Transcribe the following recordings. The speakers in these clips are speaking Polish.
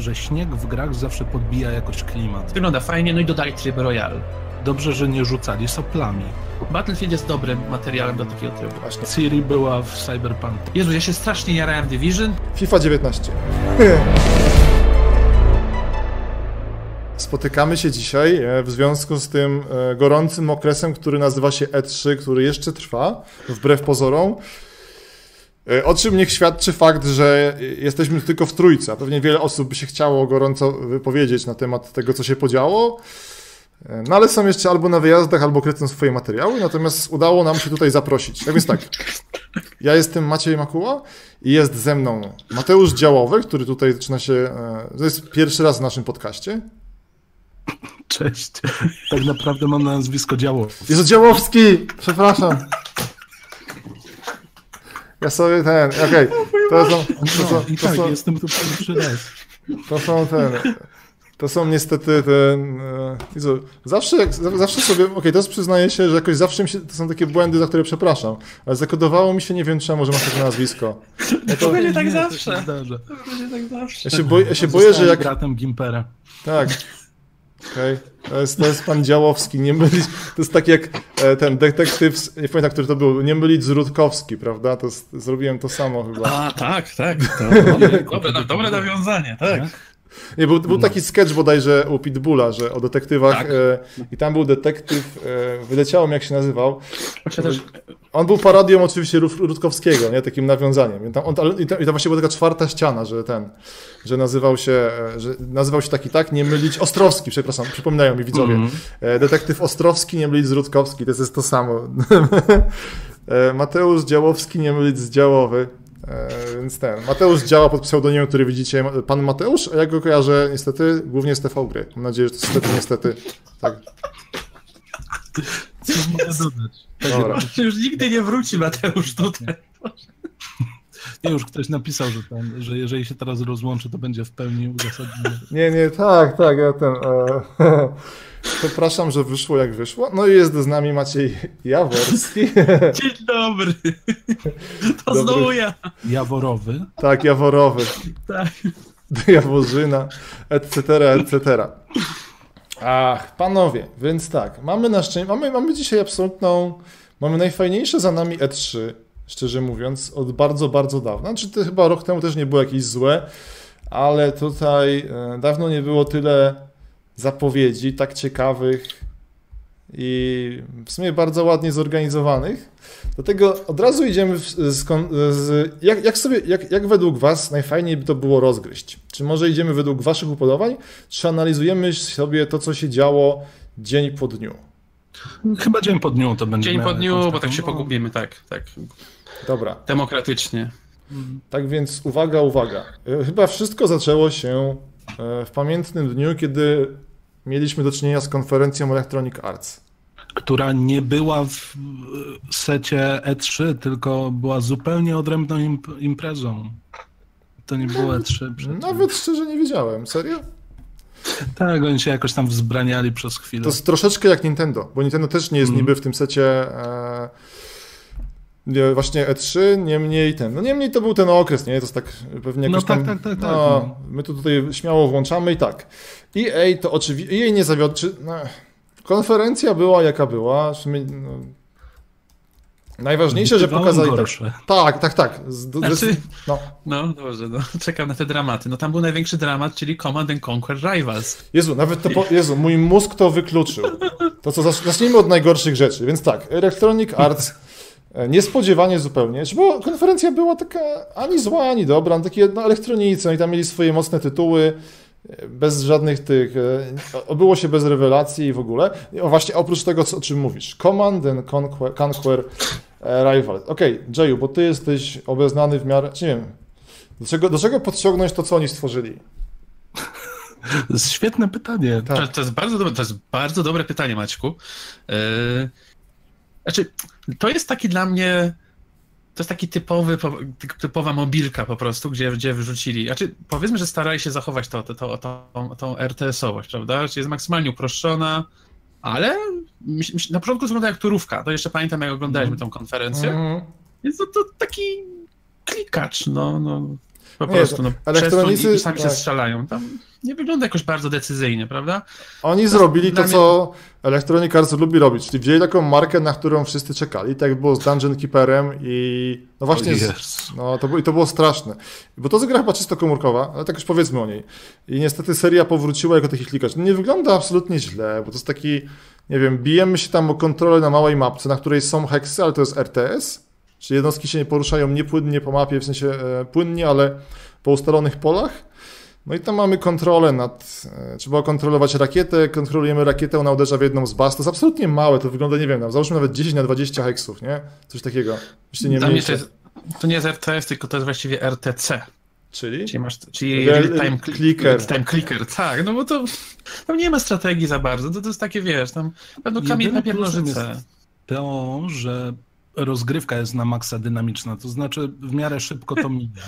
że śnieg w grach zawsze podbija jakoś klimat. Wygląda fajnie, no i dodali tryb Royal. Dobrze, że nie rzucali soplami. Battlefield jest dobrym materiałem do takiego trybu. Właśnie. Ciri była w Cyberpunk. Jezu, ja się strasznie jarałem Division. FIFA 19. Spotykamy się dzisiaj e, w związku z tym e, gorącym okresem, który nazywa się E3, który jeszcze trwa, wbrew pozorom. E, O czym niech świadczy fakt, że jesteśmy tylko w trójce, pewnie wiele osób by się chciało gorąco wypowiedzieć na temat tego, co się podziało. E, No ale są jeszcze albo na wyjazdach, albo kręcą swoje materiały, natomiast udało nam się tutaj zaprosić. Tak więc tak, ja jestem Maciej Makuła i jest ze mną Mateusz Działowy, który tutaj zaczyna się, e, to jest pierwszy raz w naszym podcaście. Cześć. Tak naprawdę mam na nazwisko Działowy. Jezu Działowski! Przepraszam. Ja sobie ten, okej, to są, to No, są, to tak, są, jestem tu pierwszy raz. to są ten, to są niestety ten, e, Jezu, zawsze, jak, zawsze sobie, okej, to przyznaję się, że jakoś zawsze mi się, to są takie błędy, za które przepraszam, ale zakodowało mi się, nie wiem czemu, że masz takie nazwisko. No to będzie tak Nie, to zawsze. To będzie tak zawsze. Ja się, boję, ja się boję, że jak, bratem Gimpera. Tak. Okej. To, jest, to jest pan Działowski, nie mylić. To jest tak jak e, ten detektyw, nie pamiętam, który to był, nie mylić z Rutkowski, prawda? To jest, zrobiłem to samo chyba. A, tak, tak. To, dobre, dobre nawiązanie, tak. Nie, był, był taki sketch bodajże u Pitbulla, że o detektywach Tak. e, i tam był detektyw, e, wyleciało mi jak się nazywał. On był parodią oczywiście Rut- Rutkowskiego, nie? Takim nawiązaniem. I, tam, on, i, tam, I tam właśnie była taka czwarta ściana, że ten, że nazywał się, e, że nazywał się taki tak, nie mylić, Ostrowski, przepraszam, przypominają mi widzowie. Mhm. E, Detektyw Ostrowski, nie mylić z Rutkowski, to jest to samo. E, Mateusz Działowski, nie mylić z Działowy. E, Więc ten, Mateusz działa pod pseudonimem, który widzicie, pan Mateusz, a ja go kojarzę niestety głównie z TV Gry. Mam nadzieję, że to niestety, niestety, tak. Co mogę dodać? Dobra. już nigdy nie wróci Mateusz tutaj. Nie, już ktoś napisał, że, ten, że jeżeli się teraz rozłączy, to będzie w pełni uzasadnione. Nie, nie, tak, tak, ja ten. E, przepraszam, że wyszło jak wyszło. No i jest z nami Maciej Jaworski. Dzień dobry. To Dobry. znowu ja. Jaworowy. tak, Jaworowy, Tak. Jaworzyna, etc., etc. Ach, panowie, więc tak, mamy na szczęście, mamy, mamy dzisiaj absolutną, mamy najfajniejsze za nami E3, szczerze mówiąc, od bardzo, bardzo dawna. Znaczy, to chyba rok temu też nie było jakieś złe, ale tutaj e, dawno nie było tyle zapowiedzi tak ciekawych i w sumie bardzo ładnie zorganizowanych. Dlatego od razu idziemy w, z, z jak, jak sobie, jak, jak według Was najfajniej by to było rozgryźć? Czy może idziemy według Waszych upodobań, czy analizujemy sobie to, co się działo dzień po dniu? Chyba dzień po dniu to będzie. Dzień po dniu, bo tak się no, pogubimy, tak, tak. Dobra, Demokratycznie. tak więc uwaga, uwaga. E, Chyba wszystko zaczęło się e, w pamiętnym dniu, kiedy mieliśmy do czynienia z konferencją Electronic Arts. Która nie była w e, secie E3, tylko była zupełnie odrębną imp- imprezą. To nie było E3 przecież. Nawet szczerze nie wiedziałem. Serio? Tak, oni się jakoś tam wzbraniali przez chwilę. To jest troszeczkę jak Nintendo, bo Nintendo też nie jest Mhm. niby w tym secie e, właśnie E3, niemniej ten, no niemniej to był ten okres, nie? To jest tak pewnie No jakoś tak, tam, tak, tak, tak, no, no. my to tutaj śmiało włączamy i tak. EA to oczywiście, EA nie zawiodł, czy, no, konferencja była jaka była, sumie, no, najważniejsze, że pokazali tak, gorsze. tak, tak, tak, z, Znaczy- no. No dobrze, no. czekam na te dramaty. No tam był największy dramat, czyli Command and Conquer Rivals. Jezu, nawet to, po, Jezu, mój mózg to wykluczył. To co, zacz- zacznijmy od najgorszych rzeczy. Więc tak, Electronic Arts niespodziewanie zupełnie, bo konferencja była taka ani zła, ani dobra, no takie no, elektronicy, oni tam mieli swoje mocne tytuły, e, bez żadnych tych, e, obyło się bez rewelacji i w ogóle. O właśnie, oprócz tego, co, o czym mówisz, Command and Conquer, Conquer e, Rival. Okej, Jayu, bo ty jesteś obeznany w miarę, czy nie wiem, do czego, do czego podciągnąć to, co oni stworzyli? To jest świetne pytanie. Tak. To, to, jest bardzo dobre, to jest bardzo dobre pytanie, Maćku. Yy, znaczy, to jest taki dla mnie. To jest taki typowy, po- ty- typowa mobilka po prostu, gdzie, gdzie wyrzucili. Znaczy, powiedzmy, że starali się zachować to, to, to, to, tą RTS-owość, prawda? Czyli jest maksymalnie uproszczona, ale na początku wygląda jak turówka. To jeszcze pamiętam, jak oglądaliśmy tą konferencję. Mhm. Jest to, to taki klikacz, no, no. Po Nie, prostu, no, elektronicy- to i sami tak. się strzelają. Tam nie wygląda jakoś bardzo decyzyjnie, prawda? Oni zrobili dla to, mnie- co Electronic Arts lubi robić, czyli wzięli taką markę, na którą wszyscy czekali, tak jak było z Dungeon Keeperem i no właśnie, z, Jezu. no, to, było- i to było straszne. Bo to jest gra chyba czysto komórkowa, ale tak już powiedzmy o niej. I niestety seria powróciła jako taki klikacz. Nie wygląda absolutnie źle, bo to jest taki, nie wiem, bijemy się tam o kontrolę na małej mapce, na której są heksy, ale to jest RTS, czyli jednostki się nie poruszają niepłynnie po mapie, w sensie e, płynnie, ale po ustalonych polach. No i tam mamy kontrolę nad. e, Trzeba kontrolować rakietę, kontrolujemy rakietę, ona uderza w jedną z baz. To jest absolutnie małe, to wygląda, nie wiem, no, załóżmy nawet 10 na 20 heksów, nie? Coś takiego. Myślę, nie mniejsze. to, jest, to nie jest RTS, tylko to jest właściwie RTC. Czyli? Czyli masz, czyli Real- time cli- clicker. real time clicker, tak, no bo to tam nie ma strategii za bardzo, to, to jest takie, wiesz, tam pewno kamień, Jedynym papier, plusem nożyce. jest To, że rozgrywka jest na maksa dynamiczna, to znaczy w miarę szybko to mija.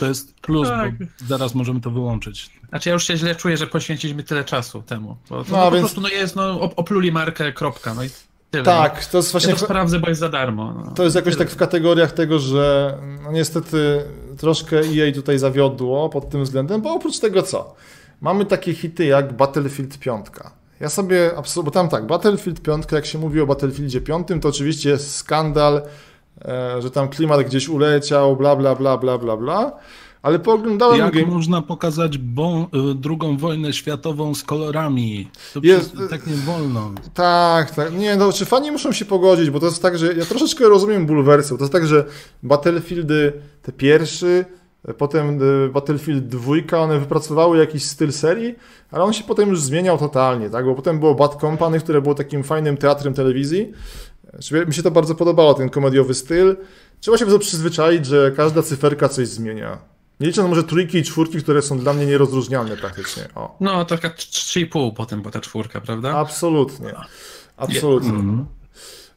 To jest plus, Tak. bo zaraz możemy to wyłączyć. Znaczy ja już się źle czuję, że poświęciliśmy tyle czasu temu, bo to No, no, po więc- prostu no jest, no op- opluli markę, kropka, no i tyle. Tak, to jest Ja właśnie. to sprawdzę, bo jest za darmo. No. To jest jakoś Tyle. tak w kategoriach tego, że no niestety troszkę EA tutaj zawiodło pod tym względem, bo oprócz tego co? Mamy takie hity jak Battlefield 5. Ja sobie, absol- bo tam tak, Battlefield 5, jak się mówi o Battlefieldzie 5, to oczywiście jest skandal, e, że tam klimat gdzieś uleciał, bla, bla, bla, bla, bla, bla, ale pooglądałem Jak game... można pokazać bo, y, drugą wojnę światową z kolorami? To Jest- tak nie wolno. Tak, tak. Nie, no, czy fani muszą się pogodzić, bo to jest tak, że ja troszeczkę rozumiem bulwersy, bo to jest tak, że Battlefieldy te pierwszy, potem y, Battlefield 2, one wypracowały jakiś styl serii, ale on się potem już zmieniał totalnie, tak, bo potem było Bad Company, które było takim fajnym teatrem telewizji. Mi się to bardzo podobało, ten komediowy styl. Trzeba się prostu przyzwyczaić, że każda cyferka coś zmienia. Nie licząc może trójki i czwórki, które są dla mnie nierozróżnialne praktycznie. O. No, taka 3,5 potem była ta czwórka, prawda? Absolutnie. Absolutnie. Mhm. E,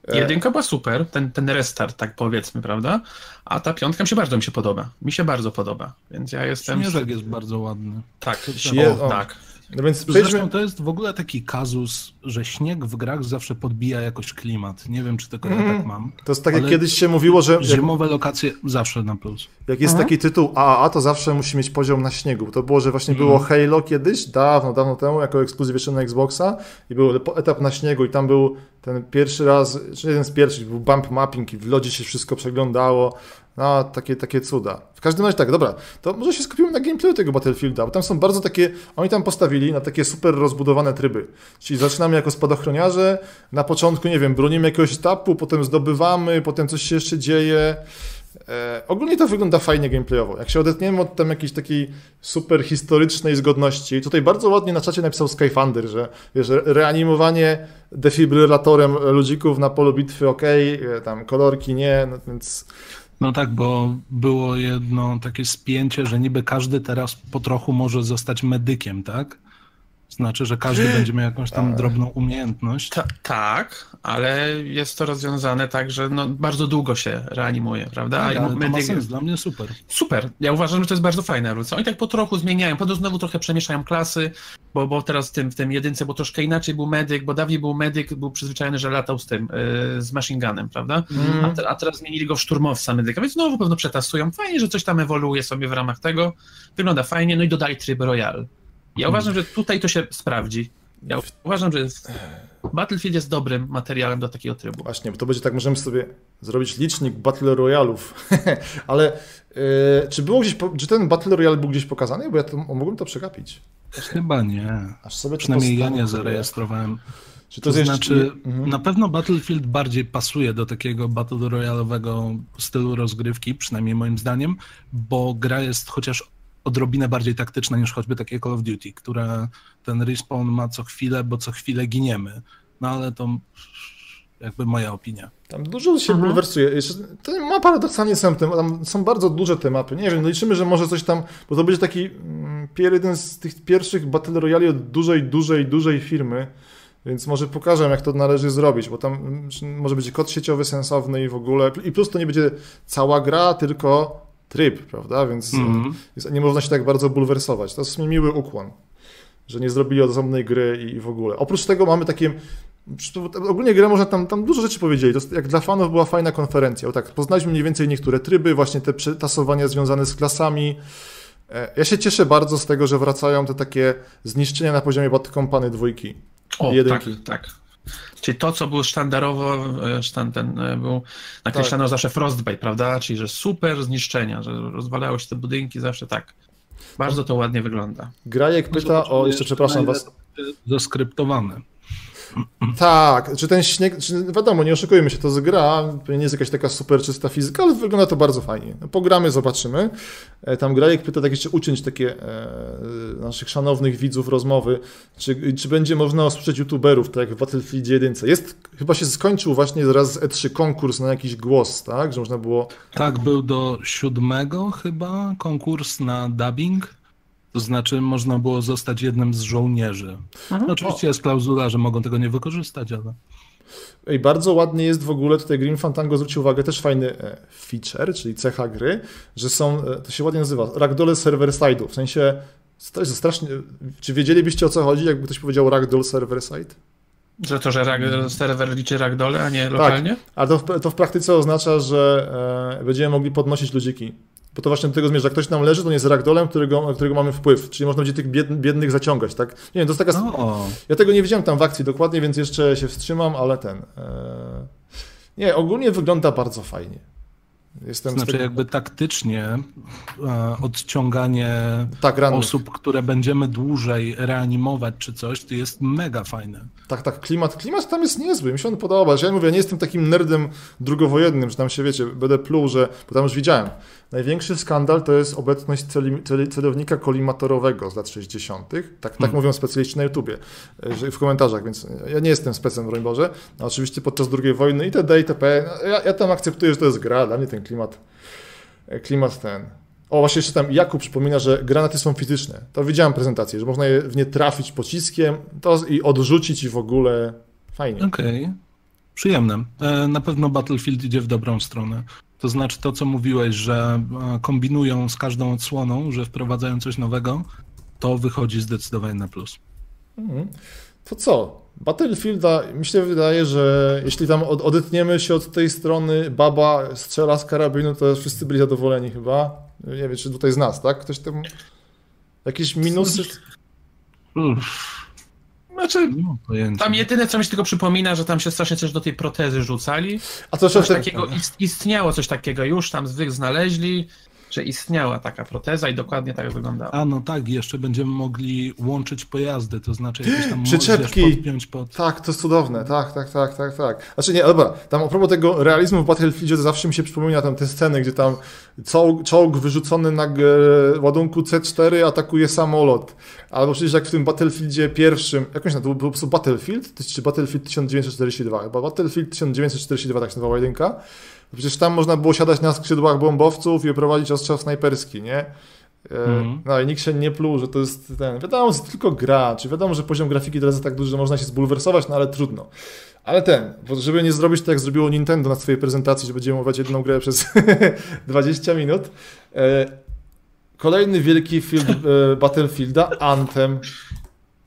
Jedynka była super, ten, ten restart, tak powiedzmy, prawda? A ta piątka mi się bardzo mi się podoba. Mi się bardzo podoba, więc ja jestem... Śnieżek jest bardzo ładny. Tak, o, o. tak. No więc Zresztą przejdźmy... to jest w ogóle taki kazus, że śnieg w grach zawsze podbija jakoś klimat. Nie wiem, czy tylko ja tak mam. To jest tak jak kiedyś się mówiło, że Zimowe lokacje zawsze na plus. jak jest taki tytuł AAA, to zawsze musi mieć poziom na śniegu. Bo To było, że właśnie było Halo kiedyś, dawno, dawno temu, jako ekskluzyw jeszcze na Xboxa i był etap na śniegu i tam był ten pierwszy raz, czy jeden z pierwszych, był bump mapping i w lodzie się wszystko przeglądało. No, takie, takie cuda. W każdym razie tak, dobra, to może się skupimy na gameplayu tego Battlefielda, bo tam są bardzo takie, oni tam postawili na takie super rozbudowane tryby. Czyli zaczynamy jako spadochroniarze, na początku, nie wiem, bronimy jakiegoś etapu, potem zdobywamy, potem coś się jeszcze dzieje. E, ogólnie to wygląda fajnie gameplayowo. Jak się odetniemy od tam jakiejś takiej super historycznej zgodności, tutaj bardzo ładnie na czacie napisał Skyfunder, że wiesz, re- reanimowanie defibrylatorem ludzików na polu bitwy ok, tam kolorki nie, no więc No tak, bo było jedno takie spięcie, że niby każdy teraz po trochu może zostać medykiem, tak? Znaczy, że każdy będzie miał jakąś tam drobną umiejętność. Ta, tak, ale jest to rozwiązane tak, że no, bardzo długo się reanimuje, prawda? Tak, I ale to ma medyk- sens, dla mnie super. Super. Ja uważam, że to jest bardzo fajna ewolucja. Oni tak po trochu zmieniają, potem znowu trochę przemieszają klasy, bo, bo teraz w tym, w tym jedynce było troszkę inaczej, był medyk, bo dawniej był medyk, był przyzwyczajony, że latał z tym, yy, z machine gunem, prawda? Mhm. A, te, a teraz zmienili go w szturmowca medyka, więc znowu pewno przetasują. Fajnie, że coś tam ewoluuje sobie w ramach tego. Wygląda fajnie, no i dodali tryb Royal. Ja uważam, że tutaj to się sprawdzi. Ja uważam, że. Battlefield jest dobrym materiałem do takiego trybu. Właśnie, bo to będzie tak, możemy sobie zrobić licznik Battle Royalów. Ale e, czy było gdzieś, po- czy ten Battle Royale był gdzieś pokazany? Bo ja to, mogłem to przegapić. Chyba nie. Aż sobie Przynajmniej ja nie zarejestrowałem. Czy To, to, jest znaczy, Mhm. na pewno Battlefield bardziej pasuje do takiego Battle Royale'owego stylu rozgrywki, przynajmniej moim zdaniem, bo gra jest chociaż odrobinę bardziej taktyczna niż choćby takie Call of Duty, które ten respawn ma co chwilę, bo co chwilę giniemy. No ale to jakby moja opinia. Tam dużo się Mhm. bulwersuje. To ma paradoksalnie są, te, tam są bardzo duże te mapy. Nie wiem, no liczymy, że może coś tam, bo to będzie taki mm, jeden z tych pierwszych Battle Royale od dużej, dużej, dużej firmy, więc może pokażę, jak to należy zrobić, bo tam mm, może być kod sieciowy sensowny i w ogóle. I plus to nie będzie cała gra, tylko tryb, prawda? Więc, Mhm. więc nie można się tak bardzo bulwersować. To jest sumie miły ukłon, że nie zrobili osobnej gry i, i w ogóle. Oprócz tego mamy takie Ogólnie grę można tam, tam dużo rzeczy powiedzieli. To jak dla fanów była fajna konferencja. Bo tak, poznaliśmy mniej więcej niektóre tryby, właśnie te tasowania związane z klasami. E, ja się cieszę bardzo z tego, że wracają te takie zniszczenia na poziomie Bad Company dwójki. O, jedynki. tak, tak. Czyli to, co było sztandarowo, sztand ten był nakreślano tak. zawsze Frostbite, prawda? Czyli, że super zniszczenia, że rozwalały się te budynki zawsze tak. Bardzo to ładnie wygląda. Grajek pyta o, jeszcze przepraszam was. Zaskryptowane. Tak, czy ten śnieg, czy, wiadomo, nie oszukujmy się, to jest gra, nie jest jakaś taka super czysta fizyka, ale wygląda to bardzo fajnie. Pogramy, zobaczymy. E, tam Grajek pyta tak jeszcze uczyć takie e, naszych szanownych widzów rozmowy, czy, czy będzie można usłyszeć youtuberów, tak jak w Battlefield 1. Jest, chyba się skończył właśnie zaraz z E3 konkurs na jakiś głos, tak, że można było... Tak, był do siódmego chyba konkurs na dubbing. To znaczy, można było zostać jednym z żołnierzy. No, oczywiście o. jest klauzula, że mogą tego nie wykorzystać, ale. I bardzo ładnie jest w ogóle, tutaj Grim Fantango zwrócił uwagę, też fajny e, feature, czyli cecha gry, że są, e, to się ładnie nazywa, ragdolle server side'u, w sensie, strasznie, czy wiedzielibyście o co chodzi, jakby ktoś powiedział ragdoll server side? Że to, że rag, serwer liczy ragdole, a nie tak, lokalnie? Tak, a to w, to w praktyce oznacza, że e, będziemy mogli podnosić ludziki bo to właśnie do tego zmierza. Jak ktoś nam leży, to nie jest ragdolem, którego, którego mamy wpływ. Czyli można będzie tych biednych zaciągać, tak? Nie wiem, to jest taka... No. Ja tego nie widziałem tam w akcji dokładnie, więc jeszcze się wstrzymam, ale ten... E... Nie, ogólnie wygląda bardzo fajnie. Jestem znaczy tego... jakby taktycznie e, odciąganie tak, osób, które będziemy dłużej reanimować czy coś, to jest mega fajne. Tak, tak, klimat, klimat tam jest niezły, mi się on podoba. Ja mówię, ja nie jestem takim nerdem drugowojennym, że tam się, wiecie, będę pluł, że, bo tam już widziałem. Największy skandal to jest obecność celi, celi, celownika kolimatorowego z lat 60. Tak, tak hmm. mówią specjaliści na YouTubie, w komentarzach, więc ja nie jestem specem, broń Boże. No, oczywiście podczas II wojny itd. itp. Ja, ja tam akceptuję, że to jest gra, dla mnie ten klimat, klimat ten. O, właśnie jeszcze tam Jakub przypomina, że granaty są fizyczne. To widziałem prezentację, że można je w nie trafić pociskiem to i odrzucić i w ogóle fajnie. Okej. Okay. Przyjemne. E, na pewno Battlefield idzie w dobrą stronę. To znaczy to, co mówiłeś, że e, kombinują z każdą odsłoną, że wprowadzają coś nowego, to wychodzi zdecydowanie na plus. Mhm. To co? Battlefielda, mi się wydaje, że jeśli tam odetniemy się od tej strony, baba strzela z karabinu, to wszyscy byli zadowoleni chyba. Nie wiem, czy tutaj z nas, tak? Ktoś tam... Jakieś minusy? Uff. Znaczy, tam jedyne, co mi się tylko przypomina, że tam się strasznie coś do tej protezy rzucali. A to coś takiego istniało coś takiego już, tam zwyk znaleźli że istniała taka proteza i dokładnie tak wyglądała. A no tak, jeszcze będziemy mogli łączyć pojazdy, to znaczy jakieś tam Przyczepki. podpiąć pod... Tak, to jest cudowne, tak, tak, tak, tak, tak. Znaczy nie, dobra, tam a propos tego realizmu w Battlefieldzie to zawsze mi się przypomina tam te sceny, gdzie tam czołg, czołg wyrzucony na ładunku C4 atakuje samolot. Albo przecież jak w tym Battlefieldzie pierwszym, jakąś na to był po prostu Battlefield, czy Battlefield 1942, chyba Battlefield 1942 tak się nazywała jedynka, Przecież tam można było siadać na skrzydłach bombowców i prowadzić ostrzał snajperski, nie? Mm. No i nikt się nie pluł, że to jest ten. Wiadomo, że to tylko gra, czy wiadomo, że poziom grafiki teraz jest tak duży, że można się zbulwersować, no ale trudno. Ale ten, żeby nie zrobić tak, jak zrobiło Nintendo na swojej prezentacji, że będziemy omawiać jedną grę przez 20 minut. E, kolejny wielki film e, Battlefielda, Anthem.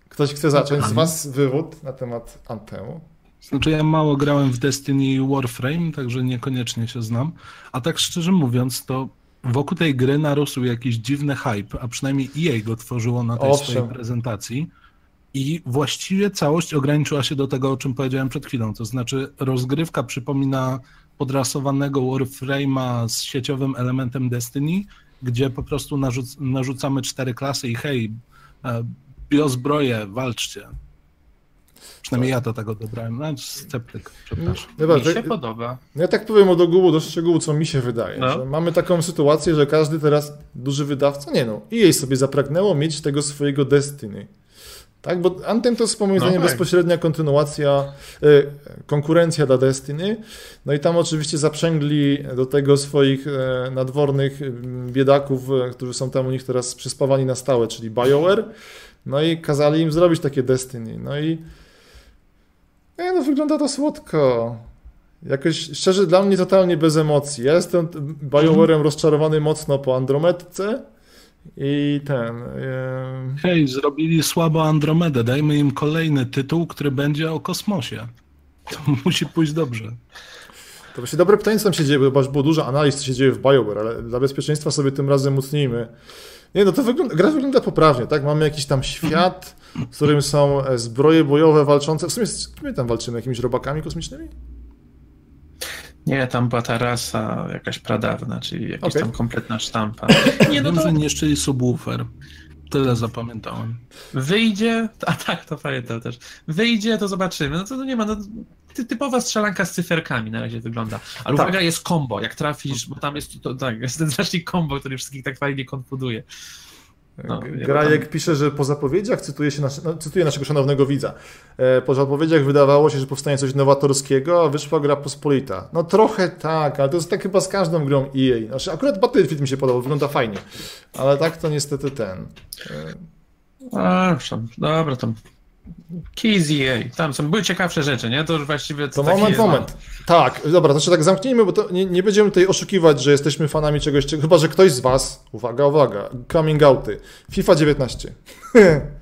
Ktoś chce zacząć z Was wywód na temat Anthemu? Znaczy ja mało grałem w Destiny Warframe, także niekoniecznie się znam. A tak szczerze mówiąc, to wokół tej gry narósł jakiś dziwny hype, a przynajmniej EA go tworzyło na tej Owszem. swojej prezentacji. I właściwie całość ograniczyła się do tego, o czym powiedziałem przed chwilą. To znaczy, rozgrywka przypomina podrasowanego Warframe'a z sieciowym elementem Destiny, gdzie po prostu narzuc narzucamy cztery klasy i hej, e, biozbroje, walczcie. Przynajmniej ja do tego odebrałem. No, sceptyk, przepraszam. Dobra, mi się tak, podoba. Ja tak powiem od ogółu do szczegółu, co mi się wydaje. No. mamy taką sytuację, że każdy teraz duży wydawca, nie no, i jej sobie zapragnęło mieć tego swojego Destiny. Tak, bo Anthem to jest moim no tak. bezpośrednia kontynuacja, y, konkurencja dla Destiny. No i tam oczywiście zaprzęgli do tego swoich y, nadwornych biedaków, y, którzy są tam u nich teraz przyspawani na stałe, czyli BioWare. No i kazali im zrobić takie Destiny. No i nie, no wygląda to słodko. Jakoś, szczerze, dla mnie totalnie bez emocji. Ja jestem BioWare'em rozczarowany mocno po Andromedce I ten. Yy... Hej, zrobili słabo Andromedę. Dajmy im kolejny tytuł, który będzie o kosmosie. To musi pójść dobrze. To właśnie dobre pytanie, co tam się dzieje, bo było dużo analiz, co się dzieje w BioWare, ale dla bezpieczeństwa sobie tym razem mocnijmy. Nie, no to wygląda, gra wygląda poprawnie, tak? Mamy jakiś tam świat, w którym są e, zbroje bojowe walczące. W sumie z kim my tam walczymy? Jakimiś robakami kosmicznymi? Nie, tam była ta rasa jakaś pradawna, czyli jakaś okay. tam kompletna sztampa. Nie, no to... że niszczyli subwoofer. Tyle zapamiętałem. Wyjdzie, a tak, to pamiętam też. Wyjdzie, to zobaczymy. No to, to nie ma, no, typowa strzelanka z cyferkami na razie wygląda. Ale tak. uwaga, jest combo, jak trafisz, bo tam jest, to, tak, jest ten znacznik combo, który wszystkich tak fajnie konfuduje. No, Grajek tam... pisze, że po zapowiedziach, cytuje, się nasz, no, cytuję naszego szanownego widza, e, po zapowiedziach wydawało się, że powstanie coś nowatorskiego, a wyszła gra pospolita. No trochę tak, ale to jest tak chyba z każdą grą EA. Znaczy, akurat Battlefield mi się podobał, wygląda fajnie, ale tak to niestety ten... E... A, dobra, tam Keys EA, tam są, były ciekawsze rzeczy, nie? To już właściwie... To, to moment, moment. Tak, dobra, znaczy tak zamknijmy, bo to nie, nie, będziemy tutaj oszukiwać, że jesteśmy fanami czegoś, chyba że ktoś z was, uwaga, uwaga, coming outy, FIFA 19.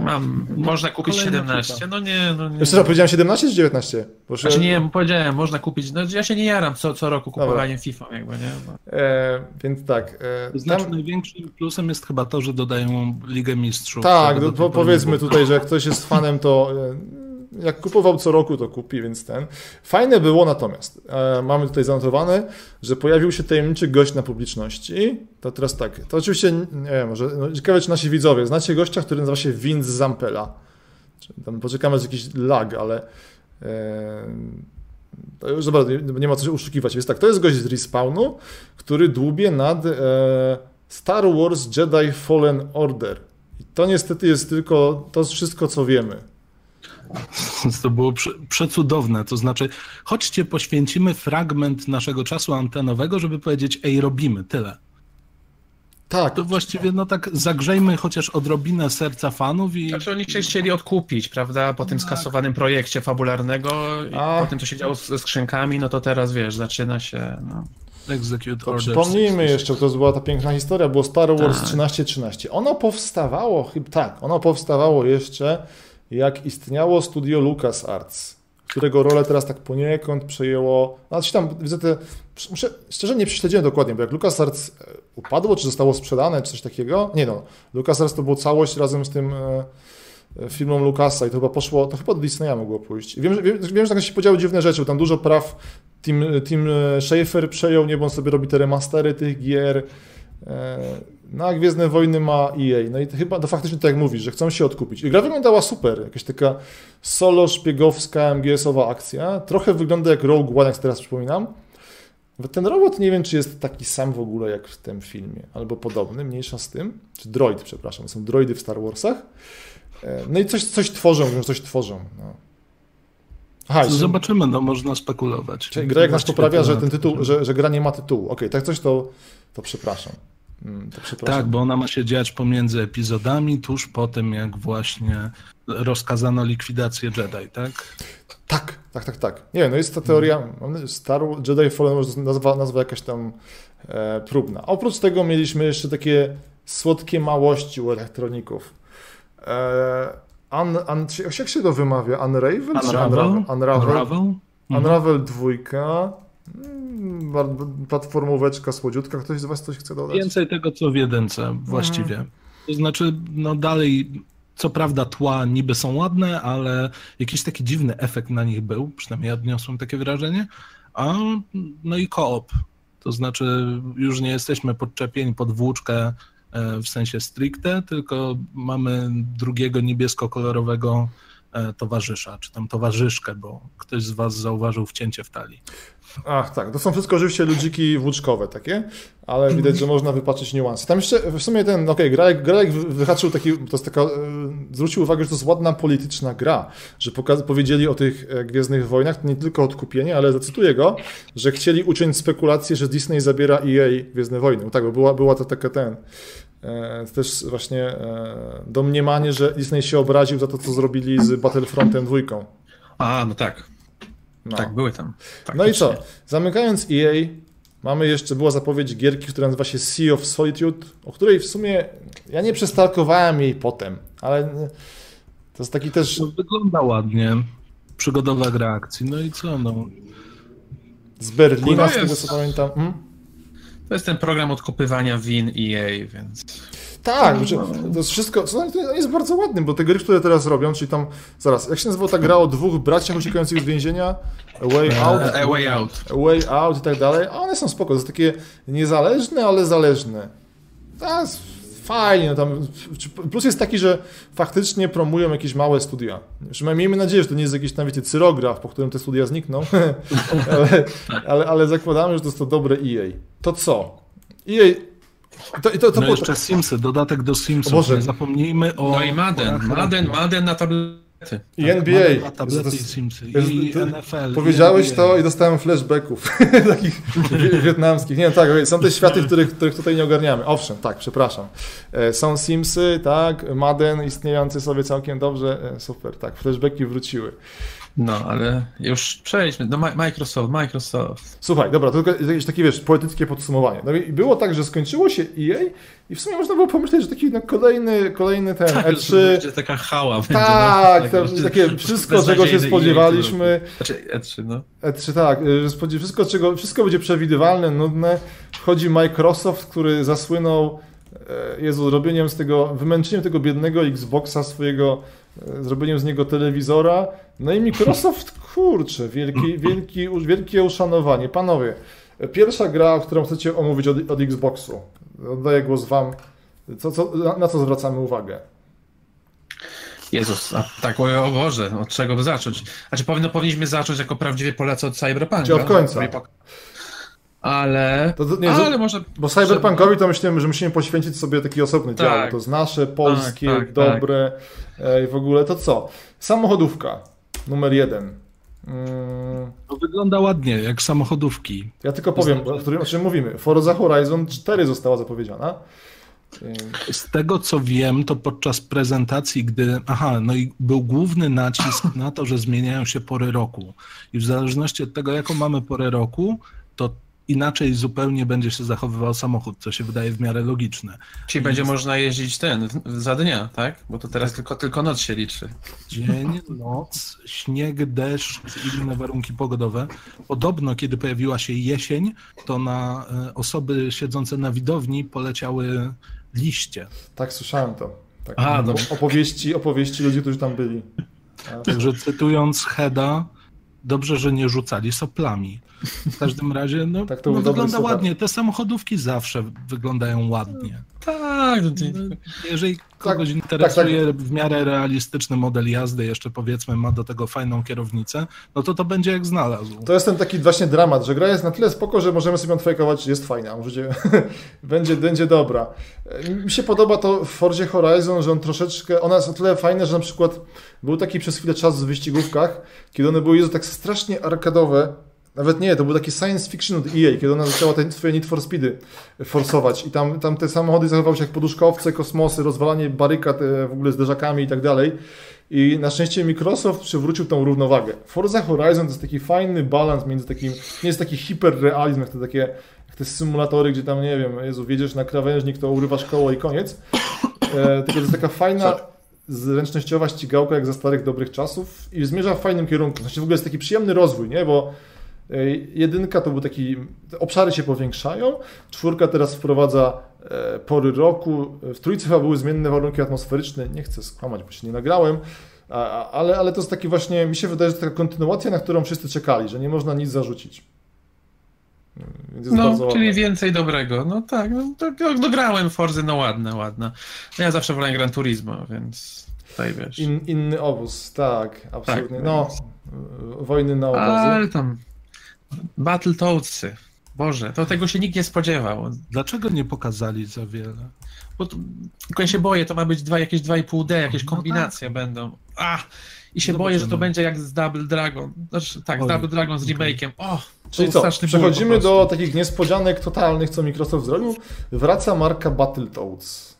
Mam, można kupić Kolejna 17, no nie, no nie. Jeszcze raz, powiedziałem 17 czy 19? Bo znaczy nie, powiedziałem, można kupić, no ja się nie jaram co, co roku kupowaniem FIFA jakby, nie? No. E, więc tak. E, znaczy tam... największym plusem jest chyba to, że dodają Ligę Mistrzów. Tak, do, po, powiedzmy tutaj, że jak ktoś jest fanem, to e, jak kupował co roku, to kupi, więc ten. Fajne było natomiast, e, mamy tutaj zanotowane, że pojawił się tajemniczy gość na publiczności. To teraz tak, to oczywiście, nie wiem, może, no, ciekawe czy nasi widzowie, znacie gościa, który nazywa się Vince Zampella. Tam poczekamy, z jakiś lag, ale e, już dobra, nie ma co się uszukiwać. Więc tak, to jest gość z Respawnu, który dłubie nad e, Star Wars Jedi Fallen Order. I to niestety jest tylko to wszystko, co wiemy. To było prze, przecudowne. To znaczy, chodźcie, poświęcimy fragment naszego czasu antenowego, żeby powiedzieć, ej, robimy, tyle. Tak. To właściwie, no tak, zagrzejmy chociaż odrobinę serca fanów i... Znaczy oni się chcieli odkupić, prawda, po tym tak. skasowanym projekcie fabularnego i A. po tym, co się działo ze skrzynkami, no to teraz, wiesz, zaczyna się, no... Execute Orders. Przypomnijmy jeszcze, to była ta piękna historia, było Star Wars tak. 1313. Ono powstawało, chyba tak, ono powstawało jeszcze jak istniało studio LucasArts, którego rolę teraz tak poniekąd przejęło. Znaczy tam widzę te. Muszę, szczerze nie prześledziłem dokładnie, bo jak LucasArts e, upadło, czy zostało sprzedane, czy coś takiego. Nie no, LucasArts to było całość razem z tym e, e, filmą Lucasa i to chyba poszło, to chyba do Disneya mogło pójść. wiem, wiem, wiem że tak się podziały dziwne rzeczy, bo tam dużo praw Tim, Tim Schafer przejął, nie, bo on sobie robi te remastery tych gier. No a Gwiezdne Wojny ma EA. No i to chyba to faktycznie tak jak mówisz, że chcą się odkupić. I gra wyglądała super. Jakaś taka solo szpiegowska MGS-owa akcja. Trochę wygląda jak Rogue One, jak teraz przypominam. Ten robot nie wiem, czy jest taki sam w ogóle jak w tym filmie, albo podobny, mniejsza z tym. Czy droid, przepraszam. Są droidy w Star Warsach. E, no i coś, coś tworzą, coś tworzą. No. Aha, Zobaczymy, no można spekulować. Czyli gra jak nas poprawia, że ten tytuł, że, że gra nie ma tytułu. Okej, okay, tak coś to, to przepraszam. Mm, tak, bo ona ma się dziać pomiędzy epizodami, tuż po tym, jak właśnie rozkazano likwidację Jedi, tak? Tak, tak, tak, tak. Nie, no jest ta teoria, Star Jedi Fallen nazwa, nazwa jakaś tam e, próbna. Oprócz tego mieliśmy jeszcze takie słodkie małości u elektroników. E, un, un, jak się to wymawia? Unravel? Unravel? Unravel? Unravel, Unravel? Unravel 2, platformóweczka, słodziutka. Ktoś z Was coś chce dodać? Więcej tego, co w jedynce właściwie. Mm. To znaczy, no dalej, co prawda tła niby są ładne, ale jakiś taki dziwny efekt na nich był, przynajmniej ja odniosłem takie wrażenie. A no i koop. To znaczy, już nie jesteśmy podczepieni pod włóczkę e, w sensie stricte, tylko mamy drugiego niebiesko-kolorowego towarzysza, czy tam towarzyszkę, bo ktoś z Was zauważył wcięcie w talii. Ach, tak. To są wszystko oczywiście ludziki włóczkowe takie, ale widać, że można wypatrzeć niuanse. Tam jeszcze w sumie ten, okej, okay, Grajek, Grajek wyhaczył taki, to jest taka, e, zwrócił uwagę, że to jest ładna polityczna gra, że pokaz, powiedzieli o tych e, Gwiezdnych Wojnach, to nie tylko odkupienie, ale zacytuję go, że chcieli uciąć spekulację, że Disney zabiera EA Gwiezdne Wojny. No tak, bo była, była to taka ten, e, też właśnie e, domniemanie, że Disney się obraził za to, co zrobili z Battlefrontem dwójką. A, no tak. No. Tak, były tam. No i co? Zamykając EA, Mamy jeszcze, była zapowiedź gierki, która nazywa się Sea of Solitude, o której w sumie ja nie przestarkowałem jej potem, ale to jest taki też... No, wygląda ładnie. Przygodowa gra akcji. No i co, no. Z Berlina, No z tego co pamiętam. Hmm? To jest ten program odkopywania win EA, więc... Tak, znaczy, to jest wszystko, to jest bardzo ładne, bo te gry, które teraz robią, czyli tam, zaraz, jak się nazywa ta gra o dwóch braciach uciekających z więzienia? A Way Out? A Way Out. A Way Out i tak dalej, a one są spoko, to jest takie niezależne, ale zależne. To jest fajnie, no tam, plus jest taki, że faktycznie promują jakieś małe studia. Miejmy nadzieję, że to nie jest jakiś tam, wiecie, cyrograf, po którym te studia znikną, ale, ale, ale zakładamy, że to jest to dobre EA. To co? EA... To, to, to, No było- jeszcze Simsy, dodatek do Simsów. Boże. Nie zapomnijmy o... No i Madden, Madden. Madden na. I Tak, NBA. Tablety To i jest- Simsy. jest- I NFL. Powiedziałeś i to i dostałem flashbacków takich wie- wietnamskich. Nie, tak, są te światy, których, których tutaj nie ogarniamy. Owszem, tak, przepraszam. E, Są Simsy, tak, Madden istniejący sobie całkiem dobrze, e, super, tak, flashbacki wróciły. No, ale już przejdźmy do Mi- Microsoft, Microsoft. Słuchaj, dobra, to tylko jakieś takie, wiesz, poetyckie podsumowanie. No i było tak, że skończyło się EA i w sumie można było pomyśleć, że taki no, kolejny, kolejny ten Tak, E3... będzie taka hała. będzie, Tak, no, będzie takie wszystko, czego się spodziewaliśmy. Znaczy E3, no. E3, tak, wszystko, czego, wszystko będzie przewidywalne, nudne. Wchodzi Microsoft, który zasłynął e, Jezu, robieniem z tego, wymęczeniem tego biednego Xboxa swojego, e, zrobieniem z niego telewizora. No i Microsoft, kurczę, wielki, wielki, wielkie uszanowanie. Panowie, pierwsza gra, którą chcecie omówić od, od Xboxu. Oddaję głos wam. Co, co, na, na co zwracamy uwagę? Jezus, a tak, o, o Boże, od czego by zacząć? Znaczy, powinno, powinniśmy zacząć jako prawdziwie Polacy od Cyberpunka. Czy od końca? Ale, To- to nie, ale może... Bo Cyberpunkowi to myślimy, że musimy poświęcić sobie taki osobny Tak. dział. To jest nasze, polskie, Tak, tak, dobre e, i w ogóle. To co? Samochodówka numer jeden. Mm, To wygląda ładnie, jak samochodówki. ja tylko powiem, o, którym, o czym mówimy. Forza Horizon 4 została zapowiedziana. Z tego co wiem, to podczas prezentacji, gdy. Aha, no i był główny nacisk na to, że zmieniają się pory roku. I w zależności od tego, jaką mamy porę roku, to inaczej zupełnie będzie się zachowywał samochód, co się wydaje w miarę logiczne. Czyli będzie można jeździć ten, za dnia, tak? Bo to teraz tylko, tylko noc się liczy. Dzień, noc, śnieg, deszcz i inne warunki pogodowe. Podobno, kiedy pojawiła się jesień, to na e, osoby siedzące na widowni poleciały liście. tak, słyszałem to. Tak. A, O- dobrze. opowieści, opowieści ludzi, którzy tam byli. Także cytując Heda, dobrze, że nie rzucali soplami. W każdym razie, no, Tak to no wygląda ładnie. Te samochodówki zawsze wyglądają ładnie. Tak, No, Jeżeli kogoś tak, interesuje w miarę realistyczny model jazdy, jeszcze powiedzmy ma do tego fajną kierownicę, no to to będzie jak znalazł. To jest ten taki właśnie dramat, że gra jest na tyle spoko, że możemy sobie ją fejkować, jest fajna, możecie, będzie, będzie dobra. Mi się podoba to w Forzie Horizon, że on troszeczkę, ona jest o tyle fajna, że na przykład był taki przez chwilę czas w wyścigówkach, kiedy one były Jezu, tak strasznie arkadowe, nawet nie, to był taki science fiction od EA, kiedy ona zaczęła te swoje Need for Speedy forsować i tam, tam te samochody zachowały się jak poduszkowce, kosmosy, rozwalanie barykad e, w ogóle z derzakami i tak dalej. I na szczęście Microsoft przywrócił tą równowagę. Forza Horizon to jest taki fajny balans między takim, nie jest taki hiperrealizm, jak te takie, jak te symulatory, gdzie tam, nie wiem, Jezu, wjedziesz na krawężnik, to urywasz koło i koniec. E, tylko to jest taka fajna, zręcznościowa ścigałka, jak za starych, dobrych czasów i zmierza w fajnym kierunku. Znaczy w ogóle jest taki przyjemny rozwój, nie? Bo jedynka to był taki, obszary się powiększają, czwórka teraz wprowadza e, pory roku, w trójce chyba były zmienne warunki atmosferyczne, nie chcę skłamać, bo się nie nagrałem, ale, ale to jest taki właśnie, mi się wydaje, że to taka kontynuacja, na którą wszyscy czekali, że nie można nic zarzucić. Bardzo No, czyli ładne. więcej dobrego. No tak, no, to, no, no grałem Forzy, no ładne, ładne. No, ja zawsze wolałem Gran Turismo, więc tutaj wiesz. In, inny obóz, tak, absolutnie. Tak, no, e, wojny na obozy. Ale tam Battletoadsy. Boże, to tego się nikt nie spodziewał. Dlaczego nie pokazali za wiele? Bo to, tylko ja się boję, to ma być dwa, jakieś 2,5D, jakieś No kombinacje będą. A! I się Zobaczymy. boję, że to będzie jak z Double Dragon. Znaczy, tak, z Oj, Double Dragon z remake'iem. O! Czyli to co, przechodzimy do takich niespodzianek totalnych, co Microsoft zrobił. Wraca marka Battletoads.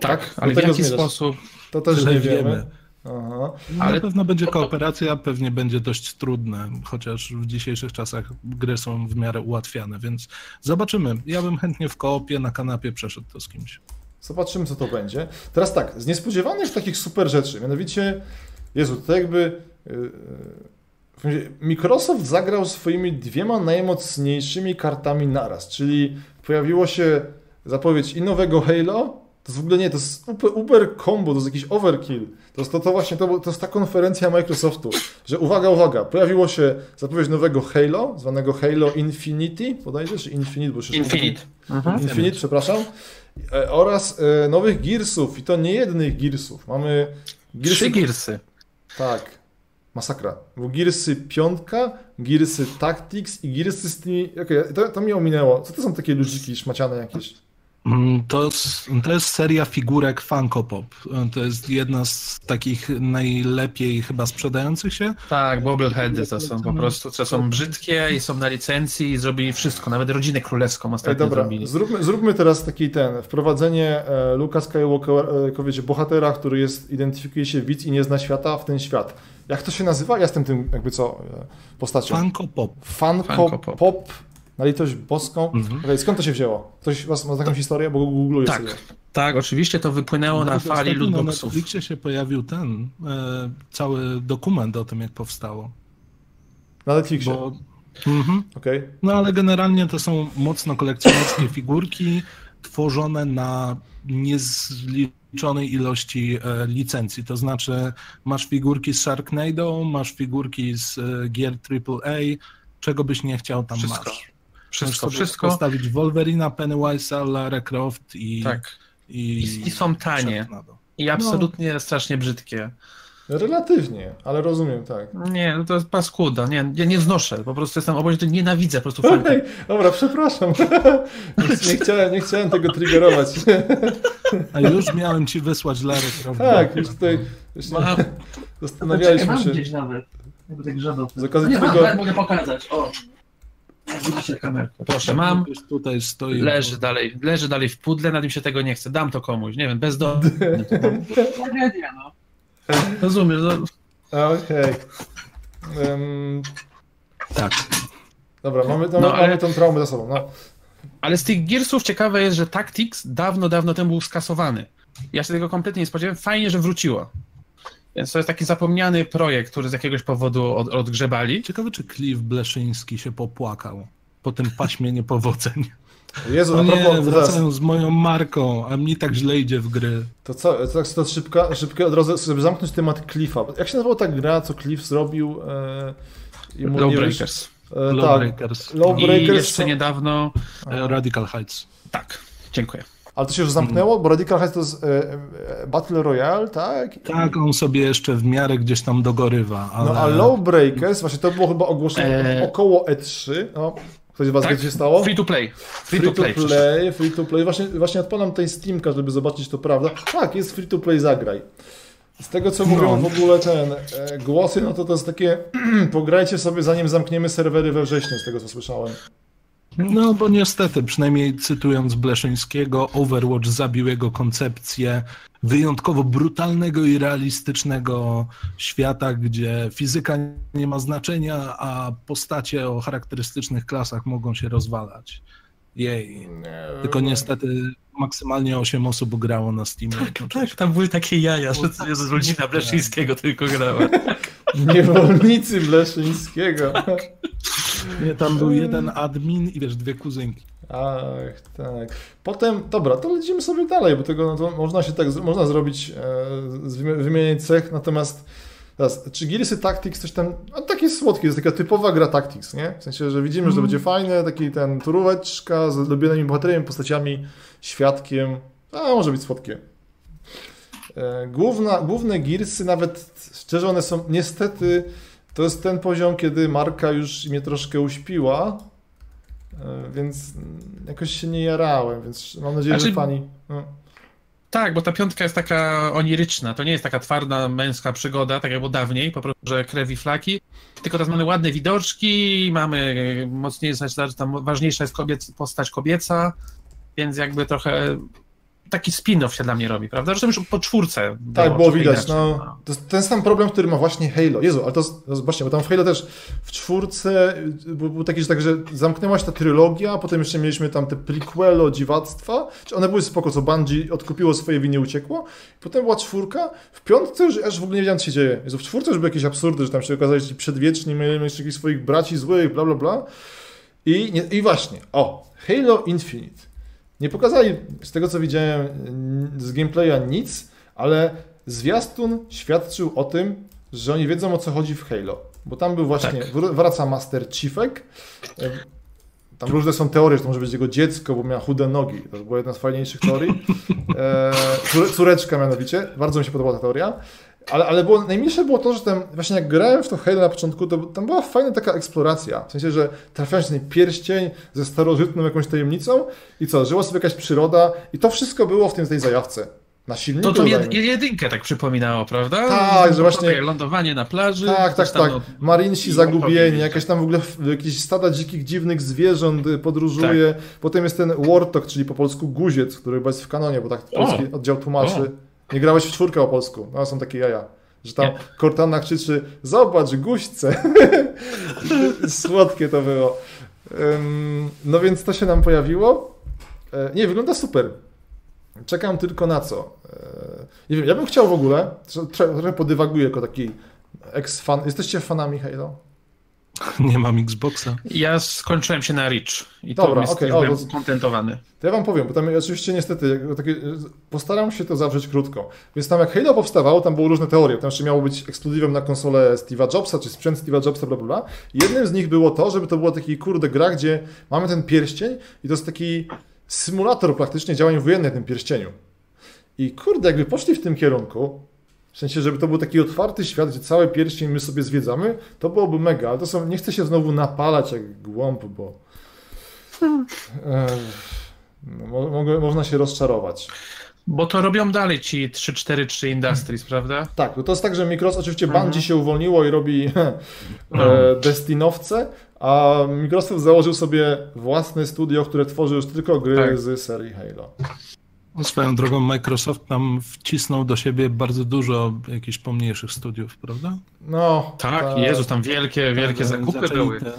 Tak, do ale w tego jaki zmierzasz? sposób? To też Tyle nie wiemy. wiemy. Aha. Ale... Na pewno będzie kooperacja, pewnie będzie dość trudne, chociaż w dzisiejszych czasach gry są w miarę ułatwiane, więc zobaczymy. Ja bym chętnie w koopie na kanapie przeszedł to z kimś. Zobaczymy, co to będzie. Teraz tak, z niespodziewanych takich super rzeczy, mianowicie, Jezu, to jakby yy, Microsoft zagrał swoimi dwiema najmocniejszymi kartami naraz, czyli pojawiło się zapowiedź i nowego Halo, to jest w ogóle nie, to jest uber combo, to jest jakiś overkill. To jest to, to właśnie, to, to jest ta konferencja Microsoftu, że uwaga, uwaga, pojawiło się zapowiedź nowego Halo, zwanego Halo Infinity, bodajże, czy Infinite? Bo już Infinite. Mhm. Infinite, przepraszam. E, oraz e, nowych Gearsów i to nie jednych Gearsów. Mamy Gearsy... Trzy Gearsy. Tak. Masakra. Bo Gearsy piątka, Gearsy Tactics i Gearsy z tymi... Okay, to, to mi ominęło. Co to są takie ludziki szmaciane jakieś? Mm, to, to jest seria figurek Funko Pop. To jest jedna z takich najlepiej chyba sprzedających się. Tak, bobbleheady to są po prostu, co są brzydkie i są na licencji i zrobili wszystko, nawet rodzinę królewską ostatnio Ej, dobra, zrobili. Zróbmy, zróbmy teraz taki ten, wprowadzenie e, Luka Skywalker, e, bohatera, który jest, identyfikuje się widz i nie zna świata w ten świat. Jak to się nazywa? Ja jestem tym jakby co, e, postacią. Funko Pop. Funko, Funko Pop. Pop na litość boską. Mhm. Okay, skąd to się wzięło? Ktoś was ma taką historię, bo googluje tak, sobie. Tak, oczywiście to wypłynęło no, na fali lootboxów. Na Netflixie się pojawił ten e, cały dokument o tym, jak powstało. Na Netflixie? Bo, mhm. okay. No ale generalnie to są mocno kolekcjonerskie figurki tworzone na niezliczonej ilości e, licencji. To znaczy masz figurki z Sharknado, masz figurki z e, gier AAA, czego byś nie chciał tam Wszystko. masz. Wszystko, wszystko. Postawić Wolverina, Pennywise'a, Lara Croft i... Tak. I, I, i są tanie. I absolutnie no. strasznie brzydkie. Relatywnie, ale rozumiem, tak. Nie, no to jest paskuda, nie, ja nie znoszę, po prostu jestem obojętny, nienawidzę po prostu. Ej, dobra, przepraszam, nie, chciałem, nie chciałem tego triggerować. A już miałem ci wysłać Larry Croft. Tak, już tutaj już mam, zastanawialiśmy mam się. gdzieś nawet, jakby tak grzebał. Z okazji nie, tego... mam, mogę pokazać, o. Kamerkę. Proszę, mam. Tutaj stoi. Leży dalej, leży dalej w pudle, na tym się tego nie chce. Dam to komuś, nie wiem, bez do. Tragedia, no. Rozumiesz, no. Okej. Okay. Um... Tak. Dobra, mamy, mamy, no, ale... mamy tą traumę za sobą. No. Ale z tych Gearsów ciekawe jest, że Tactics dawno, dawno temu był skasowany. Ja się tego kompletnie nie spodziewałem. Fajnie, że wróciło. Więc to jest taki zapomniany projekt, który z jakiegoś powodu od, odgrzebali. Ciekawe, czy Cliff Bleszyński się popłakał po tym paśmie niepowodzeń. Jezu, no nie, wracają z moją marką, a mi tak źle idzie w gry. To co, tak to szybko, szybko od razu, żeby zamknąć temat Cliffa. Jak się nazywa ta gra, co Cliff zrobił? E, i mu Lowbreakers. E, Lowbreakers. Tak, Lowbreakers. I jeszcze niedawno... E, Radical Heights. Tak, dziękuję. Ale to się już zamknęło, bo Radical Heights to jest e, Battle Royale, tak? Tak, on sobie jeszcze w miarę gdzieś tam dogorywa. Ale... No a Lowbreakers, właśnie to było chyba ogłoszone e... około E3. No, Ktoś z was tak? wie, co się stało? Free to play. Free, free to, play, to play, free to play. Właśnie, właśnie odpalam tutaj Steamka, żeby zobaczyć to prawda. Tak, jest free to play, zagraj. Z tego, co mówią no. w ogóle ten e, głosy, no to to jest takie pograjcie sobie, zanim zamkniemy serwery we wrześniu, z tego, co słyszałem. No, bo niestety, przynajmniej cytując Bleszyńskiego, Overwatch zabił jego koncepcję wyjątkowo brutalnego i realistycznego świata, gdzie fizyka nie ma znaczenia, a postacie o charakterystycznych klasach mogą się rozwalać. Jej. Tylko niestety maksymalnie 8 osób grało na Steamie. Tak, tak, tam były takie jaja, że jest rodzina Bleszyńskiego tylko grała. Niewolnicy Bleszyńskiego. Nie, tam był jeden admin i wiesz, dwie kuzynki. Ach, tak. Potem, dobra, to lecimy sobie dalej, bo tego no można się tak, można zrobić, e, wymienić cech, natomiast teraz, czy Gearsy Tactics coś tam, no takie słodkie, jest taka typowa gra Tactics, nie? W sensie, że widzimy, że to będzie mm. fajne, taki ten turóweczka z lubionymi bohaterami, postaciami, świadkiem, a może być słodkie. E, główna, główne Gearsy nawet, szczerze one są, niestety, to jest ten poziom, kiedy marka już mnie troszkę uśpiła, e, więc jakoś się nie jarałem, więc mam nadzieję, znaczy, że pani... No. Tak, bo ta piątka jest taka oniryczna, to nie jest taka twarda, męska przygoda, tak jak było dawniej, po prostu, że krew i flaki, tylko teraz mamy ładne widoczki, mamy mocniejsze, tam ważniejsza jest kobiec, postać kobieca, więc jakby trochę taki spin-off się dla mnie robi, prawda? Zresztą już po czwórce. Tak, było widać. No, to jest ten sam problem, który ma właśnie Halo. Jezu, ale to, to właśnie, bo tam w Halo też w czwórce był, był taki, że, tak, że zamknęła się ta trylogia, potem jeszcze mieliśmy tam te prequelo, dziwactwa. Czy one były spoko, co Bungie odkupiło swoje winy uciekło. Potem była czwórka. W piątce już aż w ogóle nie wiedziałem, co się dzieje. Jezu, w czwórce już były jakieś absurdy, że tam się okazali ci przedwieczni, mieli jeszcze jakichś swoich braci złych, bla, bla, bla. I, nie, I właśnie, o, Halo Infinite. Nie pokazali, z tego co widziałem z gameplaya nic, ale zwiastun świadczył o tym, że oni wiedzą o co chodzi w Halo. Bo tam był właśnie, tak. wraca Master Chiefek. Tam różne są teorie, że to może być jego dziecko, bo miał chude nogi. To była jedna z fajniejszych teorii. E, córeczka mianowicie. Bardzo mi się podobała ta teoria. Ale, ale było, najmilsze było to, że tam właśnie jak grałem w to Halo na początku, to tam była fajna taka eksploracja. W sensie, że trafiałeś na ten pierścień ze starożytną jakąś tajemnicą i co, żyła sobie jakaś przyroda i to wszystko było w tym, tej zajawce. Na silniku. To to jed, jedynkę tak przypominało, prawda? Tak, że właśnie. Lądowanie na plaży. Tak, tak, tak. Marinsi zagubieni, jakieś tam w ogóle jakieś stada dzikich, dziwnych zwierząt y, podróżuje. Tak. Potem jest ten Wartok, czyli po polsku guziec, który chyba jest w kanonie, bo tak polski o. oddział tłumaczy. O. Nie grałeś w czwórkę o polsku. No, są takie jaja. Że tam nie. Cortana krzyczy, zobacz, guźce. Słodkie to było. No więc to się nam pojawiło. E, nie, wygląda super. Czekam tylko na co. E, nie wiem, ja bym chciał w ogóle, trochę podywaguję jako taki ex-fan. Jesteście fanami Halo? Nie mam Xboxa. Ja skończyłem się na Reach i Dobra, to okay, o, kontentowany. To ja wam powiem, bo tam oczywiście niestety takie, postaram się to zawrzeć krótko. Więc tam jak Halo powstawało, tam były różne teorie. Tam jeszcze miało być ekskluzywem na konsolę Steve'a Jobsa, czy sprzęt Steve'a Jobsa, bla, bla, bla. Jednym z nich było to, żeby to było taki kurde gra, gdzie mamy ten pierścień i to jest taki symulator praktycznie działań wojennych w tym pierścieniu. I kurde, jakby poszli w tym kierunku, w sensie, żeby to był taki otwarty świat, gdzie całe pierścień my sobie zwiedzamy, to byłoby mega, ale to są, nie chcę się znowu napalać jak głąb, bo e, no, mo, można się rozczarować. Bo to robią dalej ci 3-4-3 Industries, prawda? Tak, to jest tak, że Microsoft, oczywiście mhm. Bungie się uwolniło i robi e, mhm. Destinowce, a Microsoft założył sobie własne studio, które tworzy już tylko gry tak. z serii Halo. Swoją drogą Microsoft tam wcisnął do siebie bardzo dużo jakichś pomniejszych studiów, prawda? No. Tak, ta... Jezus, tam wielkie, wielkie tak, zakupy zaczęli były. Te,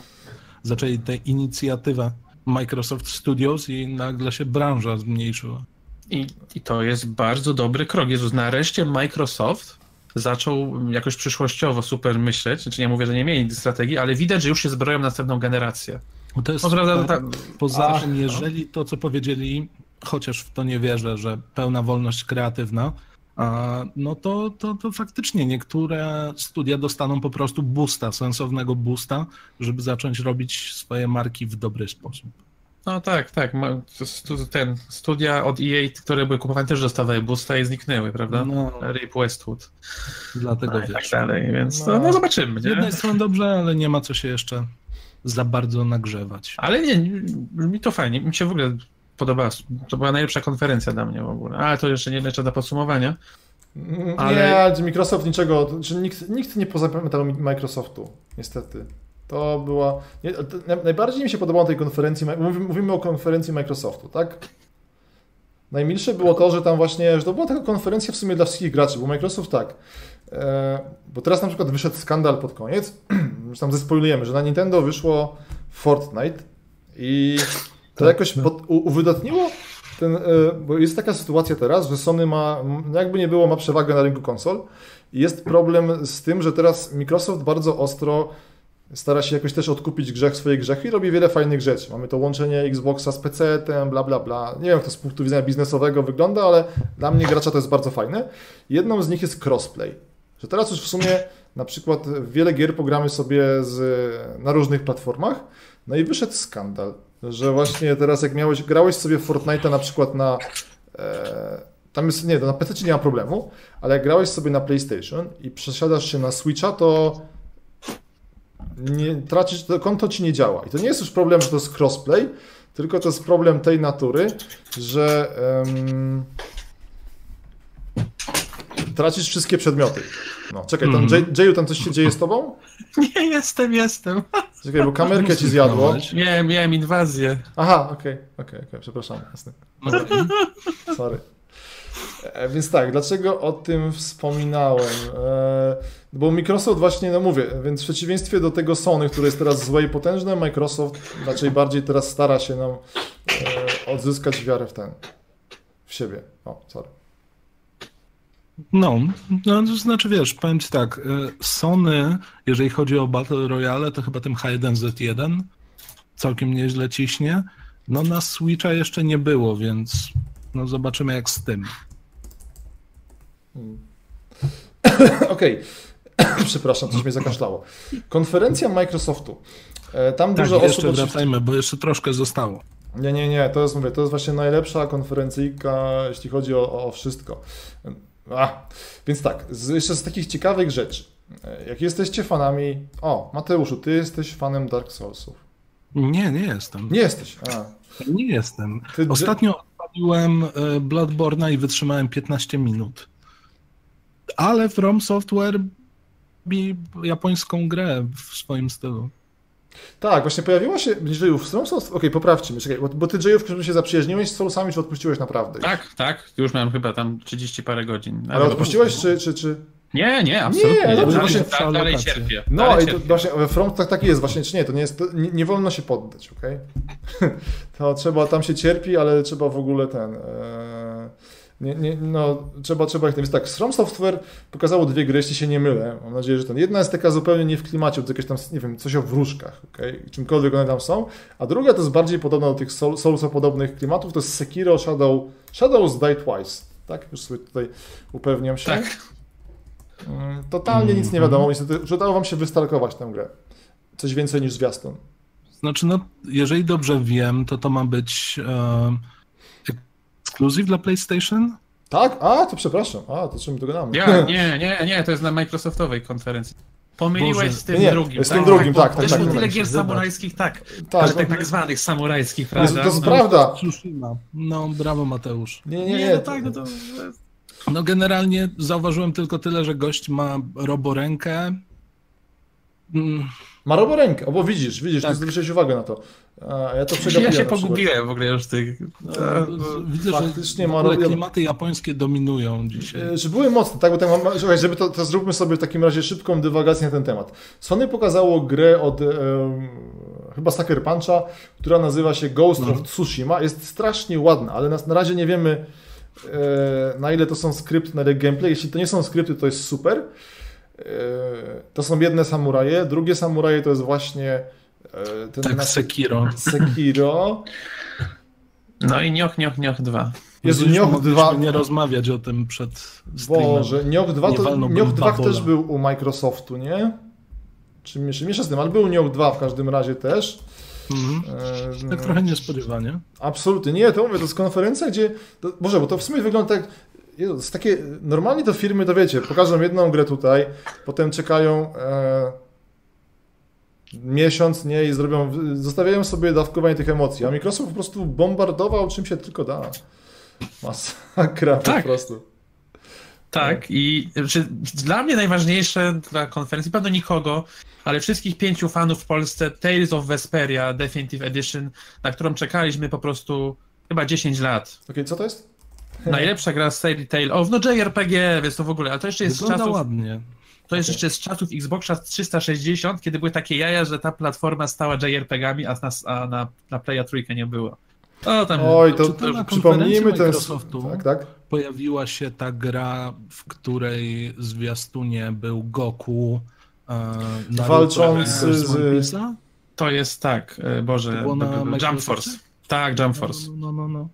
zaczęli tę inicjatywę Microsoft Studios i nagle się branża zmniejszyła. I, I to jest bardzo dobry krok. Jezus, nareszcie Microsoft zaczął jakoś przyszłościowo super myśleć. Znaczy nie mówię, że nie mieli strategii, ale widać, że już się zbroją na następną generację. To jest, no, ta... Poza tym, jeżeli to, co powiedzieli chociaż w to nie wierzę, że pełna wolność kreatywna, no to, to, to faktycznie niektóre studia dostaną po prostu boosta, sensownego boosta, żeby zacząć robić swoje marki w dobry sposób. No tak, tak. Ten studia od EA, które były kupowane, też dostawały boosta i zniknęły, prawda? No. Rip Westwood. Dlatego no, tak dalej, więc no, no zobaczymy. Nie? Z jednej strony dobrze, ale nie ma co się jeszcze za bardzo nagrzewać. Ale nie, mi to fajnie. Mi się w ogóle podobała. To była najlepsza konferencja dla mnie w ogóle. Ale to jeszcze nie jeszcze do podsumowania. Ale... Nie, Microsoft niczego, czy nikt, nikt nie pozapamiętał Microsoftu, niestety. To była. Nie, to najbardziej mi się podobało tej konferencji. Mówimy o konferencji Microsoftu, tak? Najmilsze było to, że tam właśnie, że to była taka konferencja w sumie dla wszystkich graczy, bo Microsoft tak. E, bo teraz na przykład wyszedł skandal pod koniec, że tam zespoilujemy, że na Nintendo wyszło Fortnite i to tak, jakoś no. pod, u, uwydatniło ten, e, bo jest taka sytuacja teraz, że Sony ma, jakby nie było, ma przewagę na rynku konsol i jest problem z tym, że teraz Microsoft bardzo ostro stara się jakoś też odkupić grzech swoje grzechy i robi wiele fajnych rzeczy. Mamy to łączenie Xboxa z PC-tem, bla, bla, bla. Nie wiem, jak to z punktu widzenia biznesowego wygląda, ale dla mnie gracza to jest bardzo fajne. Jedną z nich jest crossplay. Że teraz już w sumie na przykład wiele gier pogramy sobie z, na różnych platformach, no i wyszedł skandal że właśnie teraz jak miałeś, grałeś sobie Fortnite'a na przykład na e, tam jest, nie, na PC nie ma problemu, ale jak grałeś sobie na PlayStation i przesiadasz się na Switcha, to nie, tracisz, to konto ci nie działa. I to nie jest już problem, że to jest crossplay, tylko to jest problem tej natury, że tracisz wszystkie przedmioty. No, czekaj, tam, mm. Jayu, tam coś się dzieje z tobą? Nie, jestem, jestem. Czekaj, bo kamerkę ci zjadło. Miałem, miałem inwazję. Aha, okej, okay, okej, okay, okay, przepraszam. Jasne. Sorry. E, Więc tak, dlaczego o tym wspominałem? E, Bo Microsoft właśnie, no mówię, więc w przeciwieństwie do tego Sony, które jest teraz złe i potężne, Microsoft raczej bardziej teraz stara się nam e, odzyskać wiarę w ten, w siebie. O, sorry. No, no to znaczy wiesz, powiem ci tak, y, Sony, jeżeli chodzi o Battle Royale, to chyba tym H1Z1 całkiem nieźle ciśnie. No na Switcha jeszcze nie było, więc no zobaczymy jak z tym. Okej, przepraszam, coś mnie zakaszlało. Konferencja Microsoftu. E, Tam Tak, dużo osób... jeszcze wracajmy, bo jeszcze troszkę zostało. Nie, nie, nie, to jest, mówię, to jest właśnie najlepsza konferencyjka, jeśli chodzi o, o wszystko. A, więc tak, z, jeszcze z takich ciekawych rzeczy. E, Jak jesteście fanami... O, Mateuszu, ty jesteś fanem Dark Soulsów. Nie, nie jestem. Nie jesteś. A. Nie jestem. Ty, Ostatnio odpaliłem y, Bloodborne'a i wytrzymałem 15 minut. Ale From Software robi japońską grę w swoim stylu. Tak, właśnie pojawiła się J-ów. Okej, poprawcie mnie, czekaj, bo, bo ty J-ów, którym się zaprzyjaźniłeś z Soulsami, czy odpuściłeś naprawdę? Tak, tak, już miałem chyba tam 30 parę godzin. Ale odpuściłeś, czy... czy, czy... Nie, nie, absolutnie. Nie, dobrze, dalej, właśnie- da, dalej Lokacje. cierpię. No dalej i to właśnie we From tak, tak jest właśnie, czy nie, to nie jest, to nie, nie wolno się poddać, okej? to trzeba, tam się cierpi, ale trzeba w ogóle ten, e, nie, nie, no, trzeba, trzeba ich jest tak, From Software pokazało dwie gry, jeśli się nie mylę, mam nadzieję, że ten, jedna jest taka zupełnie nie w klimacie, to jakieś tam, nie wiem, coś o wróżkach, okej, czymkolwiek one tam są, a druga to jest bardziej podobna do tych Soul- Soulsa-podobnych klimatów, to jest Sekiro Shadow, Shadows Die Twice, tak? Już sobie tutaj upewniam się. Tak. Mm, Totalnie nic nie wiadomo, niestety udało wam się wystalkować tę grę. Coś więcej niż zwiastun. Znaczy, no, jeżeli dobrze wiem, to to ma być e, ekskluzyw dla PlayStation? Tak? A, to przepraszam. A, to czym dogadamy? Ja, nie, nie, nie, to jest na Microsoftowej konferencji. Pomyliłeś Boże. z tym Nie, drugim. z tym drugim, tak, tak, tak, tak. tyle gier Zobacz. samurajskich, tak. tak, Ale tak, tak zwanych samurajskich, jest, prawda? to jest No. prawda. Tsushima. No, brawo Mateusz. Nie, nie, Nie, nie. no tak, no to... No generalnie zauważyłem tylko tyle, że gość ma roborękę. Mm, Ma roborękę, o, bo widzisz, widzisz, Tak. ty zwróciłeś uwagę na to. A ja to przegapiłem Ja się pogubiłem w ogóle już w tych... no, widzę, faktycznie że ma robią- klimaty japońskie dominują dzisiaj. E, Czy były mocne, tak? Bo tam, słuchaj, żeby to, to zróbmy sobie w takim razie szybką dywagację na ten temat. Sony pokazało grę od chyba Sucker Puncha, która nazywa się Ghost Mhm. of Tsushima. Jest strasznie ładna, ale na, na razie nie wiemy e, na ile to są skrypty, na ile gameplay. Jeśli to nie są skrypty, to jest super. To są jedne samuraje, drugie samuraje to jest właśnie e, ten Tak, nasz- Sekiro. Sekiro. No i Nioch, Nioch, Nioch 2. Jezu, Widzisz, Nioh mogliśmy 2. nie rozmawiać o tym przed streamem. Boże, Nioh 2 Nie to Nioh 2 babola. też był u Microsoftu, nie? Czy miesza, z tym, ale był Nioh 2 w każdym razie też. Mhm. E, Tak trochę niespodziewanie. Absolutnie, nie, to mówię, to jest konferencja, gdzie, to, Boże, bo to w sumie wygląda tak, Jezu, to jest takie, normalnie to firmy, to wiecie, pokażą jedną grę tutaj, potem czekają e, miesiąc, nie, i zrobią, zostawiają sobie dawkowanie tych emocji, a Microsoft po prostu bombardował czym się tylko da. Masakra po Tak. prostu. Tak, i znaczy, dla mnie najważniejsze dla konferencji, pewno nikogo, ale wszystkich pięciu fanów w Polsce Tales of Vesperia Definitive Edition, na którą czekaliśmy po prostu chyba 10 lat. Okej, co to jest? Najlepsza gra z serii Tale of, no JRPG, więc to w ogóle, ale to jeszcze jest z Wygląda czasów, ładnie. to jest jeszcze z czasów Xboxa 360, kiedy były takie jaja, że ta platforma stała JRPG-ami, a na, a na, na Playa trójkę nie było. O, tam, Oj, to to na przypomnijmy ten... Microsoftu? Tak, tak. Pojawiła się ta gra, w której zwiastunie był Goku e, Walczący z- to jest tak, e, Boże, To Jump? Force. Tak, Jump Force. No, no, no, no.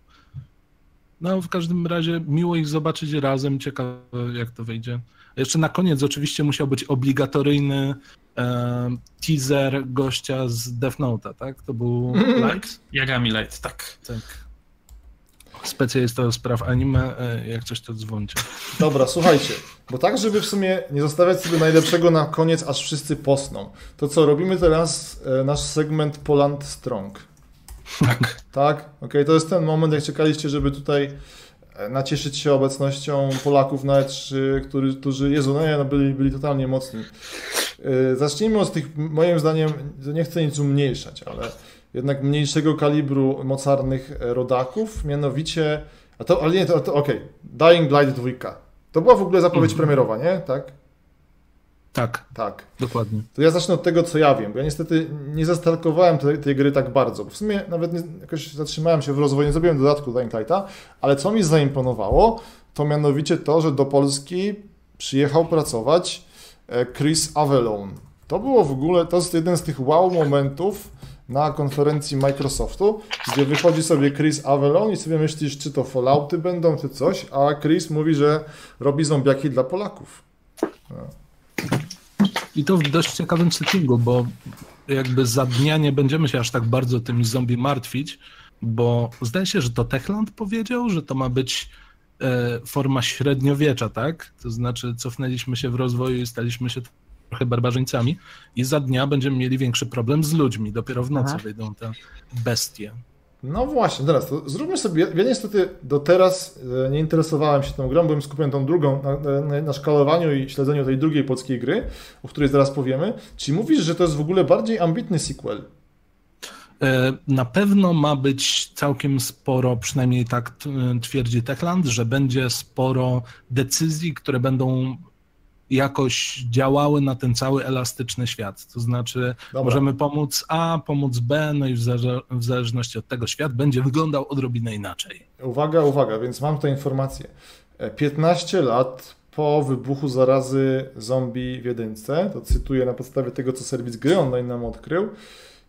No, w każdym razie miło ich zobaczyć razem, ciekawe jak to wyjdzie. A Jeszcze na koniec oczywiście musiał być obligatoryjny e, teaser gościa z Death Note'a, tak? To był Light? Yagami Light, tak. Tak. Specjalista do spraw anime, e, jak coś to dzwoncie. Dobra, słuchajcie, bo tak, żeby w sumie nie zostawiać sobie najlepszego na koniec, aż wszyscy posną, to co, robimy teraz e, nasz segment Poland Strong. Tak. Tak? Okej, to jest ten moment, jak czekaliście, żeby tutaj e, nacieszyć się obecnością Polaków na E3, który, którzy, Jezu, no nie, no byli, byli totalnie mocni. E, Zacznijmy od tych, moim zdaniem, nie chcę nic umniejszać, ale jednak mniejszego kalibru mocarnych e, rodaków, mianowicie A to, ale nie, to, to okej. Dying Light 2. To była w ogóle zapowiedź Mhm. premierowa, nie? Tak? Tak, Tak. dokładnie. To ja zacznę od tego, co ja wiem, bo ja niestety nie zastalkowałem tej, tej gry tak bardzo. W sumie nawet nie, jakoś zatrzymałem się w rozwoju, nie zrobiłem dodatku Dying Lighta, ale co mi zaimponowało, to mianowicie to, że do Polski przyjechał pracować e, Chris Avellone. To było w ogóle, to jest jeden z tych wow momentów na konferencji Microsoftu, gdzie wychodzi sobie Chris Avellone i sobie myślisz, czy to Fallouty będą, czy coś, a Chris mówi, że robi zombiaki dla Polaków. I to w dość ciekawym settingu, bo jakby za dnia nie będziemy się aż tak bardzo tymi zombie martwić, bo zdaje się, że to Techland powiedział, że to ma być e, forma średniowiecza, tak? To znaczy cofnęliśmy się w rozwoju i staliśmy się trochę barbarzyńcami i za dnia będziemy mieli większy problem z ludźmi. Dopiero w nocy Aha. wyjdą te bestie. No właśnie, teraz to zróbmy sobie. Ja niestety do teraz e, nie interesowałem się tą grą, byłem skupiony tą drugą na, na, na szkalowaniu i śledzeniu tej drugiej polskiej gry, o której zaraz powiemy. Czy mówisz, że to jest w ogóle bardziej ambitny sequel? E, Na pewno ma być całkiem sporo, przynajmniej tak t- twierdzi Techland, że będzie sporo decyzji, które będą jakoś działały na ten cały elastyczny świat. To znaczy, Dobra. możemy pomóc A, pomóc B, no i w, zale- w zależności od tego świat będzie wyglądał odrobinę inaczej. Uwaga, uwaga, więc mam tutaj informację. E, 15 lat po wybuchu zarazy zombie w jedynce, to cytuję na podstawie tego, co serwis gry online nam odkrył,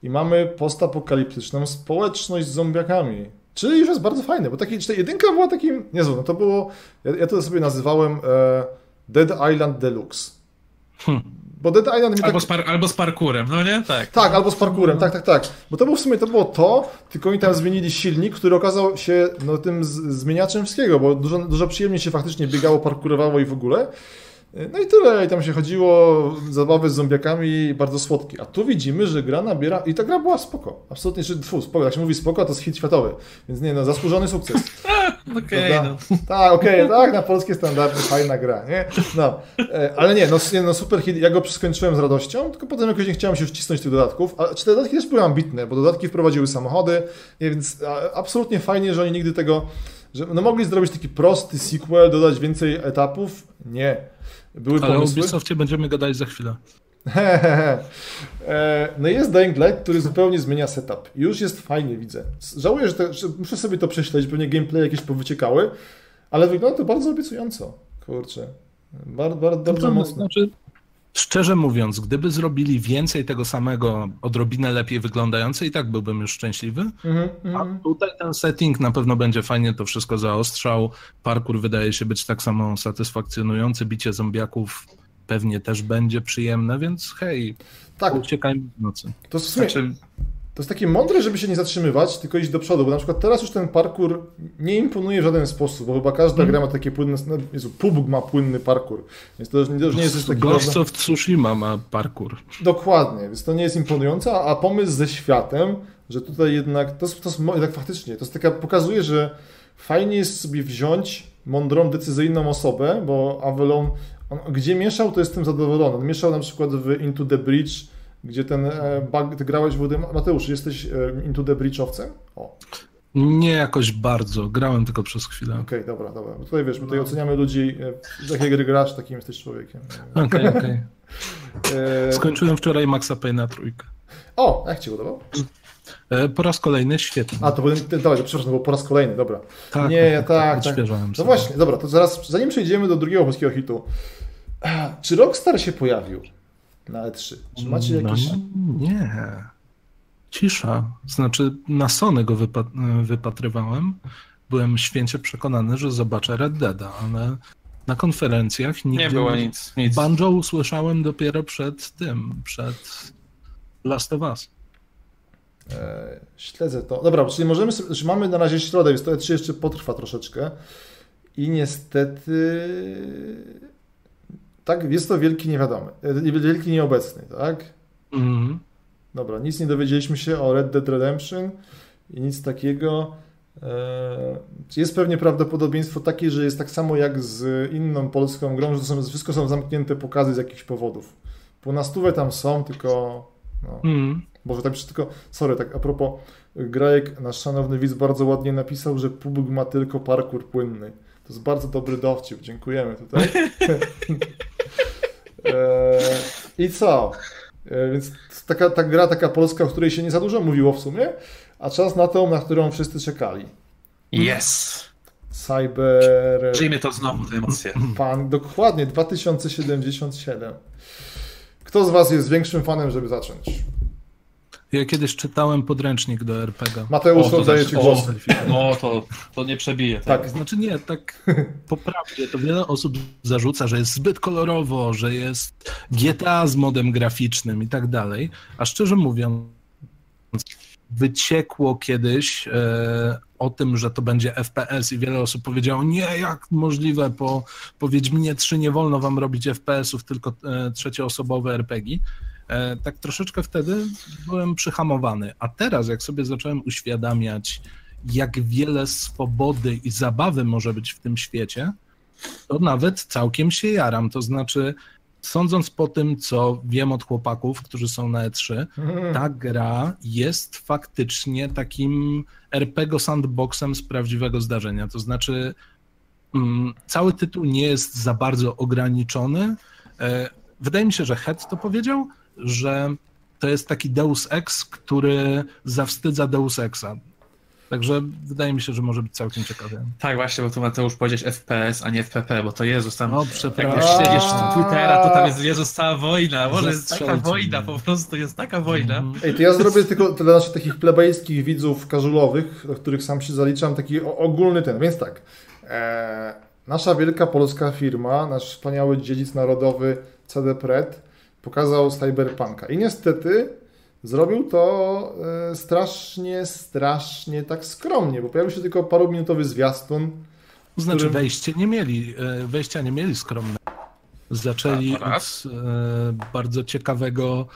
i mamy postapokaliptyczną społeczność z zombiakami. Czyli już jest bardzo fajne, bo taki, jedynka była takim niezłą, no to było, ja, ja to sobie nazywałem e, Dead Island Deluxe. Hm. Bo Dead Island mi tak... Albo z, par, albo z parkurem, no nie? Tak. Tak, albo z parkurem, tak, tak, tak. Bo to było w sumie to było to, tylko oni tam zmienili silnik, który okazał się no, tym z, zmieniaczem wszystkiego, bo dużo, dużo przyjemniej się faktycznie biegało, parkurowało i w ogóle. No i tyle, i tam się chodziło, zabawy z zombiakami, bardzo słodkie. A tu widzimy, że gra nabiera, i ta gra była spoko, absolutnie, czy, tfu, spoko, jak się mówi spoko, to jest hit światowy, więc nie no, zasłużony sukces. Okej, Prawda? no. Tak, okej, tak, na polskie standardy fajna gra, nie? No, e, ale nie, no, nie, no super hit, ja go skończyłem z radością, tylko potem jakoś nie chciałem się wcisnąć tych dodatków, a czy te dodatki też były ambitne, bo dodatki wprowadziły samochody, nie, więc absolutnie fajnie, że oni nigdy tego, że no mogli zrobić taki prosty sequel, dodać więcej etapów, nie. Były Ale o pomysły. Ubisoftie będziemy gadać za chwilę. E, No jest Dying Light, który zupełnie zmienia setup. Już jest fajnie, widzę. Żałuję, że, te, że muszę sobie to prześledzić, pewnie gameplay jakieś powyciekały, ale wygląda to bardzo obiecująco. Kurczę. Bardzo, bardzo, bardzo To mocno. Znaczy, szczerze mówiąc, gdyby zrobili więcej tego samego, odrobinę lepiej wyglądające, i tak byłbym już szczęśliwy. Mhm, A mhm. tutaj ten setting na pewno będzie fajnie to wszystko zaostrzał. Parkour wydaje się być tak samo satysfakcjonujący. Bicie zombiaków pewnie też będzie przyjemne, więc hej, Tak, uciekajmy w nocy. to jest, w sumie, Znaczy, to jest takie mądre, żeby się nie zatrzymywać, tylko iść do przodu, bo na przykład teraz już ten parkour nie imponuje w żaden sposób, bo chyba każda gra ma takie płynne, no, Jezu, PUBG ma płynny parkour, więc to już, to już nie jest coś takiego... Ghost of Tsushima ma parkour. Dokładnie, więc to nie jest imponujące, a a pomysł ze światem, że tutaj jednak, to to jest tak faktycznie, to jest taka, pokazuje, że fajnie jest sobie wziąć mądrą, decyzyjną osobę, bo Avalon, on, gdzie mieszał, to jestem zadowolony. On mieszał na przykład w Into the Bridge, gdzie ten e, bug, ty grałeś w Mateusz, jesteś e, Into the Bridge'owcem? O, Nie jakoś bardzo, grałem tylko przez chwilę. okej, dobra, dobra. Bo tutaj wiesz, my tutaj oceniamy ludzi, e, z jakiej gry grasz, takim jesteś człowiekiem. Okej, okej. E, Skończyłem wczoraj Maxa Payne'a trójkę. o, jak ci podobał? E, Po raz kolejny świetnie. A, to był, dawaj, przepraszam, był po raz kolejny, dobra. tak, nie, ja tak, tak. odświeżałem No sobie. właśnie, dobra, to zaraz, zanim przejdziemy do drugiego polskiego hitu, czy Rockstar się pojawił na E3? Czy macie jakieś... No, nie. Cisza. Znaczy, na Sony go wypa- wypatrywałem. Byłem święcie przekonany, że zobaczę Red Deada, ale na konferencjach nigdzie nie było nic. nic. Banjo usłyszałem dopiero przed tym, przed Last of Us. E, śledzę to. Dobra, czyli możemy mamy na razie środę, więc to E3 jeszcze potrwa troszeczkę i niestety tak, jest to wielki niewiadomy, e, wielki nieobecny, tak? Mhm. Dobra, nic nie dowiedzieliśmy się o Red Dead Redemption i nic takiego. E, Jest pewnie prawdopodobieństwo takie, że jest tak samo jak z inną polską grą, że to są, wszystko są zamknięte pokazy z jakichś powodów. Po na stówę tam są, tylko no, Mhm. Boże, tak tylko, sorry, tak a propos, Grajek, nasz szanowny widz, bardzo ładnie napisał, że PUBG ma tylko parkour płynny. To jest bardzo dobry dowcip, dziękujemy tutaj. e, I co? E, więc taka ta gra, taka polska, o której się nie za dużo mówiło w sumie, a czas na tą, na którą wszyscy czekali. Yes! Cyber... Przyjmie to znowu te emocje. Pan, dokładnie, 2077. Kto z Was jest większym fanem, żeby zacząć? Ja kiedyś czytałem podręcznik do RPG. Mateusz, oddaję Ci głos. No to, to nie przebije. Tak. Znaczy nie, tak poprawnie, to wiele osób zarzuca, że jest zbyt kolorowo, że jest GTA z modem graficznym i tak dalej, a szczerze mówiąc, wyciekło kiedyś e, o tym, że to będzie FPS i wiele osób powiedziało, nie, jak możliwe, po, po Wiedźminie 3 nie wolno wam robić FPS-ów, tylko e, trzecioosobowe RPG. E, tak troszeczkę wtedy byłem przyhamowany, a teraz jak sobie zacząłem uświadamiać, jak wiele swobody i zabawy może być w tym świecie, to nawet całkiem się jaram. To znaczy, sądząc po tym, co wiem od chłopaków, którzy są na E3, ta gra jest faktycznie takim RPG sandboxem z prawdziwego zdarzenia. To znaczy, mm, cały tytuł nie jest za bardzo ograniczony. E, wydaje mi się, że Head to powiedział, że to jest taki Deus Ex, który zawstydza Deus Exa. Także wydaje mi się, że może być całkiem ciekawie. Tak, właśnie, bo tu Mateusz powiedzieć FPS, a nie FPP, bo to Jezus tam. No, Jak przepraszam. z Twittera, to tam jest Jezus cała wojna. Może jest taka wojna, po prostu jest taka wojna. Mhm. Ej, to ja zrobię tylko dla naszych takich plebejskich widzów casualowych, do których sam się zaliczam, taki ogólny ten. Więc tak, e, nasza wielka polska firma, nasz wspaniały dziedzic narodowy CD Pred pokazał Cyberpunka. I niestety zrobił to e, strasznie, strasznie tak skromnie, bo pojawił się tylko paruminutowy zwiastun. To znaczy którym- wejście nie mieli, e, wejścia nie mieli skromne. Zaczęli od e, bardzo ciekawego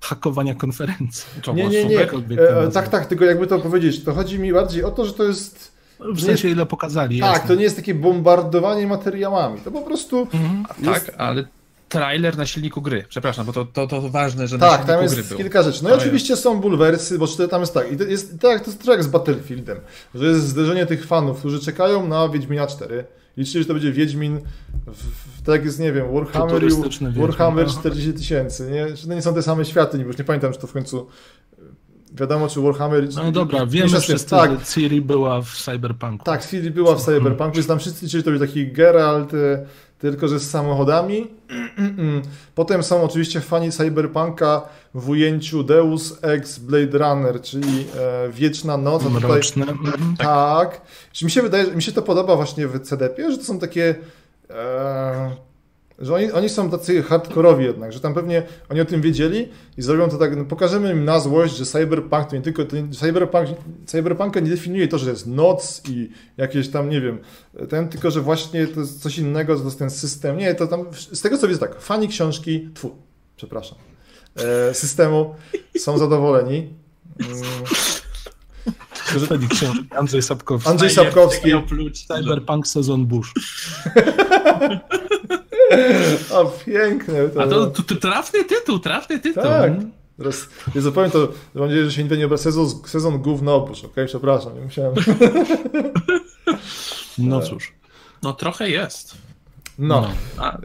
hakowania konferencji. To Nie, nie, nie. e, tak, tak, tylko jakby to powiedzieć, to chodzi mi bardziej o to, że to jest W sensie ile pokazali. Tak, jasne. to nie jest takie bombardowanie materiałami. To po prostu. Mhm. jest- Tak, ale trailer na silniku gry. Przepraszam, bo to, to, to ważne, że na Tak, silniku tam gry jest był. kilka rzeczy. No i oczywiście są bulwersy, bo czy tam jest tak. I to jest tak, to jest trochę jak z Battlefieldem, że jest zderzenie tych fanów, którzy czekają na Wiedźmina 4. Liczyli, że to będzie Wiedźmin, w, w, tak jest, nie wiem, Warhammer. Warhammer Aha. 40 tysięcy. Nie? Że to nie są te same światy, już nie pamiętam, czy to w końcu wiadomo, czy Warhammer... No dobra, wiemy wszyscy, Tak, że Ciri była w Cyberpunku. Tak, Ciri była w Cyberpunku, więc tam wszyscy liczyli, że to będzie taki Geralt, e, tylko że z samochodami. Potem są oczywiście fani Cyberpunka w ujęciu Deus Ex Blade Runner, czyli e, Wieczna Noc. A tutaj, Mroczne. Tak. Mi się wydaje, mi się to podoba właśnie w CDP, że to są takie... E, że oni, oni są tacy hardkorowi jednak, że tam pewnie oni o tym wiedzieli i zrobią to tak, no pokażemy im na złość, że Cyberpunk to nie tylko, to nie, Cyberpunk, Cyberpunka nie definiuje to, że jest noc i jakieś tam, nie wiem, ten, tylko że właśnie to jest coś innego, to jest ten system, nie, to tam, z tego co widzę tak, fani książki, tfu, przepraszam, e, systemu są zadowoleni. Mm, Wtedy książki. Andrzej Sapkowski. Andrzej Sapkowski. Cyberpunk sezon Bush. o, piękne to A to, to, to trafny tytuł, trafny tytuł. Tak. Teraz, Jezu, powiem to, mam nadzieję, że się nigdy nie obrazi. Sezon, sezon gówno opusz, okej? Przepraszam, nie musiałem. No cóż. No trochę jest. No. A,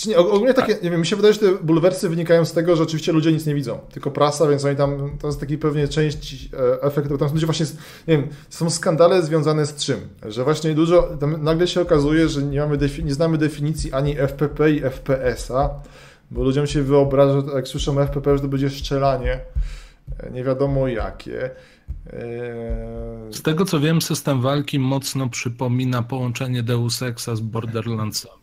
Czy nie, og- ogólnie takie, nie wiem, mi się wydaje, że te bulwersy wynikają z tego, że oczywiście ludzie nic nie widzą, tylko prasa, więc oni tam, to jest taki pewnie część e, efekt, bo tam ludzie właśnie, nie wiem, są skandale związane z czym? Że właśnie dużo, nagle się okazuje, że nie mamy, nie znamy definicji ani FPP i FPS-a, bo ludziom się wyobraża, jak słyszą FPP, że to będzie strzelanie, e, nie wiadomo jakie. E, Z tego co wiem, system walki mocno przypomina połączenie Deus Exa z Borderlandsem.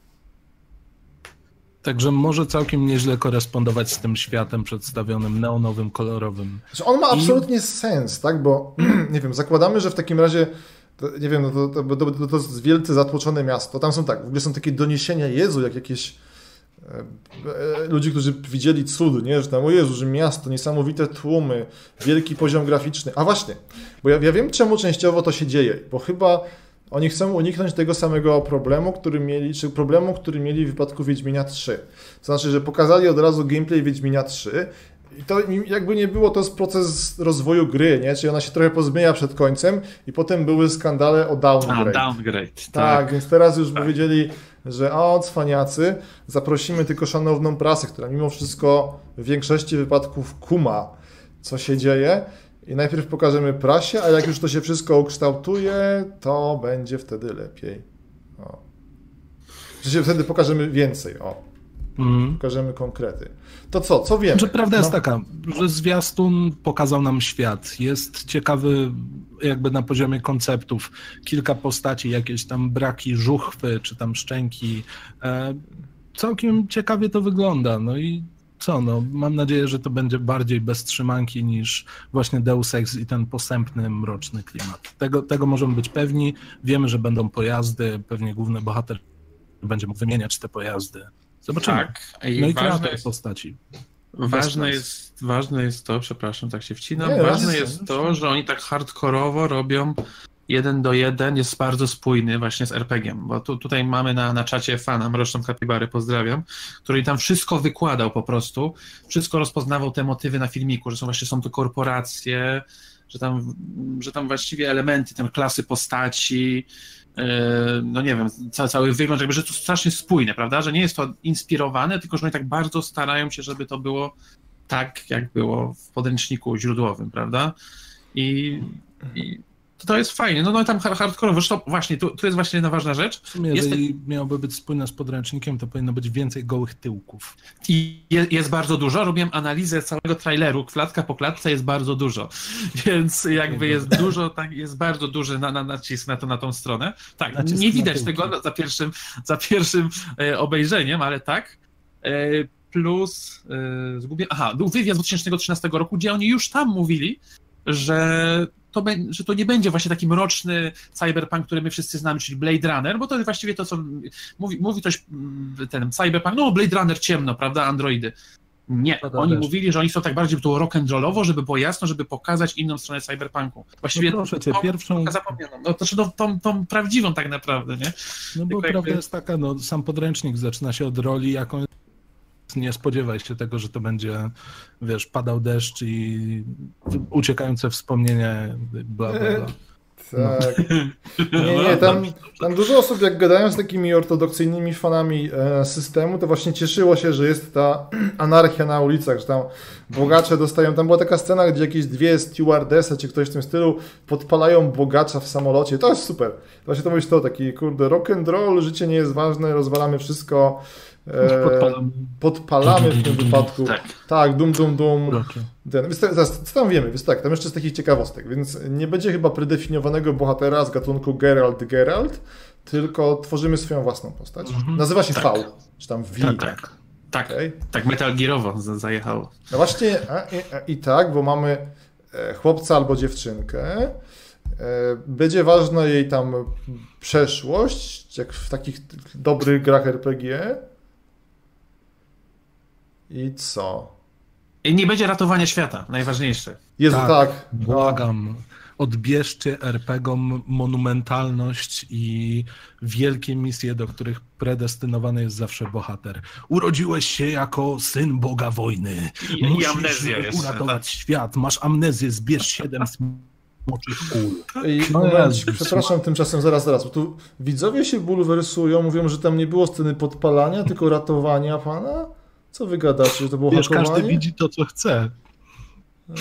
Także może całkiem nieźle korespondować z tym światem przedstawionym neonowym, kolorowym. Że on ma I- absolutnie sens, tak? Bo nie wiem, zakładamy, że w takim razie, to, nie wiem, no to, to, to, to, jest wielce zatłoczone miasto. Tam są tak, w ogóle są takie doniesienia, Jezu, jak jakieś e, e, ludzi, którzy widzieli cud, nie? Że tam, o Jezu, że miasto, niesamowite tłumy, wielki poziom graficzny. A właśnie, bo ja, ja wiem, czemu częściowo to się dzieje, bo chyba oni chcą uniknąć tego samego problemu, który mieli, czy problemu, który mieli w wypadku Wiedźmina 3. To znaczy, że pokazali od razu gameplay Wiedźmina 3 i to jakby nie było, to jest proces rozwoju gry, nie? Czyli ona się trochę pozmienia przed końcem i potem były skandale o downgrade. A, downgrade. Tak, tak więc teraz już tak. powiedzieli, że o, cwaniacy, zaprosimy tylko szanowną prasę, która mimo wszystko w większości wypadków kuma, co się dzieje i najpierw pokażemy prasie, a jak już to się wszystko ukształtuje, to będzie wtedy lepiej. O. Że wtedy pokażemy więcej, o. Mm. Pokażemy konkrety. To co, co wiemy? Że prawda no. jest taka, że zwiastun pokazał nam świat. Jest ciekawy jakby na poziomie konceptów. Kilka postaci, jakieś tam braki żuchwy, czy tam szczęki. E, całkiem ciekawie to wygląda. No i co, no, mam nadzieję, że to będzie bardziej bez trzymanki niż właśnie Deus Ex i ten posępny, mroczny klimat. Tego, tego możemy być pewni. Wiemy, że będą pojazdy, pewnie główny bohater będzie mógł wymieniać te pojazdy. Zobaczymy. Tak. I no i kreator jest, postaci. Ważne jest, ważne jest to, przepraszam, tak się wcinam, Nie, ważne jest, jest to, że oni tak hardkorowo robią jeden do jeden, jest bardzo spójny właśnie z RPG-iem, bo tu, tutaj mamy na, na czacie fana, Mroczną Kapibary, pozdrawiam, który tam wszystko wykładał po prostu, wszystko rozpoznawał te motywy na filmiku, że są właśnie są to korporacje, że tam, że tam właściwie elementy, tam klasy postaci, E, no nie wiem, cały, cały wygląd, jakby, że to strasznie spójne, prawda? Że nie jest to inspirowane, tylko że oni tak bardzo starają się, żeby to było tak, jak było w podręczniku źródłowym, prawda? I, i to jest fajnie. No, no tam hardcore, zresztą właśnie, tu, tu jest właśnie jedna ważna rzecz. W sumie, jest jeżeli miałoby być spójne z podręcznikiem, to powinno być więcej gołych tyłków. I jest, jest bardzo dużo. Robiłem analizę całego traileru, klatka po klatce jest bardzo dużo. Więc jakby jest dużo, tak, jest bardzo duży na, na, nacisk na, to, na tą stronę. Tak, nacisk nie widać tego za pierwszym, za pierwszym e, obejrzeniem, ale tak. E, plus, e, zgubię, aha, był wywiad z 2013 roku, gdzie oni już tam mówili, że to, że to nie będzie właśnie taki mroczny cyberpunk, który my wszyscy znamy, czyli Blade Runner, bo to jest właściwie to, co mówi, mówi coś mm, ten cyberpunk, no Blade Runner ciemno, prawda, androidy. Nie, no oni też. mówili, że oni są tak bardziej było rock'n'rollowo, żeby było jasno, żeby pokazać inną stronę cyberpunku. Właściwie no proszę cię, tą, pierwszą... zapomnianą, no, to znaczy no, tą, tą prawdziwą tak naprawdę, nie? No bo Tylko prawda jakby... jest taka, no sam podręcznik zaczyna się od roli, jaką nie spodziewaj się tego, że to będzie, wiesz, padał deszcz i uciekające wspomnienie, bla, bla, bla. Tak. Nie, nie, tam, tam dużo osób, jak gadają z takimi ortodoksyjnymi fanami e, systemu, to właśnie cieszyło się, że jest ta anarchia na ulicach, że tam bogacze dostają. Tam była taka scena, gdzie jakieś dwie stewardesy czy ktoś w tym stylu podpalają bogacza w samolocie. To jest super. Właśnie to mówisz to, taki kurde rock and roll, życie nie jest ważne, rozwalamy wszystko. E, podpalamy. podpalamy w tym wypadku. Tak, tak dum, dum, dum. Ten, więc teraz, co tam wiemy? Więc tak, tam jeszcze z takich ciekawostek, więc nie będzie chyba predefiniowanego bohatera z gatunku Geralt Geralt, tylko tworzymy swoją własną postać. Mhm. Nazywa się tak. V, czy tam V. Tak, tak. Tak, okay. tak Metal Gearowo zajechało. No właśnie, a, i, a, i tak, bo mamy e, chłopca albo dziewczynkę, e, będzie ważna jej tam przeszłość, jak w takich dobrych grach RPG, i co? I nie będzie ratowania świata, najważniejsze. Jezu, tak. tak. Błagam. Odbierzcie RPGom monumentalność i wielkie misje, do których predestynowany jest zawsze bohater. Urodziłeś się jako syn Boga wojny. I, Musisz i jest. uratować tak. świat. Masz amnezję, zbierz siedem smoczych kul. I, no, przepraszam, tymczasem zaraz, zaraz, bo tu widzowie się bulwersują, mówią, że tam nie było sceny podpalania, tylko ratowania pana? Co wy gadacie, że to było Wiesz, hakowanie? każdy widzi to, co chce. Eee,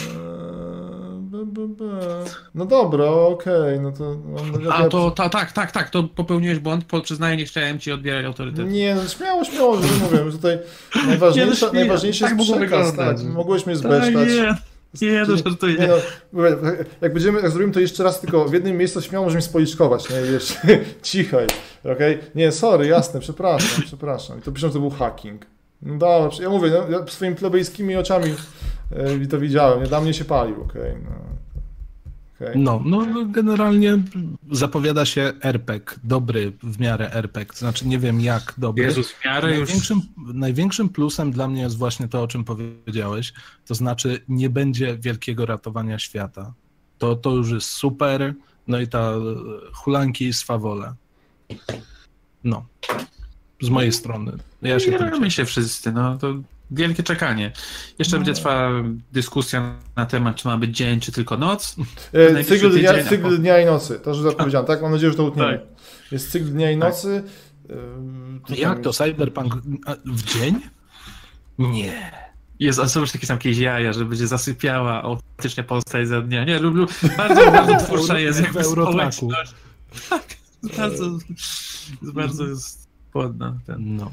no dobra, okej, okay, no to... No, A to, ta, tak, tak, tak, to popełniłeś błąd, przyznaję, nie chciałem ci odbierać autorytetu. Nie, no śmiało, śmiało, że mówię, tutaj najważniejsze, nie, najważniejsze tak jest przekaz, tak, mogłeś mnie zbesztać. Nie, nie, no żartuję. Nie, no, jak będziemy, jak zrobimy to jeszcze raz, tylko w jednym miejscu śmiało możemy spoliczkować, nie, wiesz, cichaj, okej? Okay? Nie, sorry, jasne, przepraszam, przepraszam. I to piszą, że to był hacking. No dobrze, ja mówię, no, ja swoimi plebejskimi oczami e, to widziałem, nie, dla mnie się palił, okej. Okay, no. Okay. No, no generalnie zapowiada się RPG, dobry w miarę RPG, to znaczy nie wiem jak dobry. Jezus, w miarę największym, już... największym plusem dla mnie jest właśnie to, o czym powiedziałeś, to znaczy nie będzie wielkiego ratowania świata. To, to już jest super, no i ta hulanki i swawole. No z mojej strony. Ja się Jaramy się wszyscy, no to wielkie czekanie. Jeszcze no. będzie trwała dyskusja na temat, czy ma być dzień, czy tylko noc. E, cykl, dnia, cykl dnia i nocy, to już zapowiedziałem, tak? Mam nadzieję, że to utniemy. Tak. Jest cykl dnia i tak. nocy. Tak. Jak to? Cyberpunk w dzień? Nie. Jest, a są już takie tam jakieś jaja, że będzie zasypiała autentycznie postać za dnia. Nie, lubię, bardzo, bardzo twórcza jest jakby społeczność. Tak, bardzo, bardzo jest płodna. Ten. No.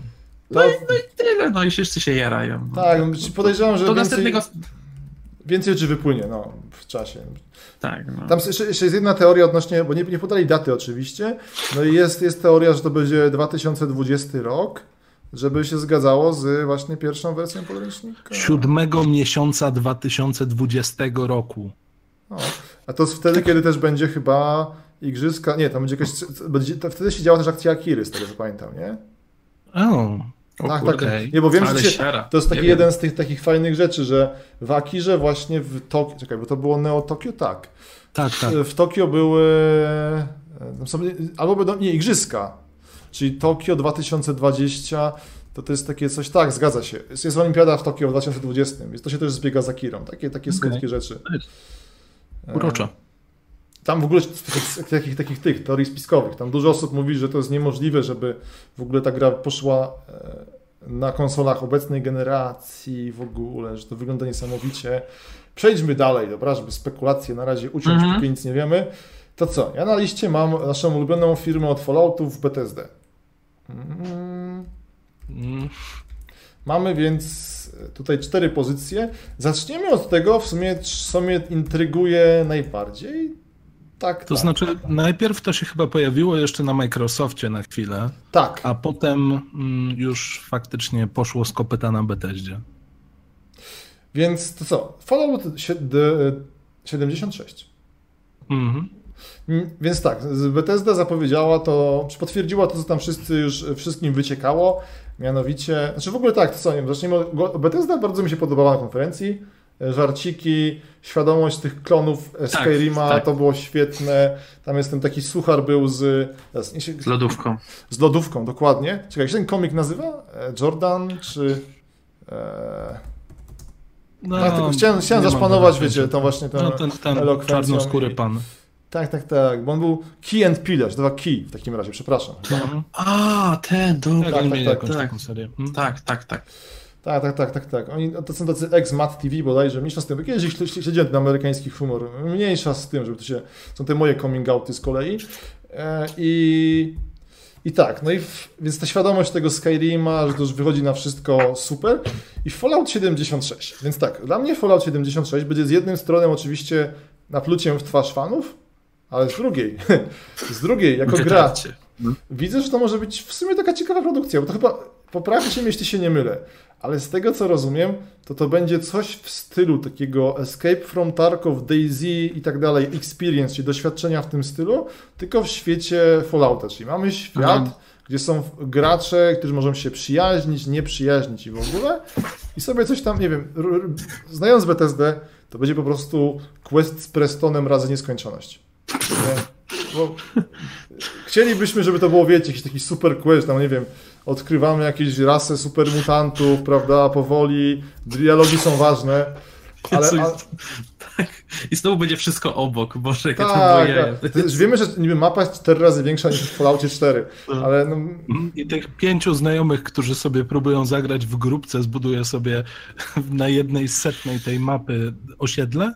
No, i, no i tyle, no i wszyscy się jarają. No. Tak, podejrzewam, że Do więcej, następnego... więcej rzeczy wypłynie no, w czasie. Tak, no. Tam jeszcze, jeszcze, jest jedna teoria odnośnie, bo nie, nie podali daty oczywiście, no i jest, jest teoria, że to będzie 2020 rok, żeby się zgadzało z właśnie pierwszą wersją podręcznika. Siódmego miesiąca 2020 roku. O, a to wtedy, kiedy też będzie chyba igrzyska, nie, tam będzie jakaś, będzie, wtedy się działa też akcja Akiry, z tego co pamiętam, nie? O, o tak, kurde, tak. Nie, bo wiem, że się, to jest taki jeden z tych takich fajnych rzeczy, że w Akirze właśnie w Tokio, czekaj, bo to było Neo Tokio, tak. Tak, tak. W Tokio były są, albo będą, nie, igrzyska, czyli Tokio 2020, to to jest takie coś, tak, zgadza się. Jest, jest Olimpiada w Tokio w 2020, więc to się też zbiega z Akirą, takie, takie okay. słodkie rzeczy. Uroczo. Tam w ogóle takich, takich tych teorii spiskowych, tam dużo osób mówi, że to jest niemożliwe, żeby w ogóle ta gra poszła e, na konsolach obecnej generacji w ogóle, że to wygląda niesamowicie. Przejdźmy dalej, dobra, żeby spekulacje na razie uciąć, mhm. póki nic nie wiemy. To co? Ja na liście mam naszą ulubioną firmę od Falloutów BTSD. Mm. Mm. Mamy więc tutaj cztery pozycje. Zaczniemy od tego, w sumie, co mnie intryguje najbardziej. Tak, to tak. znaczy, najpierw to się chyba pojawiło jeszcze na Microsoftie na chwilę. Tak. A potem mm, już faktycznie poszło z kopyta na Bethesdzie. Więc to co? Fallout 76. Mhm. Mm, więc tak, Bethesda zapowiedziała to, czy potwierdziła to, co tam wszyscy już wszystkim wyciekało, mianowicie, znaczy w ogóle tak, to co, nie zacznijmy od, Bethesda bardzo mi się podobała na konferencji, żarciki, świadomość tych klonów tak, Skyrima, tak. to było świetne. Tam jest ten taki suchar był z... Z lodówką. Z lodówką, dokładnie. Czekaj, jak się ten komik nazywa? E, Jordan, czy... E... No, tak, tylko chciałem, chciałem zaszpanować, wiecie, tą właśnie tę no, ten, ten czarnoskóry pan. Tak, tak, tak, bo on był Key and Pillar, to Key w takim razie, przepraszam. Mhm. A, ten, dobra. Tak, tak, tak, tak, tak. tak, tak, tak. Tak, tak, tak, tak. Oni to są tacy ex-Mat TV bodajże, mniejsza z tym. Kiedyś śledziłem ten amerykański humor, mniejsza z tym, żeby to się, są te moje coming outy z kolei. E, I, i tak, no i w, więc ta świadomość tego Skyrima, że to już wychodzi na wszystko super. I Fallout 76. Więc tak, dla mnie Fallout 76 będzie z jednym stronem oczywiście napluciem w twarz fanów, ale z drugiej, z drugiej, jako gra, widzę, że to może być w sumie taka ciekawa produkcja, bo to chyba, poprawcie mnie, jeśli się nie mylę, ale z tego co rozumiem, to to będzie coś w stylu takiego Escape from Tarkov, Daisy i tak dalej, experience, czyli doświadczenia w tym stylu, tylko w świecie Fallouta, czyli mamy świat, gdzie są gracze, którzy możemy się przyjaźnić, nie przyjaźnić i w ogóle i sobie coś tam, nie wiem, znając BTSD, to będzie po prostu quest z Prestonem razy nieskończoność. Nie? Bo chcielibyśmy, żeby to było, wiecie, jakiś taki super quest, tam nie wiem, odkrywamy jakieś rasę supermutantów, prawda, powoli, dialogi są ważne, ale... A... Tak. I znowu będzie wszystko obok, Boże, jak tak, to tak. Wiemy, że niby mapa jest cztery razy większa niż w Falloutie 4, no. ale... No... I tych pięciu znajomych, którzy sobie próbują zagrać w grupce, zbuduje sobie na jednej setnej tej mapy osiedle,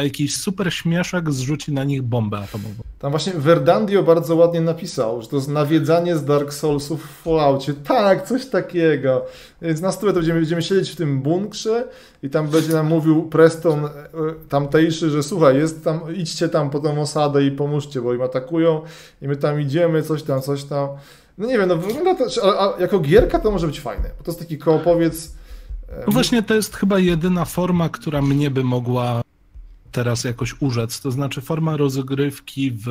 a jakiś super śmieszek zrzuci na nich bombę atomową. Tam właśnie Verdandio bardzo ładnie napisał, że to jest nawiedzanie z Dark Soulsów w Falloutie. Tak, coś takiego. Więc na stówę to będziemy, będziemy siedzieć w tym bunkrze i tam będzie nam mówił Preston e, tamtejszy, że słuchaj, jest tam, idźcie tam po tą osadę i pomóżcie, bo im atakują i my tam idziemy, coś tam, coś tam. No nie wiem, no wygląda to, a, jako gierka to może być fajne, bo to jest taki kołopowiec. No właśnie to jest chyba jedyna forma, która mnie by mogła teraz jakoś urzec, to znaczy forma rozgrywki w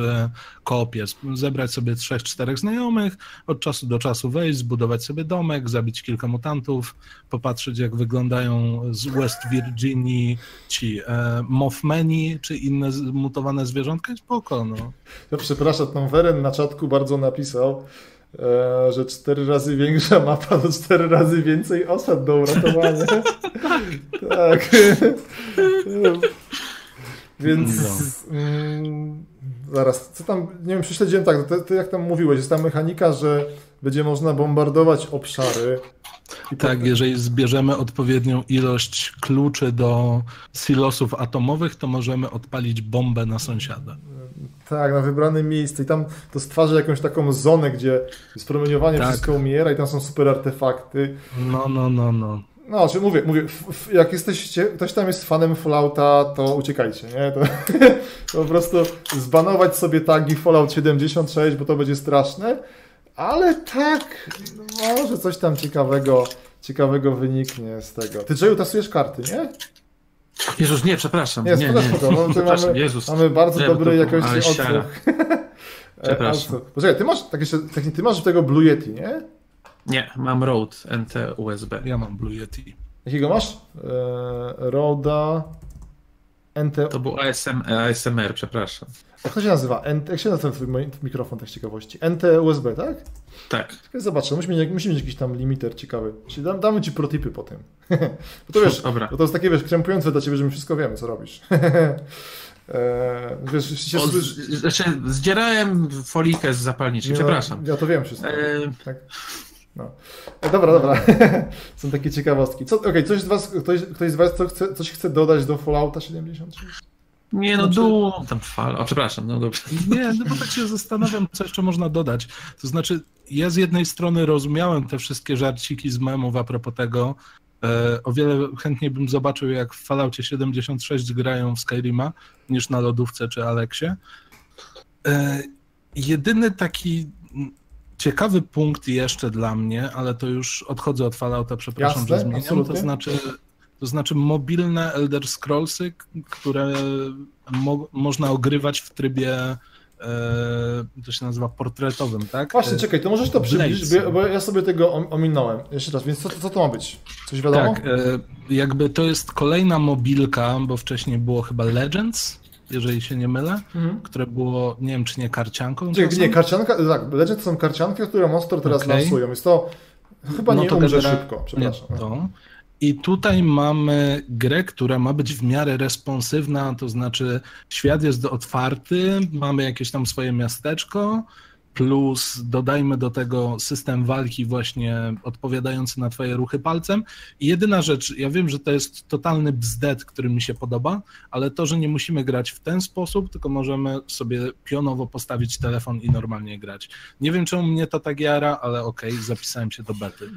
koopie, zebrać sobie trzech, czterech znajomych, od czasu do czasu wejść, zbudować sobie domek, zabić kilka mutantów, popatrzeć jak wyglądają z West Virginii ci e, Mothmani, czy inne mutowane zwierzątka, spoko, no. Ja przepraszam, tam Weren na czatku bardzo napisał, e, że cztery razy większa mapa to cztery razy więcej osad do uratowania. tak. Więc No. mm, zaraz, co tam, nie wiem, prześledziłem tak, to, to jak tam mówiłeś, jest ta mechanika, że będzie można bombardować obszary. Tak, potem- jeżeli zbierzemy odpowiednią ilość kluczy do silosów atomowych, to możemy odpalić bombę na sąsiada. Tak, na wybrane miejsce i tam to stwarza jakąś taką zonę, gdzie jest promieniowanie, Tak. wszystko umiera i tam są super artefakty. No, no, no, no. No, czy mówię, mówię, f, jak jesteście, ktoś tam jest fanem Fallouta, to uciekajcie, nie? To, to po prostu zbanować sobie tagi Fallout 76, bo to będzie straszne, ale tak, może coś tam ciekawego, ciekawego wyniknie z tego. Ty, Joe'u, tasujesz karty, nie? Jezus, nie, przepraszam. Nie, Nie, nie, spoko, no, to Przepraszam, mamy, Jezus. mamy bardzo Nie, bo dobrej to- jakości odsłuch. Przepraszam. Poczekaj, ty masz, tak jeszcze, tak, ty masz tego Blue Yeti, nie? Nie, mam Rode NT USB. Ja mam Blue Yeti. Jakiego masz? E, Roda NT... To był ASM, ASMR, przepraszam. Jak to się nazywa? N... Jak się nazywa twój mikrofon, tak z ciekawości? NT USB, tak? Tak. Zobaczę, musimy mieć, musimy mieć jakiś tam limiter ciekawy. Czyli dam, damy ci protipy po tym. bo to wiesz, Dobra. bo to jest takie wiesz, krępujące dla ciebie, że my wszystko wiemy, co robisz. e, wiesz, się O, słyszy- z, znaczy, zdzierałem folikę z zapalniczki, no, przepraszam. Ja to wiem wszystko. E, Tak. No. E, dobra, dobra. Są takie ciekawostki. Co, okej, coś z was, ktoś, ktoś z was co chce, coś chce dodać do Fallouta 76? nie no, Znaczy- dół, tam fal. O, przepraszam, no dobrze. Nie, no bo tak się zastanawiam, co jeszcze można dodać. To znaczy, ja z jednej strony rozumiałem te wszystkie żarciki z memów a propos tego. E, o wiele chętniej bym zobaczył, jak w Falloutie 76 grają w Skyrima, niż na lodówce czy Alexie. E, jedyny taki ciekawy punkt jeszcze dla mnie, ale to już odchodzę od Fallouta, przepraszam, Jasne, że zmieniam, absolutnie. to znaczy, to znaczy mobilne Elder Scrollsy, które mo można ogrywać w trybie e, to się nazywa portretowym, tak? Właśnie, E, czekaj, to możesz to przybliżyć, bo, ja sobie tego om- ominąłem. Jeszcze raz, więc co, co to ma być? Coś wiadomo? Tak, e, jakby to jest kolejna mobilka, bo wcześniej było chyba Legends, jeżeli się nie mylę, Mhm. które było, nie wiem czy nie karcianką. Czasem? nie, karcianka, tak, Legend to są karcianki, które Monster teraz Okej. lansują. Jest to chyba No nie to umrze genera- szybko, przepraszam. Nie, to. I tutaj mamy grę, która ma być w miarę responsywna, to znaczy świat jest otwarty, mamy jakieś tam swoje miasteczko, plus dodajmy do tego system walki właśnie odpowiadający na twoje ruchy palcem. I jedyna rzecz, ja wiem, że to jest totalny bzdet, który mi się podoba, ale to, że nie musimy grać w ten sposób, tylko możemy sobie pionowo postawić telefon i normalnie grać. Nie wiem, czemu mnie to tak jara, ale okej, zapisałem się do bety.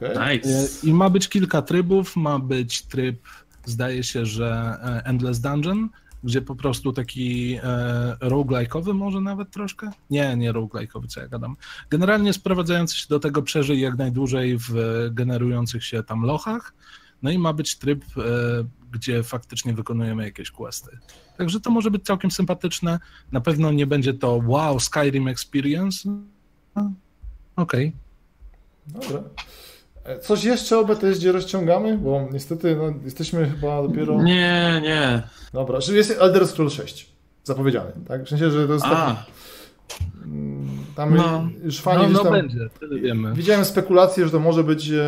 E, Nice. I ma być kilka trybów. Ma być tryb, zdaje się, że e, Endless Dungeon, gdzie po prostu taki e, roguelike'owy może nawet troszkę? Nie, nie roguelike'owy, co ja gadam. Generalnie sprowadzający się do tego przeżyj jak najdłużej w generujących się tam lochach. No i ma być tryb, e, gdzie faktycznie wykonujemy jakieś questy. Także to może być całkiem sympatyczne. Na pewno nie będzie to wow, Skyrim Experience. No, Okej. Dobra. E, Coś jeszcze o BTSD rozciągamy? Bo niestety no, jesteśmy chyba dopiero... Nie, nie. Dobra, czyli jest Elder Scrolls 6 zapowiedziany, tak? W sensie, że to jest taki... A, mm, Tam No. już fani No, no tam... będzie, tyle wiemy. Widziałem spekulacje, że to może być e,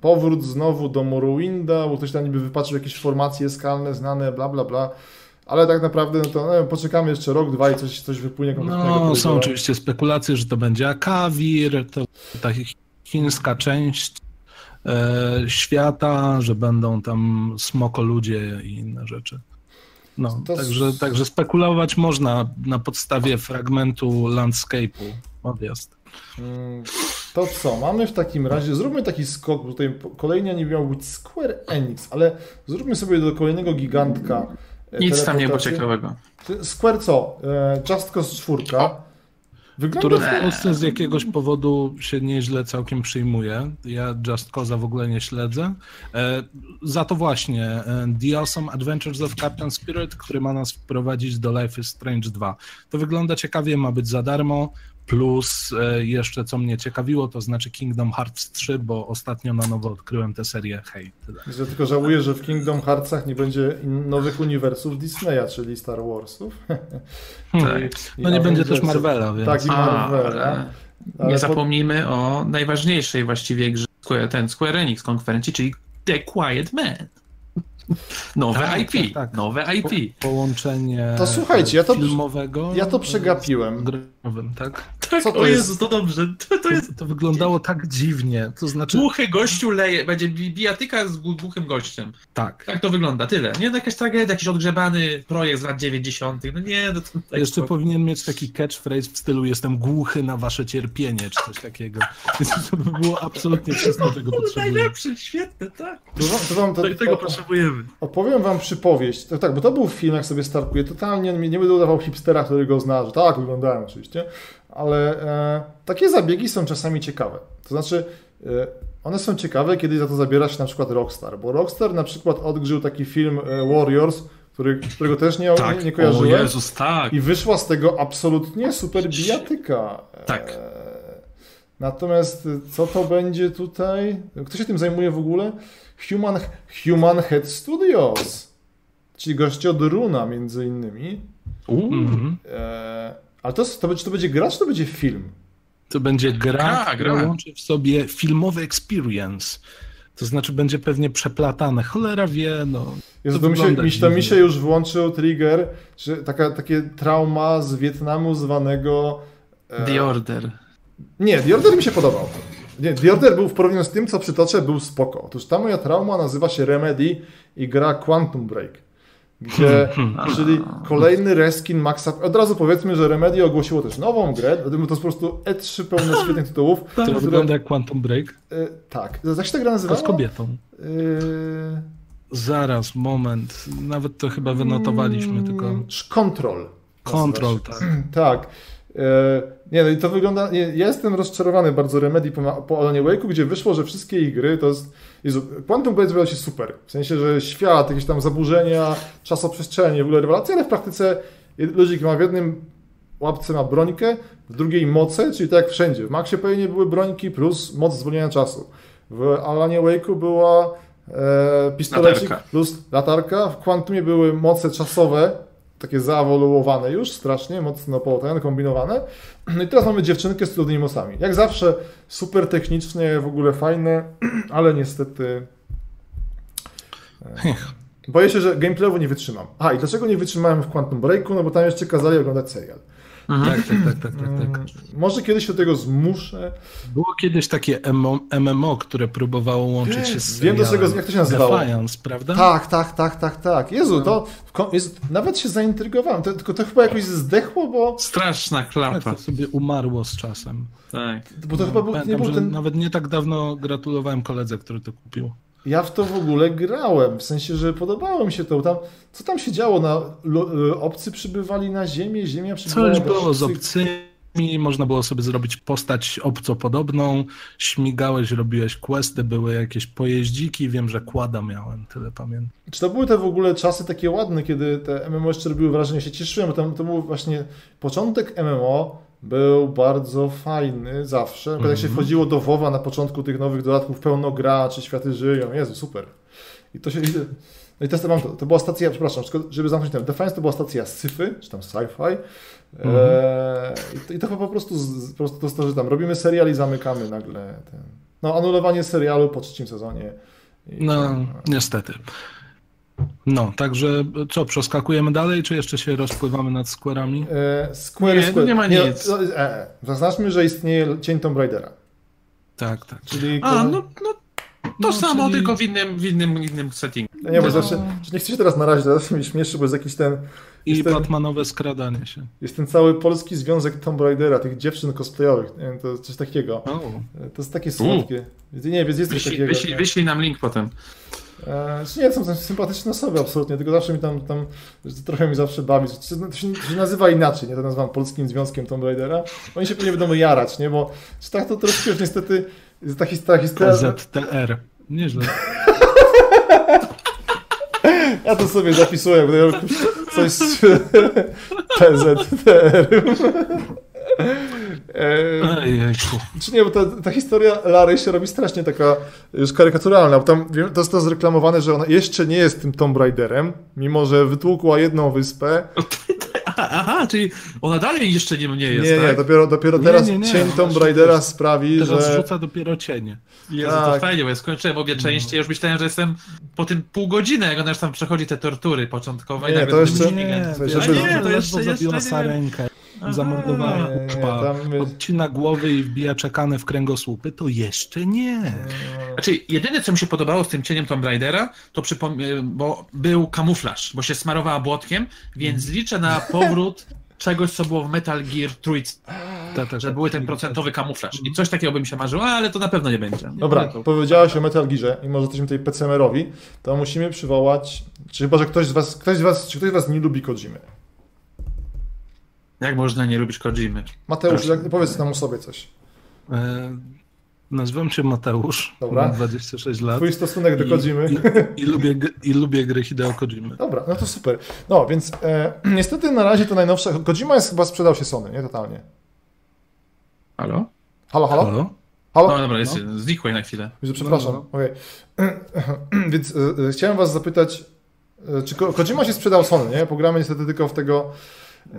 powrót znowu do Morrowinda, bo ktoś tam niby wypatrzył jakieś formacje skalne znane, bla, bla, bla. Ale tak naprawdę, no to no, poczekamy jeszcze rok, dwa i coś, coś wypłynie konkretnego. No, są oczywiście spekulacje, że to będzie Akawir, to ta chi- chińska część e, świata, że będą tam smoko ludzie i inne rzeczy. No, To s- także, także spekulować można na podstawie fragmentu landscape'u odjazd. Mm, To co, mamy w takim razie, zróbmy taki skok, bo tutaj kolejny nie miał być Square Enix, ale zróbmy sobie do kolejnego gigantka. e, nic tam nie było ciekawego. Square co? Just Cause 4. Wygląda Który w. Polsce z jakiegoś powodu się nieźle całkiem przyjmuje. Ja Just Cause'a w ogóle nie śledzę. E, za to właśnie e, The Awesome Adventures of Captain Spirit, który ma nas wprowadzić do Life is Strange 2. To wygląda ciekawie, ma być za darmo, plus e, jeszcze co mnie ciekawiło, to znaczy Kingdom Hearts 3, bo ostatnio na nowo odkryłem tę serię. Hej, tyle. Ja tylko żałuję, że w Kingdom Heartsach nie będzie nowych uniwersów Disneya, czyli Star Warsów. Hmm. I- i No nie będzie też. Marvela, więc... Tak, i A, Marvela. ale- Ale Nie po- zapomnijmy o najważniejszej właściwie grze ten Square Enix konferencji, czyli The Quiet Man. Nowe Tak, IP, tak, tak. nowe IP. Połączenie To słuchajcie, ja to- filmowego ja to przegapiłem. growym, tak? Tak, Co to o jest? Jezu, to dobrze. To, to jest To wyglądało tak dziwnie. To znaczy, głuchy gościu leje, będzie bi- bijatyka z gł- głuchym gościem. tak. Tak to wygląda, tyle. Nie, no jakaś tragedia, jakiś odgrzebany projekt z lat 90. No nie, no to tak Jeszcze to- powinien mieć taki catchphrase w stylu jestem głuchy na wasze cierpienie, czy coś takiego. To by było absolutnie wszystko, czego To potrzebuję. najlepszy, świetne, tak. To wam, to to, To, tego potrzebujemy. Opowiem wam przypowieść. To, tak, bo to był film, jak sobie startuje. Totalnie nie, nie będę udawał hipstera, który go zna, że tak, wyglądałem oczywiście. Ale e, takie zabiegi są czasami ciekawe. To znaczy, e, one są ciekawe, kiedy za to zabiera się na przykład Rockstar. Bo Rockstar na przykład odgrzył taki film e, Warriors, który, którego też nie, nie, nie o kojarzyłem. Jezus, tak. I wyszła z tego absolutnie super bijatyka. Tak. E, Natomiast y, co to będzie tutaj? Kto się tym zajmuje w ogóle? Human, Human Head Studios. Czyli goście od Runa między innymi. Mhm. E, ale to, to, będzie- czy to będzie gra, czy to będzie film? To będzie gra, Gra, która gra. łączy w sobie filmowy experience. To znaczy będzie pewnie przeplatane. Cholera wie, no. Jezu, To mi się, mi, to mi się już włączył trigger, że taka, takie trauma z Wietnamu zwanego... e, The Order. Nie, The Order mi się podobał. Nie, The Order był w porównaniu z tym, co przytoczę, był spoko. Otóż ta moja trauma nazywa się Remedy i gra Quantum Break. Gdzie, czyli kolejny reskin Maxa. Od razu powiedzmy, że Remedy ogłosiło też nową grę. To jest po prostu E3 pełne świetnych tytułów. To które- wygląda jak Quantum Break, e, tak. Jak się ta gra tylko nazywała? z kobietą. E, Zaraz, moment. Nawet to chyba wynotowaliśmy, tylko mm, Control. Control, tak. Tak. E, nie, no i to wygląda. Nie, ja jestem rozczarowany bardzo Remedy po, po Alanie Wake'u, gdzie wyszło, że wszystkie ich gry to jest. Jezu, Quantum Blade wygląda się super. W sensie, że świat, jakieś tam zaburzenia, czasoprzestrzenie, w ogóle rewelacja, ale w praktyce ludzik ma w jednym łapce ma brońkę, w drugiej moce, czyli tak jak wszędzie. W Maxie Payne były brońki plus moc zwolnienia czasu. W Alanie Wake'u była e, pistolecik Latarka. plus latarka. W Quantumie były moce czasowe, takie zaewoluowane już strasznie, mocno połatane, kombinowane. No i teraz mamy dziewczynkę z trudnymi mocami. Jak zawsze super technicznie, w ogóle fajne, ale niestety... e, Boję się, że gameplayowo nie wytrzymam. A i dlaczego nie wytrzymałem w Quantum Breaku? No bo tam jeszcze kazali oglądać serial. Mhm. Tak, tak, tak, tak, tak, tak. Mm, Może kiedyś się do tego zmuszę. Było kiedyś takie MMO, które próbowało łączyć się z Wiem do czego, jak to się nazywało. Defiance, prawda? Tak, tak, tak, tak, tak. Jezu, to nawet się zaintrygowałem. To, tylko to chyba jakoś zdechło, bo, Straszna Tak, klapa. to sobie umarło z czasem. Tak. bo to chyba był, nie był ten... nawet nie tak dawno gratulowałem koledze, który to kupił. Ja w to w ogóle grałem, w sensie, że podobało mi się to. Tam, co tam się działo? Na, e, obcy przybywali na ziemię, ziemia przybywała Coś było z obcymi, można było sobie zrobić postać obcopodobną, śmigałeś, robiłeś questy, były jakieś pojeździki, wiem, że kłada miałem, tyle pamiętam. Czy to były te w ogóle czasy takie ładne, kiedy te MMO jeszcze robiły wrażenie? Się cieszyłem, bo tam, to był właśnie początek MMO był bardzo fajny zawsze. Mm Jak się wchodziło do WoWa na początku tych nowych dodatków, pełno gra, czy światy żyją, Jezu, super. I to się... No i teraz mam to. To była stacja, przepraszam, żeby zamknąć ten Defiance, to była stacja sci-fi, czy tam sci-fi. Eee, i, to, I to chyba po prostu, z, po prostu to, to, że tam robimy serial i zamykamy nagle ten... No, anulowanie serialu po trzecim sezonie. I, No, niestety. No, także co, przeskakujemy dalej, czy jeszcze się rozpływamy nad skórami? E, Square, Nie, Square. nie ma nic. no, e. Zaznaczmy, że istnieje cień Tomb Raidera. Tak, tak. Czyli. A, no, no to No, samo, czyli- tylko w innym, w innym, innym settingu. No nie, bo no. zawsze. że Nie chcę się teraz narazić, teraz mnie śmieszy, bo jest jakiś ten. I ten, Batmanowe skradanie się. jest ten cały polski związek Tomb Raidera, tych dziewczyn cosplayowych. Nie wiem, to coś takiego. O, E, To jest takie słodkie. Nie, więc jest coś Wyślij, takiego. wyślij, wyślij nam link potem. E, czy nie, są to sympatyczne osoby, absolutnie, tylko zawsze mi tam, tam trochę mi zawsze bawi. To się, to się, nazywa inaczej, nie to nazywam polskim związkiem Tomb Raidera. Oni się pewnie będą jarać, nie, bo czy tak to troszkę już niestety ta, his- ta historia... ZTR. Nieźle. Ja to sobie zapisuję, bo ja coś z PZTR. E, Ejejku. czy nie, bo ta, ta historia Lary się robi strasznie taka już karykaturalna, bo tam wiem, to jest to zreklamowane, że ona jeszcze nie jest tym Tomb Raiderem, mimo że wytłukła jedną wyspę, aha, czyli ona dalej jeszcze nie mnie jest, Nie, nie, tak? dopiero, dopiero Nie, teraz nie, nie, cień Tomb właśnie Raidera teraz- sprawi, Teraz że... rzuca dopiero cienie. Jezu, Tak. to fajnie, bo ja skończyłem obie części, ja już myślałem, że jestem po tym pół godziny, jak ona już tam przechodzi te tortury początkowe. Nie, to jeszcze- śmigiem. to to jeszcze- jeszcze, nie, to jeszcze- zabiła jeszcze nie. Tam jest- odcina głowy i wbija czekane w kręgosłupy, to jeszcze nie. Znaczy, jedyne, co mi się podobało z tym cieniem Tomb Raidera, to przypom- bo był kamuflaż, bo się smarowała błotkiem, więc Mhm. liczę na powrót czegoś, co było w Metal Gear Trójce, że były ten procentowy kamuflaż. I coś takiego bym się marzyło, ale to na pewno nie będzie. Nie, Dobra, nie, to... powiedziałaś o Metal Gearze i może jesteśmy tutaj PCMR-owi, to musimy przywołać, czy chyba, że ktoś z was, ktoś z was, czy ktoś z was nie lubi Kojimy? Jak można nie lubić Kojimy? Mateusz, Proszę. jak, powiedz nam o sobie coś. E, nazywam się Mateusz, Dobra. mam 26 lat Twój stosunek do I- Kojimy. i, i, lubię, i lubię gry Hideo Kojimy. Dobra, no to super. No, więc e, niestety na razie to najnowsza, Kojima jest chyba sprzedał się Sony, nie? Totalnie. Halo? Halo, halo? Halo? Halo? No dobra, jest, znikłeś na chwilę. Przepraszam, No, okej. Więc e, e, chciałem was zapytać, e, czy Ko- Kojima się sprzedał Sony, nie? Pogramy niestety tylko w tego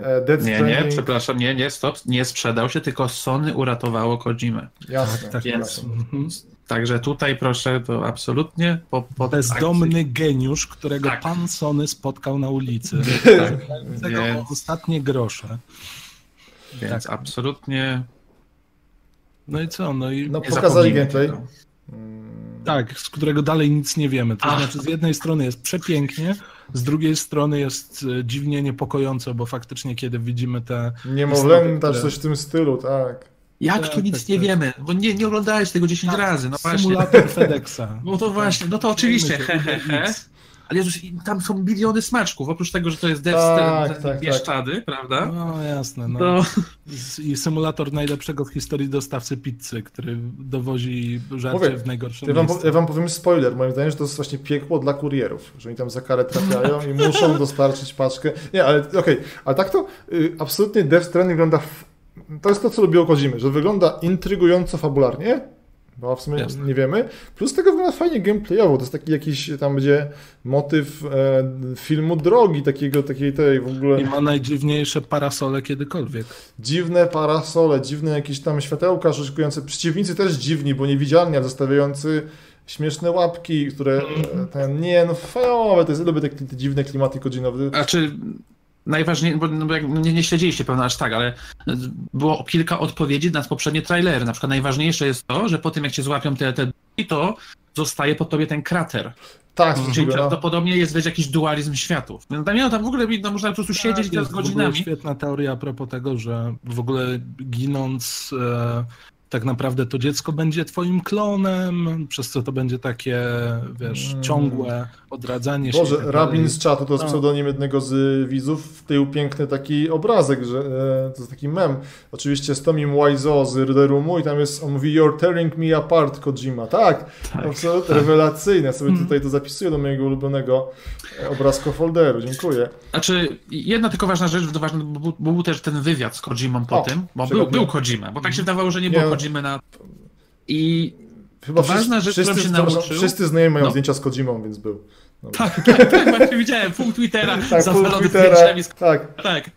e, Dead Nie, Stranding. nie, przepraszam, nie, nie, stop, nie sprzedał się, tylko Sony uratowało Kojimę. Jasne, Tak, Więc- jasne. Mhm. Także tutaj proszę, to absolutnie po, po Bezdomny geniusz, którego Tak. pan Sony spotkał na ulicy. Tak, Tego więc, ostatnie grosze. więc tak. absolutnie No i co? No i No pokazali. Mm, tak, z którego dalej nic nie wiemy. To Ach. znaczy, z jednej strony jest przepięknie, z drugiej strony jest e, dziwnie niepokojąco, bo faktycznie, kiedy widzimy te. Niemowlęta, które- coś w tym stylu, tak. Jak Tak, tu nic tak, nie tak. wiemy? Bo nie, nie oglądałeś tego 10 razy, no właśnie. Symulator FedExa. No to właśnie, no to oczywiście, he, he, he. Ale Jezus, tam są biliony smaczków, oprócz tego, że to jest Death Tak, tak, tak, Bieszczady, prawda? No jasne. No. To I symulator najlepszego w historii dostawcy pizzy, który dowozi żarcie Mówię, w najgorszym Ja wam, ja wam powiem spoiler, moim zdaniem, że to jest właśnie piekło dla kurierów, że oni tam za karę trafiają i muszą dostarczyć paczkę. Nie, ale okej, ale tak to y, absolutnie Death Stranding wygląda, w, to jest to, co lubię o Kojimy, że wygląda intrygująco fabularnie, bo w sumie Jasne. nie wiemy, plus tego wygląda fajnie gameplayowo, to jest taki jakiś, tam będzie motyw e, filmu Drogi, takiego, takiej tej w ogóle... I ma najdziwniejsze parasole kiedykolwiek. Dziwne parasole, dziwne jakieś tam światełka szykujące. Przeciwnicy też dziwni, bo niewidzialni, a zostawiający śmieszne łapki, które e, ten, nie, no fajowe, to jest, lubię te, te dziwne klimaty godzinowe. Znaczy, najważniejsze, bo, no bo jak nie, nie śledziliście pewno aż tak, ale było kilka odpowiedzi na poprzednie trailery. Na przykład najważniejsze jest to, że po tym jak cię złapią te, te d- to zostaje po tobie ten krater. Tak, Czyli no, prawdopodobnie jest wiesz, jakiś dualizm światów. No tam, nie, tam w ogóle no, można po prostu siedzieć Tak, teraz jest w ogóle godzinami. świetna teoria a propos tego, że w ogóle ginąc e, tak naprawdę to dziecko będzie twoim klonem, przez co to będzie takie, wiesz, Mm. ciągłe odradzanie się. Boże, i tak Rabin dalej. z czatu to jest No. pseudonim jednego z widzów, w tył piękny taki obrazek, że e, to jest taki mem. Oczywiście z Tomim Wiseau z The Roomu i tam jest, on mówi You're tearing me apart, Kojima. Tak, Tak, absolutnie rewelacyjne. Sobie tutaj to zapisuję do mojego ulubionego e, obrazkofolderu. Dziękuję. Znaczy, jedna tylko ważna rzecz, to ważne, bo, był- też ten wywiad z Kojimą po O, tym, bo był, był Kojima, bo tak się wydawało, że nie Nie, było no. I Chyba Ważna wszyscy, rzecz, którą wszyscy, się nauczył- wszyscy znajomi mają No. zdjęcia z Kojimą, więc był. Dobra. tak, tak, tak, właśnie widziałem, pół Twittera Tak, zawalony Twittera, z... tak. Tak,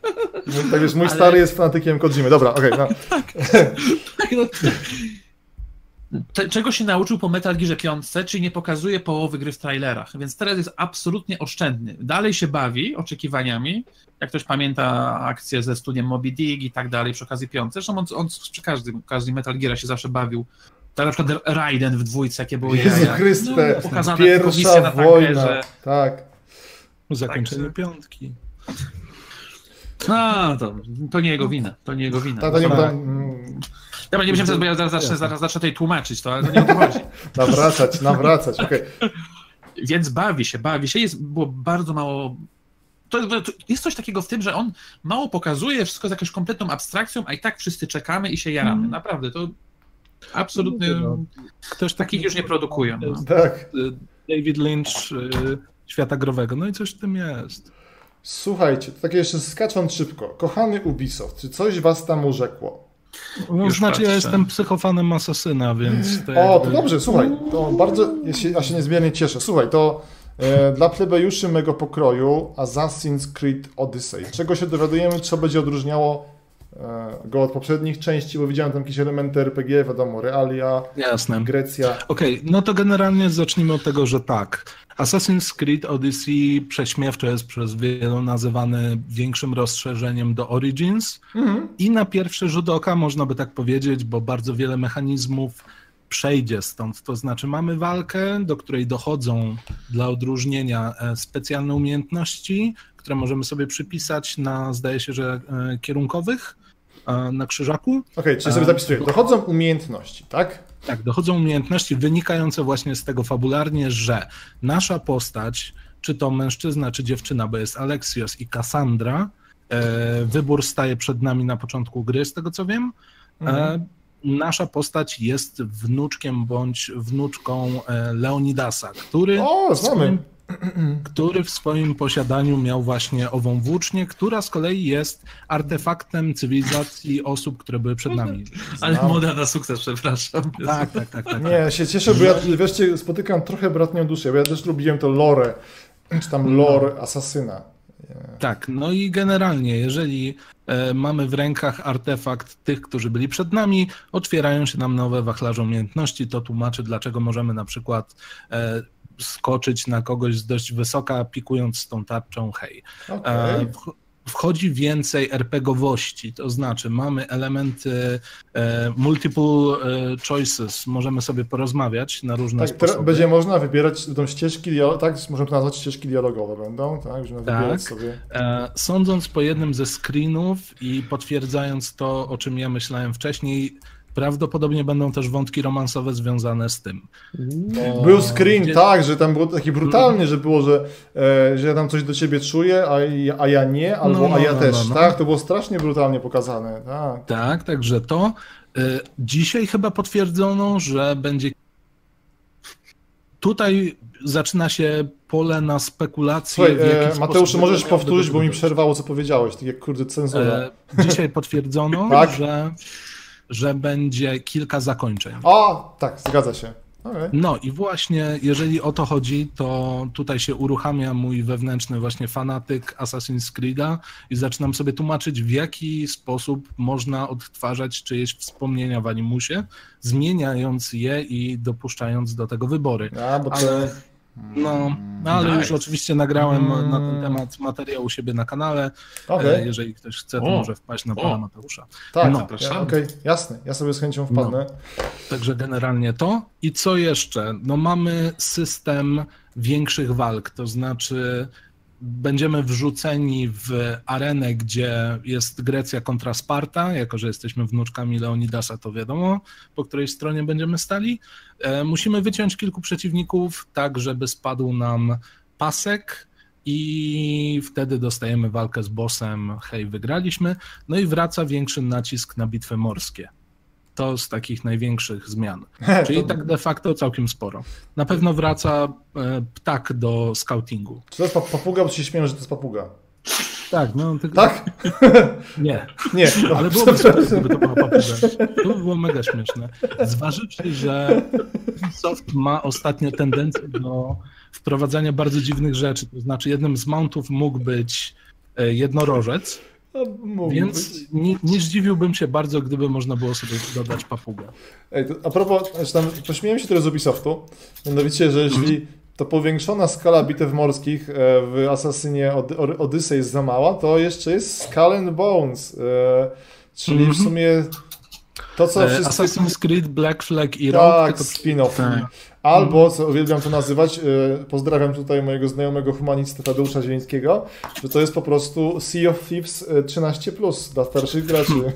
Mój, tak wiesz, mój Ale- stary jest fanatykiem Kojimy. Dobra, okej. no. tak, no. Te, czego się nauczył po Metal Gearze 5, czyli nie pokazuje połowy gry w trailerach, więc teraz jest absolutnie oszczędny. Dalej się bawi oczekiwaniami, jak ktoś pamięta akcję ze studiem Moby Dick i tak dalej przy okazji piątce, zresztą on, on przy każdym, każdym Metal Geara się zawsze bawił. Tak na przykład Raiden w dwójce, jakie były Jezu jaja. Chryste, No, pokazane pierwsza na wojna. tankerze. Tak. Zakończenie Także- piątki. No, to, to nie jego wina, to nie jego wina. Tak, to nie Tak. Dobra, nie będziemy teraz, bo ja zaraz zacznę, zaraz zacznę tutaj tłumaczyć to, ale to nie o to chodzi. nawracać, nawracać. Okej. Więc bawi się, bawi się. Jest, było bardzo mało. To, to jest coś takiego w tym, że on mało pokazuje, wszystko z jakąś kompletną abstrakcją, a i tak wszyscy czekamy i się jaramy. Mm. Naprawdę, to absolutnie. No, Ktoś Takich już nie produkują. No. Tak. David Lynch y, świata growego. No i coś w tym jest. Słuchajcie, to takie jeszcze skacząc szybko. Kochany Ubisoft, czy coś was tam urzekło? No, Już znaczy, ja patrzę. jestem psychofanem Asasyna, więc. To O, to dobrze, słuchaj, to bardzo, ja się, ja się niezmiernie cieszę. Słuchaj, to E, Dla plebejuszy mego pokroju Assassin's Creed Odyssey. Czego się dowiadujemy, co będzie odróżniało go od poprzednich części, bo widziałem tam jakieś elementy RPG, wiadomo, realia, Jasne. Grecja. Okej, no to generalnie zacznijmy od tego, że tak. Assassin's Creed Odyssey prześmiewczo jest przez wielu nazywany większym rozszerzeniem do Origins Mhm. i na pierwszy rzut oka można by tak powiedzieć, bo bardzo wiele mechanizmów przejdzie stąd. To znaczy mamy walkę, do której dochodzą dla odróżnienia e, specjalne umiejętności, które możemy sobie przypisać na, zdaje się, że e, kierunkowych e, na krzyżaku. Okej, czyli sobie A, zapisuję. Dochodzą umiejętności, tak? Tak, dochodzą umiejętności wynikające właśnie z tego fabularnie, że nasza postać, czy to mężczyzna, czy dziewczyna, bo jest Alexios i Cassandra, e, wybór staje przed nami na początku gry, z tego co wiem. E, nasza postać jest wnuczkiem bądź wnuczką e, Leonidasa, który, O, w swoim, znamy. Który w swoim posiadaniu miał właśnie ową włócznię, która z kolei jest artefaktem cywilizacji osób, które były przed nami. Ale Znam. moda na sukces, przepraszam. Tak, tak, tak. tak. Nie, ja się cieszę, bo ja wreszcie spotykam trochę bratnią duszę, bo ja też lubiłem to lore, czy tam lore asasyna. Tak, no i generalnie, jeżeli e, mamy w rękach artefakt tych, którzy byli przed nami, otwierają się nam nowe wachlarze umiejętności. To tłumaczy, dlaczego możemy na przykład e, skoczyć na kogoś z dość wysoka, pikując z tą tarczą hej. Okej. E, wch- Wchodzi więcej RPGowości, to znaczy mamy elementy e, multiple e, choices, możemy sobie porozmawiać na różne Tak, sposoby. będzie można wybierać tą ścieżki, tak, możemy to nazwać ścieżki dialogowe będą, tak, możemy Tak. wybierać sobie. Sądząc po jednym ze screenów i potwierdzając to, o czym ja myślałem wcześniej, prawdopodobnie będą też wątki romansowe związane z tym. Bo Był screen, gdzie- tak, że tam było taki brutalny, że było, że, e, że ja tam coś do ciebie czuję, a, ja- a ja nie, albo No, no, a ja no, też, no, no. tak, to było strasznie brutalnie pokazane, tak. Tak, także to. e, Dzisiaj chyba potwierdzono, że będzie. Tutaj zaczyna się pole na spekulacje. Słuchaj, w jaki e, sposób Mateusz, możesz powtórzyć, bo mi przerwało, co powiedziałeś, tak jak kurde cenzura. E, Dzisiaj potwierdzono, Tak. że, że będzie kilka zakończeń. A, tak, zgadza się. Okej. No i właśnie, jeżeli o to chodzi, to tutaj się uruchamia mój wewnętrzny właśnie fanatyk Assassin's Creed'a i zaczynam sobie tłumaczyć, w jaki sposób można odtwarzać czyjeś wspomnienia w animusie, zmieniając je i dopuszczając do tego wybory. A, bo to... Ale, no, no, ale już Nice. oczywiście nagrałem Mm. na ten temat materiał u siebie na kanale. Okej, E, Jeżeli ktoś chce, to O, może wpaść na pana Mateusza. tak, no, ja, zapraszamy. okej, jasne, ja sobie z chęcią wpadnę. Także generalnie to. I co jeszcze? No mamy system większych walk, to znaczy będziemy wrzuceni w arenę, gdzie jest Grecja kontra Sparta, jako że jesteśmy wnuczkami Leonidasa, to wiadomo, po której stronie będziemy stali. E, musimy wyciąć kilku przeciwników, tak żeby spadł nam pasek i wtedy dostajemy walkę z bossem, hej, wygraliśmy. No i wraca większy nacisk na bitwy morskie. To z takich największych zmian. Czyli tak de facto całkiem sporo. Na pewno wraca e, ptak do scoutingu. Czy to jest pa- papuga, bo się śmieją, że to jest papuga? Tak, no tylko... Tak? Nie, Nie, ale byłoby super, gdyby to była papuga. To by było mega śmieszne. Zważywszy, że Ubisoft ma ostatnio tendencję do wprowadzania bardzo dziwnych rzeczy. To znaczy jednym z mountów mógł być e, jednorożec, więc nie, nie zdziwiłbym się bardzo, gdyby można było sobie dodać papugę. Ej, to, a propos, znaczy tam, pośmiałem się teraz z Ubisoftu, mianowicie, że jeśli to powiększona skala bitew morskich e, w Assassinie Odyssey jest za mała, to jeszcze jest Skull and Bones, e, czyli w Mhm. sumie to, co E. Assassin's Creed, Black Flag i Rogue, Tak, tylko spin-off. Tak. Albo, co uwielbiam to nazywać, e, pozdrawiam tutaj mojego znajomego humanistę Tadeusza Zielińskiego, że to jest po prostu Sea of Thieves e, 13+, dla starszych graczy.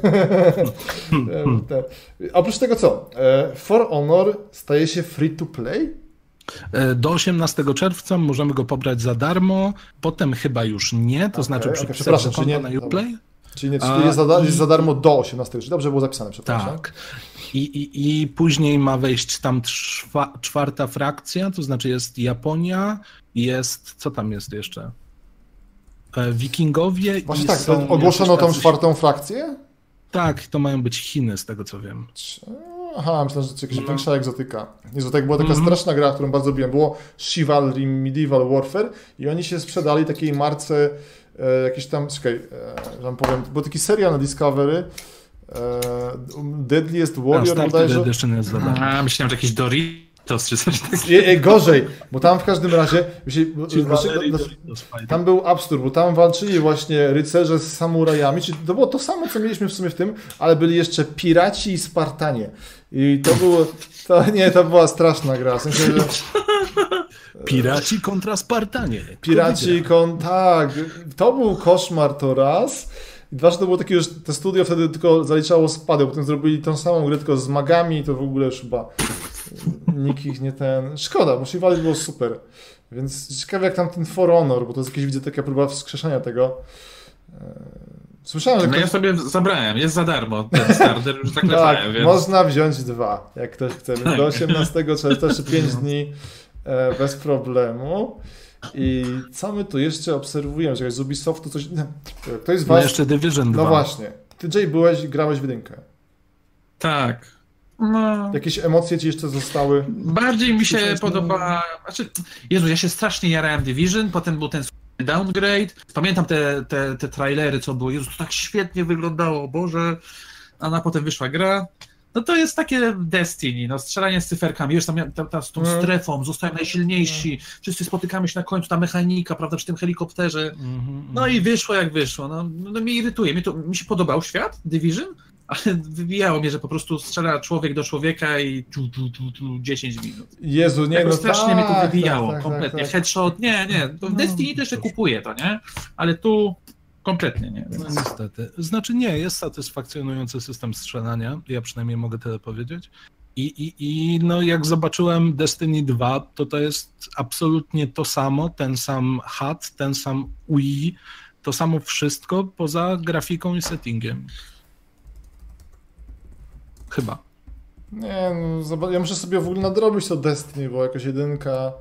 E, te- Oprócz tego co? For Honor staje się free to play? Do 18 czerwca możemy go pobrać za darmo, potem chyba już nie, to Okej, znaczy przy przepraszam, czy nie- na Uplay. Czyli, nie, czyli jest, za, jest za darmo do 18, czy dobrze było zapisane, przepraszam. Tak. I, i, I później ma wejść tam czwa, czwarta frakcja, to znaczy jest Japonia, jest, co tam jest jeszcze? E, Wikingowie Właśnie i tak, są ogłoszono tą czwartą frakcję? Tak, to mają być Chiny, z tego co wiem. Aha, myślałem, że to jakaś No. większa egzotyka. Tak była taka Mhm. straszna gra, którą bardzo lubiłem. Było Chivalry Medieval Warfare i oni się sprzedali takiej marce e, jakiś tam, czekaj, e, wam powiem, był taki serial na Discovery e, Deadliest A, Warrior Started bodajże. Edition jest za darmo. A, myślałem, że jakiś Doritos czy coś takiego. Gorzej, bo tam w każdym razie znaczy, no, fajne. tam był absurd, bo tam walczyli właśnie rycerze z samurajami, czyli to było to samo, co mieliśmy w sumie w tym, ale byli jeszcze piraci i Spartanie. I to było, to nie, to była straszna gra, w sensie, że Piraci kontra Spartanie. Piraci, wygra? kon, tak, to był koszmar to raz. I dwa, że to było takie już, te studio wtedy tylko zaliczało spady, potem zrobili tą samą grę tylko z magami i to w ogóle już chyba nikt ich nie ten... Szkoda, bo Chivalry było super. Więc ciekawe jak tam ten For Honor, bo to jest jakieś, widzę, taka próba wskrzeszenia tego. Eee, Słyszałem, że No ja ktoś... sobie zabrałem, jest za darmo ten starter, już Tak, zaklepałem, więc... można wziąć dwa, jak ktoś chce. Więc do 18 czerwca jeszcze 5 dni e, bez problemu. I co my tu jeszcze obserwujemy? Czekaj, z Ubisoftu coś... To jest No was... jeszcze Division 2. No właśnie. Ty, Jay, byłeś, grałeś w jedynkę. Tak. No, Jakieś emocje ci jeszcze zostały? bardziej mi się Słyszałeś, no- podoba... Znaczy, Jezu, ja się strasznie jarałem Division, potem był ten downgrade. Pamiętam te, te, te trailery, co było. Jezu, to tak świetnie wyglądało, Boże. A na potem wyszła gra. No to jest takie Destiny, no strzelanie z cyferkami, wiesz, tam, tam, tam z tą Mm. strefą, zostają najsilniejsi, wszyscy spotykamy się na końcu, ta mechanika, prawda, przy tym helikopterze, Mhm, no i wyszło jak wyszło, no, no mnie irytuje, mi, to, mi się podobał świat, Division, ale wybijało mnie, że po prostu strzela człowiek do człowieka i tu, tu, tu, tu 10 minut. Jezu, nie, Nie, no strasznie tak, mnie to wybijało, tak, tak, kompletnie, tak, tak. headshot, nie, nie, w No, Destiny jeszcze dobrze. kupuję to, nie, ale tu kompletnie nie. No niestety. Znaczy nie, jest satysfakcjonujący system strzelania, ja przynajmniej mogę tyle powiedzieć. I, i, I no jak zobaczyłem Destiny 2, to to jest absolutnie to samo, ten sam HUD, ten sam UI, to samo wszystko poza grafiką i settingiem. Chyba. Nie, no, ja muszę sobie w ogóle nadrobić to Destiny, bo jakoś jedynka...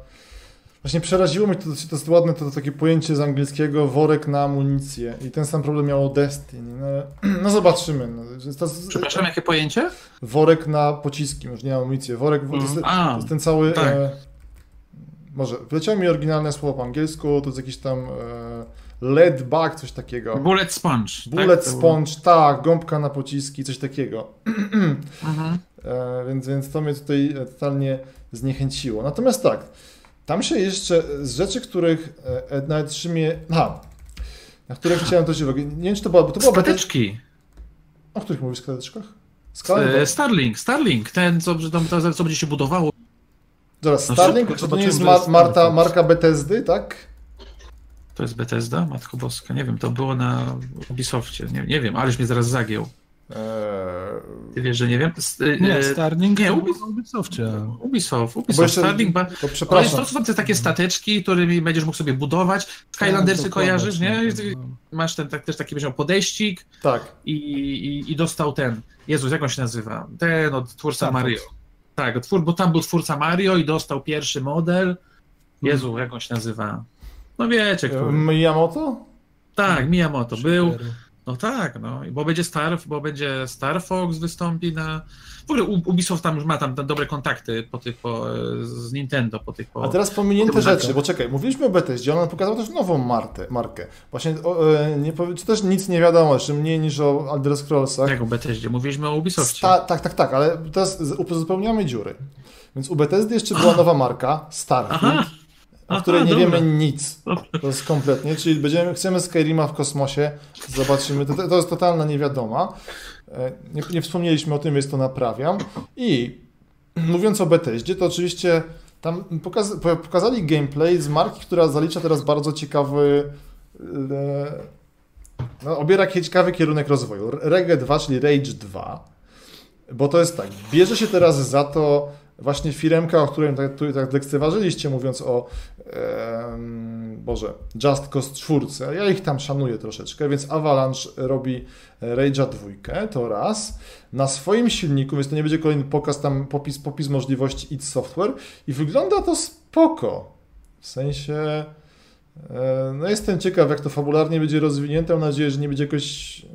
Właśnie przeraziło mnie, to, to jest ładne to, takie pojęcie z angielskiego worek na amunicję. I ten sam problem miało Destiny. No, no zobaczymy. No, to, to, Przepraszam, jakie pojęcie? worek na pociski, już nie na amunicję. Worek, to, jest, A, to jest ten cały... tak. E, może, wleciało mi oryginalne słowo po angielsku, to jest jakiś tam e, lead bug, coś takiego. Bullet Sponge. Bullet tak? To było- sponge, tak, gąbka na pociski, coś takiego. Mhm. E, więc, więc to mnie tutaj totalnie zniechęciło. Natomiast tak, tam się jeszcze z rzeczy, których e, nawet trzymie. Aha, na które chciałem też uwagę. Nie wiem, czy to była. Bo to była beta... Stateczki. O których mówisz składeczkach? E, Starlink, Starlink, ten, co, to, co będzie się budowało. Zaraz, no Starlink, szybko czy to nie jest Marta, marka Bethesdy, tak? To jest Bethesda? Matko Boska, nie wiem, to było na Ubisoftie, nie, nie wiem, aleś mnie zaraz zagiął. Eee, Ty wiesz, że nie wiem? E, Nie, e, Starlink nie, to Ubis- było na Ubisoftie. Ubisoft, bo Ubisoft, jeszcze, Starlink, ba... to To, jest, przepraszam. to są te takie stateczki, którymi będziesz mógł sobie budować. Skylandersy kojarzysz, nie? dokładnie. Masz ten tak, też taki będzie miał podejścik Tak. i, i, i dostał ten. Jezus, jak on się nazywa? Ten od twórca. Mario. Tak, twór, bo tam był twórca Mario i dostał pierwszy model. Jezu, jak on się nazywa? No wiecie, który. Miyamoto? Tak, Miyamoto był. No tak, no, bo będzie Star, bo będzie Star Fox wystąpi na. W ogóle Ubisoft tam już ma tam dobre kontakty po tych, po, z Nintendo, po tych, po. A teraz pominięte rzeczy, bo czekaj, mówiliśmy o Bethesdzie, ona pokazała też nową markę. markę. Właśnie o, e, nie powie, czy też nic nie wiadomo, jeszcze mniej niż o Elder Scrollsach. Jak o Bethesdzie? Mówiliśmy o Ubisoftie. Sta- tak, tak, tak, ale teraz uzupełniamy dziury. Więc u Bethesdy jeszcze była nowa marka, Starfield, Aha. O Aha, której nie dobra. wiemy nic. To jest kompletnie, czyli będziemy, chcemy Skyrima w kosmosie, zobaczymy, to, to jest totalna niewiadoma. E, Nie, nie wspomnieliśmy o tym, więc to naprawiam. I mówiąc o Bethesdzie, to oczywiście tam pokaz, po- pokazali gameplay z marki, która zalicza teraz bardzo ciekawy e, no, obiera ciekawy kierunek rozwoju. Reggae 2, czyli Rage 2. Bo to jest tak, bierze się teraz za to właśnie firemka, o której tak, tak lekceważyliście, mówiąc o Boże, Just Cause 4. Ja ich tam szanuję troszeczkę, więc Avalanche robi Rage'a 2, to raz. Na swoim silniku, więc to nie będzie kolejny pokaz, tam popis, popis możliwości id Software i wygląda to spoko. W sensie... e, No jestem ciekaw, jak to fabularnie będzie rozwinięte. Mam nadzieję, że nie będzie jakoś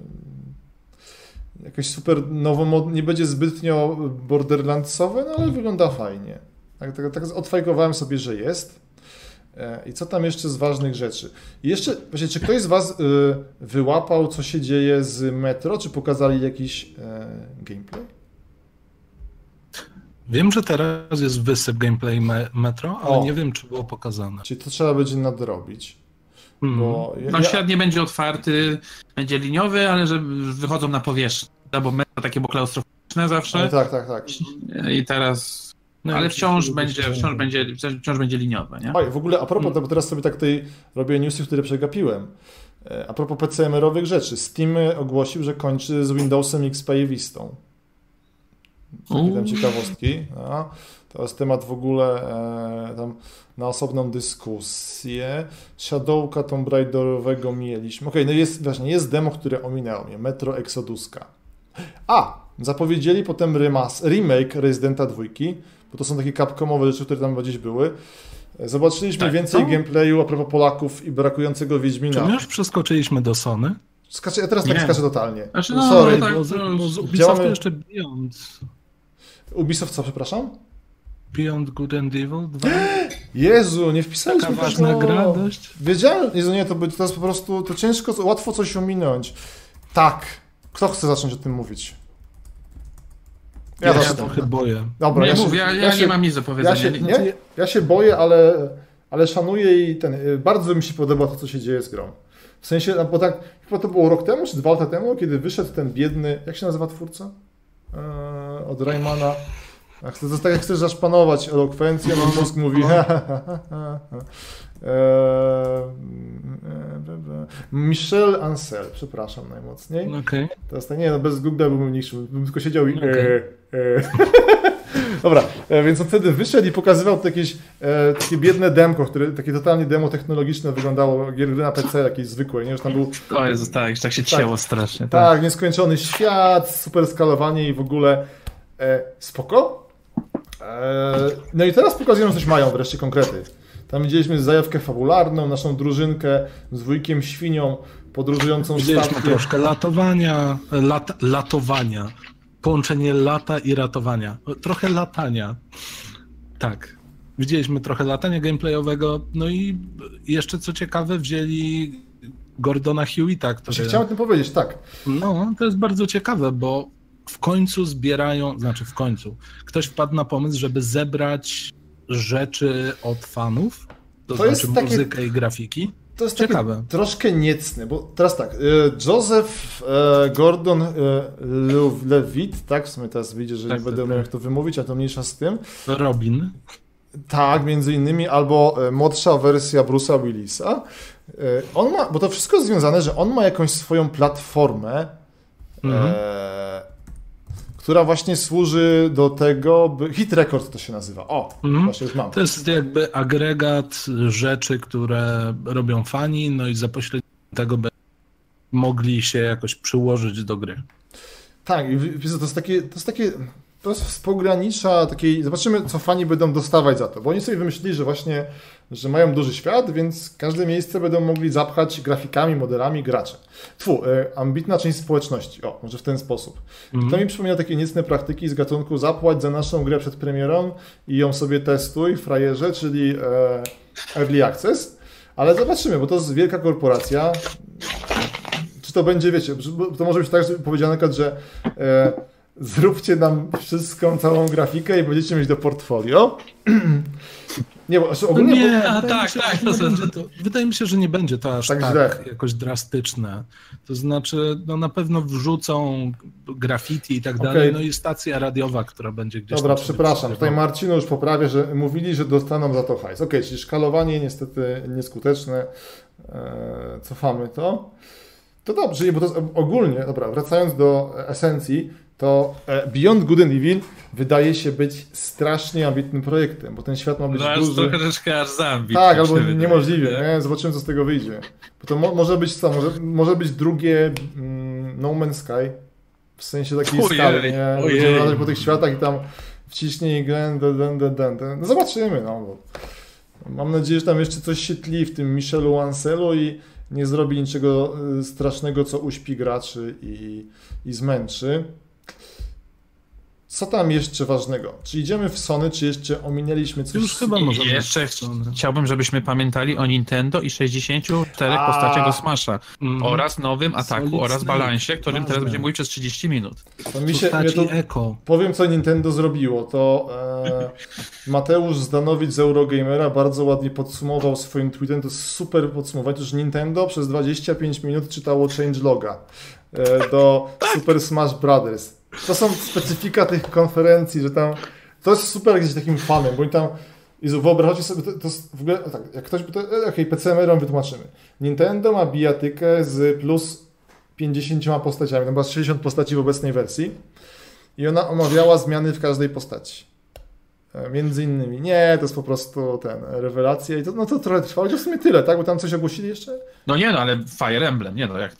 jakoś super nowomodne, nie będzie zbytnio borderlandsowe, no ale wygląda fajnie. Tak, tak, tak odfajkowałem sobie, że jest. E, I co tam jeszcze z ważnych rzeczy? I jeszcze, właśnie, czy ktoś z Was y, wyłapał, co się dzieje z Metro? Czy pokazali jakiś e, gameplay? Wiem, że teraz jest wysyp gameplay me Metro, ale O. nie wiem, czy było pokazane. Czyli to trzeba będzie nadrobić. Bo ja, No ja, świat nie będzie otwarty, będzie liniowy, ale że wychodzą na powierzchnię. Bo metro takie było klaustrofobiczne zawsze. ale tak, tak, tak. I teraz. No, ale wciąż będzie, wciąż będzie, wciąż będzie liniowe, nie? Oj, w ogóle a propos, bo teraz sobie tak tutaj robię newsy, które przegapiłem. E, A propos PCMR-owych rzeczy. Steam ogłosił, że kończy z Windowsem XP i Vistą. Takie tam ciekawostki. No. To jest temat w ogóle e, tam na osobną dyskusję. Shadowka Tomb Raiderowego mieliśmy. Okej, no jest właśnie, jest demo, które ominęło mnie. Metro Exoduska. A! Zapowiedzieli potem remas, remake Residenta 2, bo to są takie capcomowe rzeczy, które tam gdzieś były. Zobaczyliśmy Tak, więcej no. gameplayu a propos Polaków i brakującego Czy Wiedźmina. my już przeskoczyliśmy do Sony? Skaczę, ja teraz tak Nie. skaczę totalnie. Znaczy, no, Sorry. tak, bo z, no, bo z Ubisoftu działamy- jeszcze Beyond. Ubisoft co, przepraszam? Beyond Good and Evil 2? Jezu, nie wpisaliśmy Taka ważna tego. gra dość. Wiedziałem, Jezu, nie, to, by- to jest po prostu, to ciężko, łatwo coś ominąć. Tak. Kto chce zacząć o tym mówić? Ja, Ja się trochę boję. Dobra, nie ja się, mów, ja, ja, się, nie mam nic do ja powiedzenia. się, Nie- nie, ja się boję, ale, ale szanuję i ten, bardzo mi się podoba to, co się dzieje z grą. W sensie, no, bo tak, chyba to było rok temu, czy dwa lata temu, kiedy wyszedł ten biedny, jak się nazywa twórca? Eee, od Raymana. A jest tak jak chcesz zaszpanować elokwencją, a mózg mówi ha, ha, ha, ha, ha. Eee, Michel Ancel, przepraszam najmocniej. Okej. Teraz tak, nie no, bez Google bym niższy, bym tylko siedział i... Okej. E, e. Dobra, e, więc on wtedy wyszedł i pokazywał to jakieś e, takie biedne demko, które, takie totalnie demo technologiczne wyglądało, gier na PC jakieś zwykłe, nie? Że tam był O Jezu, tak, tak się cięło strasznie. Tak. tak, nieskończony świat, super skalowanie i w ogóle e, spoko. E, no i teraz pokazują, coś mają wreszcie konkrety. Tam widzieliśmy zajawkę fabularną, naszą drużynkę z wujkiem świnią podróżującą Widzieliśmy statkiem. troszkę latowania, lat, latowania. Połączenie lata i ratowania. Trochę latania. Tak. Widzieliśmy trochę latania gameplayowego. No i jeszcze co ciekawe, wzięli Gordona Hewita, który... Właśnie Chciałem o tym powiedzieć, tak. No, to jest bardzo ciekawe, bo w końcu zbierają, znaczy w końcu, ktoś wpadł na pomysł, żeby zebrać rzeczy od fanów, to, To jest znaczy takie- muzykę i grafiki. To jest Ciekawe. takie troszkę niecne, bo teraz tak, e, Joseph e, Gordon Lew- Levitt, tak, w sumie teraz widzę, że Tak, nie będę tak, miał tak. jak to wymówić, a to mniejsza z tym. Robin. Tak, między innymi, albo młodsza wersja Bruce'a Willisa. On ma, bo to wszystko jest związane, że on ma jakąś swoją platformę, Mhm. e, która właśnie służy do tego, by... Hit Record to się nazywa. O, Mhm. właśnie już mam. To jest jakby agregat rzeczy, które robią fani, no i za pośrednictwem tego by mogli się jakoś przyłożyć do gry. Tak, to jest takie, to jest takie, to jest z pogranicza takiej, zobaczymy co fani będą dostawać za to, bo oni sobie wymyślili, że właśnie, że mają duży świat, więc każde miejsce będą mogli zapchać grafikami, modelami gracze. Tfu, e, ambitna część społeczności, o, może w ten sposób. To mi przypomina takie niecne praktyki z gatunku zapłać za naszą grę przed premierą i ją sobie testuj, frajerze, czyli e, early access, ale zobaczymy, bo to jest wielka korporacja, czy to będzie, wiecie, to może być tak że powiedziane że e, zróbcie nam wszystką, całą grafikę i będziecie mieć do portfolio. nie, bo znaczy ogólnie... nie, a, tak, się, tak, to- będzie to, wydaje mi się, że nie będzie to aż Tak tak, jakoś drastyczne. To znaczy, no na pewno wrzucą graffiti i tak Okej. dalej, no i stacja radiowa, która będzie gdzieś Dobra, przepraszam, tutaj Marcino już poprawia, że mówili, że dostaną za to hajs. Okej, czyli szkalowanie niestety nieskuteczne. E, cofamy to. To dobrze, nie, bo to jest ogólnie, dobra, wracając do esencji, to e, Beyond Good and Evil wydaje się być strasznie ambitnym projektem, bo ten świat ma być No aż duży. trochę troszkę aż zambit. Tak, albo wydaje, niemożliwie, nie? Zobaczymy, co z tego wyjdzie. Bo to mo może być co? Może, może być drugie mm, No Man's Sky. W sensie takiej Ojej, skali, nie? Będziemy po tych światach i tam wciśnij gen, den, den, den, den, den. No zobaczymy, no. Bo mam nadzieję, że tam jeszcze coś się tli w tym Michelu Ancelu i nie zrobi niczego y, strasznego, co uśpi graczy i, i zmęczy. Co tam jeszcze ważnego? Czy idziemy w Sony, czy jeszcze ominęliśmy coś? Już chyba możemy. jeszcze chciałbym, żebyśmy pamiętali o Nintendo i 64 A. postaciach do Smasha Mhm. oraz nowym ataku Solid oraz balansie, którym teraz Ważne. będziemy mówić przez 30 minut. To mi się, ja to Eko. powiem, co Nintendo zrobiło. To e, Mateusz Zdanowicz z Eurogamera bardzo ładnie podsumował swoim tweetem. To jest super podsumowanie, że Nintendo przez 25 minut czytało changeloga e, do Super Smash Brothers. To są specyfika tych konferencji, że tam to jest super jak jesteś takim fanem, bo tam Jezu, wyobraźcie sobie, to, to w ogóle, tak, jak ktoś by to, e, okej, PCMR-om wytłumaczymy. Nintendo ma bijatykę z plus 50 postaciami, tam była 60 postaci w obecnej wersji i ona omawiała zmiany w każdej postaci. E, Między innymi, nie, to jest po prostu ten, rewelacja i to, no to trochę trwało, to w sumie tyle, tak? Bo tam coś ogłosili jeszcze? No nie no, ale Fire Emblem, nie no, jak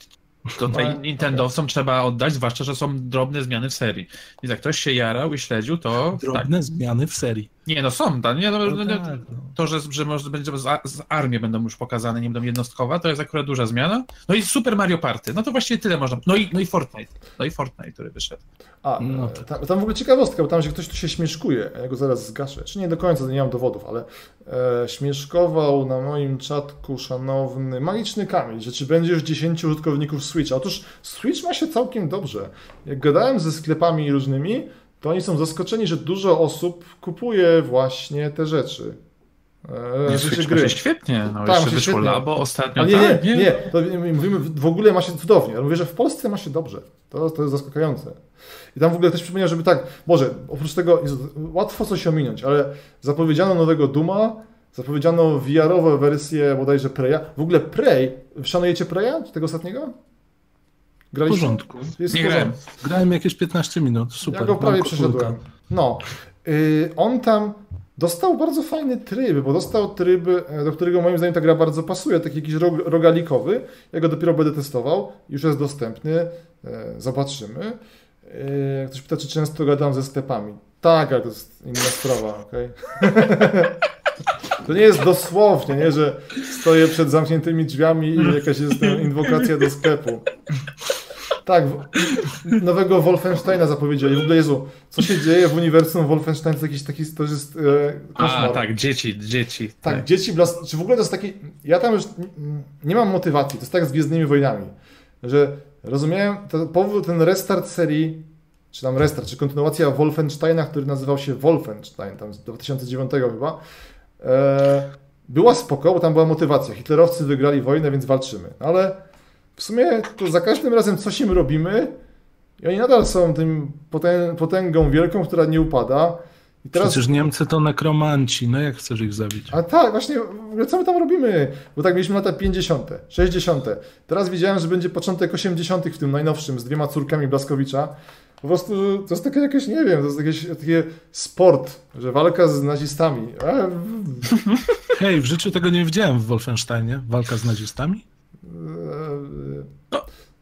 tutaj No, Nintendowcom trzeba oddać, zwłaszcza, że są drobne zmiany w serii. I jak ktoś się jarał i śledził, to tak. Drobne zmiany w serii. Nie no, są, tak, nie no, no, no, tak, no. to, że, że może będzie z, z armii będą już pokazane, nie będą jednostkowa, to jest akurat duża zmiana. No i Super Mario Party, no to właściwie tyle można. No i, no i Fortnite, no i Fortnite, który wyszedł. A, No e, to- tam, tam w ogóle ciekawostka, bo tam, że ktoś tu się śmieszkuje, a ja go zaraz zgaszę. Czy nie do końca, nie mam dowodów, ale e, śmieszkował na moim czatku szanowny Magiczny Kamil, że czy będzie już 10 użytkowników Switcha. Otóż Switch ma się całkiem dobrze. Jak gadałem ze sklepami różnymi, to oni są zaskoczeni, że dużo osób kupuje właśnie te rzeczy. E, Nie, gry. się świetnie, no Tak, jeszcze wyszło. Labo ostatnio. Ale nie, tak, nie, nie, to mówimy, w ogóle ma się cudownie, ale mówię, że w Polsce ma się dobrze. To, to jest zaskakujące. I tam w ogóle ktoś przypomniał, żeby tak, może, oprócz tego, łatwo coś ominąć, ale zapowiedziano nowego Duma, zapowiedziano VR-owe wersje bodajże Preya. W ogóle Prey, szanujecie Preya, tego ostatniego? W Graliście? porządku. Jest w Nie grałem. Grałem jakieś 15 minut. Super. Ja go prawie przeszedłem. No. Y, on tam dostał bardzo fajny tryb, bo dostał tryb, e, do którego moim zdaniem ta gra bardzo pasuje, taki jakiś rog, rogalikowy. Ja go dopiero będę testował. Już jest dostępny. E, Zobaczymy. E, Ktoś pyta, czy często gadam ze sklepami. Tak, ale to jest inna sprawa, okej? To nie jest dosłownie, nie, że stoję przed zamkniętymi drzwiami i jakaś jest inwokacja do sklepu. Tak, nowego Wolfensteina zapowiedzieli. W ogóle, Jezu, co się dzieje w uniwersum Wolfenstein to jakiś taki, to jest e, koszmar. A, tak, dzieci, dzieci. Tak, dzieci blas... Czy w ogóle to jest taki... Ja tam już nie mam motywacji. To jest tak z Gwiezdnymi Wojnami, że rozumiałem to, powód, ten restart serii, czy tam restart, czy kontynuacja Wolfensteina, który nazywał się Wolfenstein, tam z 2009 chyba, e, była spoko, bo tam była motywacja. Hitlerowcy wygrali wojnę, więc walczymy. Ale w sumie to za każdym razem coś im robimy i oni nadal są tym potę- potęgą wielką, która nie upada. I teraz Przecież Niemcy to nekromanci. No jak chcesz ich zabić? a tak, właśnie, w ogóle co my tam robimy? Bo tak mieliśmy lata 50., 60. Teraz widziałem, że będzie początek 80. w tym najnowszym z dwiema córkami Blaskowicza. Po prostu to jest takie jakieś, nie wiem, to jest jakieś takie sport, że walka z nazistami. A, Hej, w życiu tego nie widziałem w Wolfensteinie. Walka z nazistami?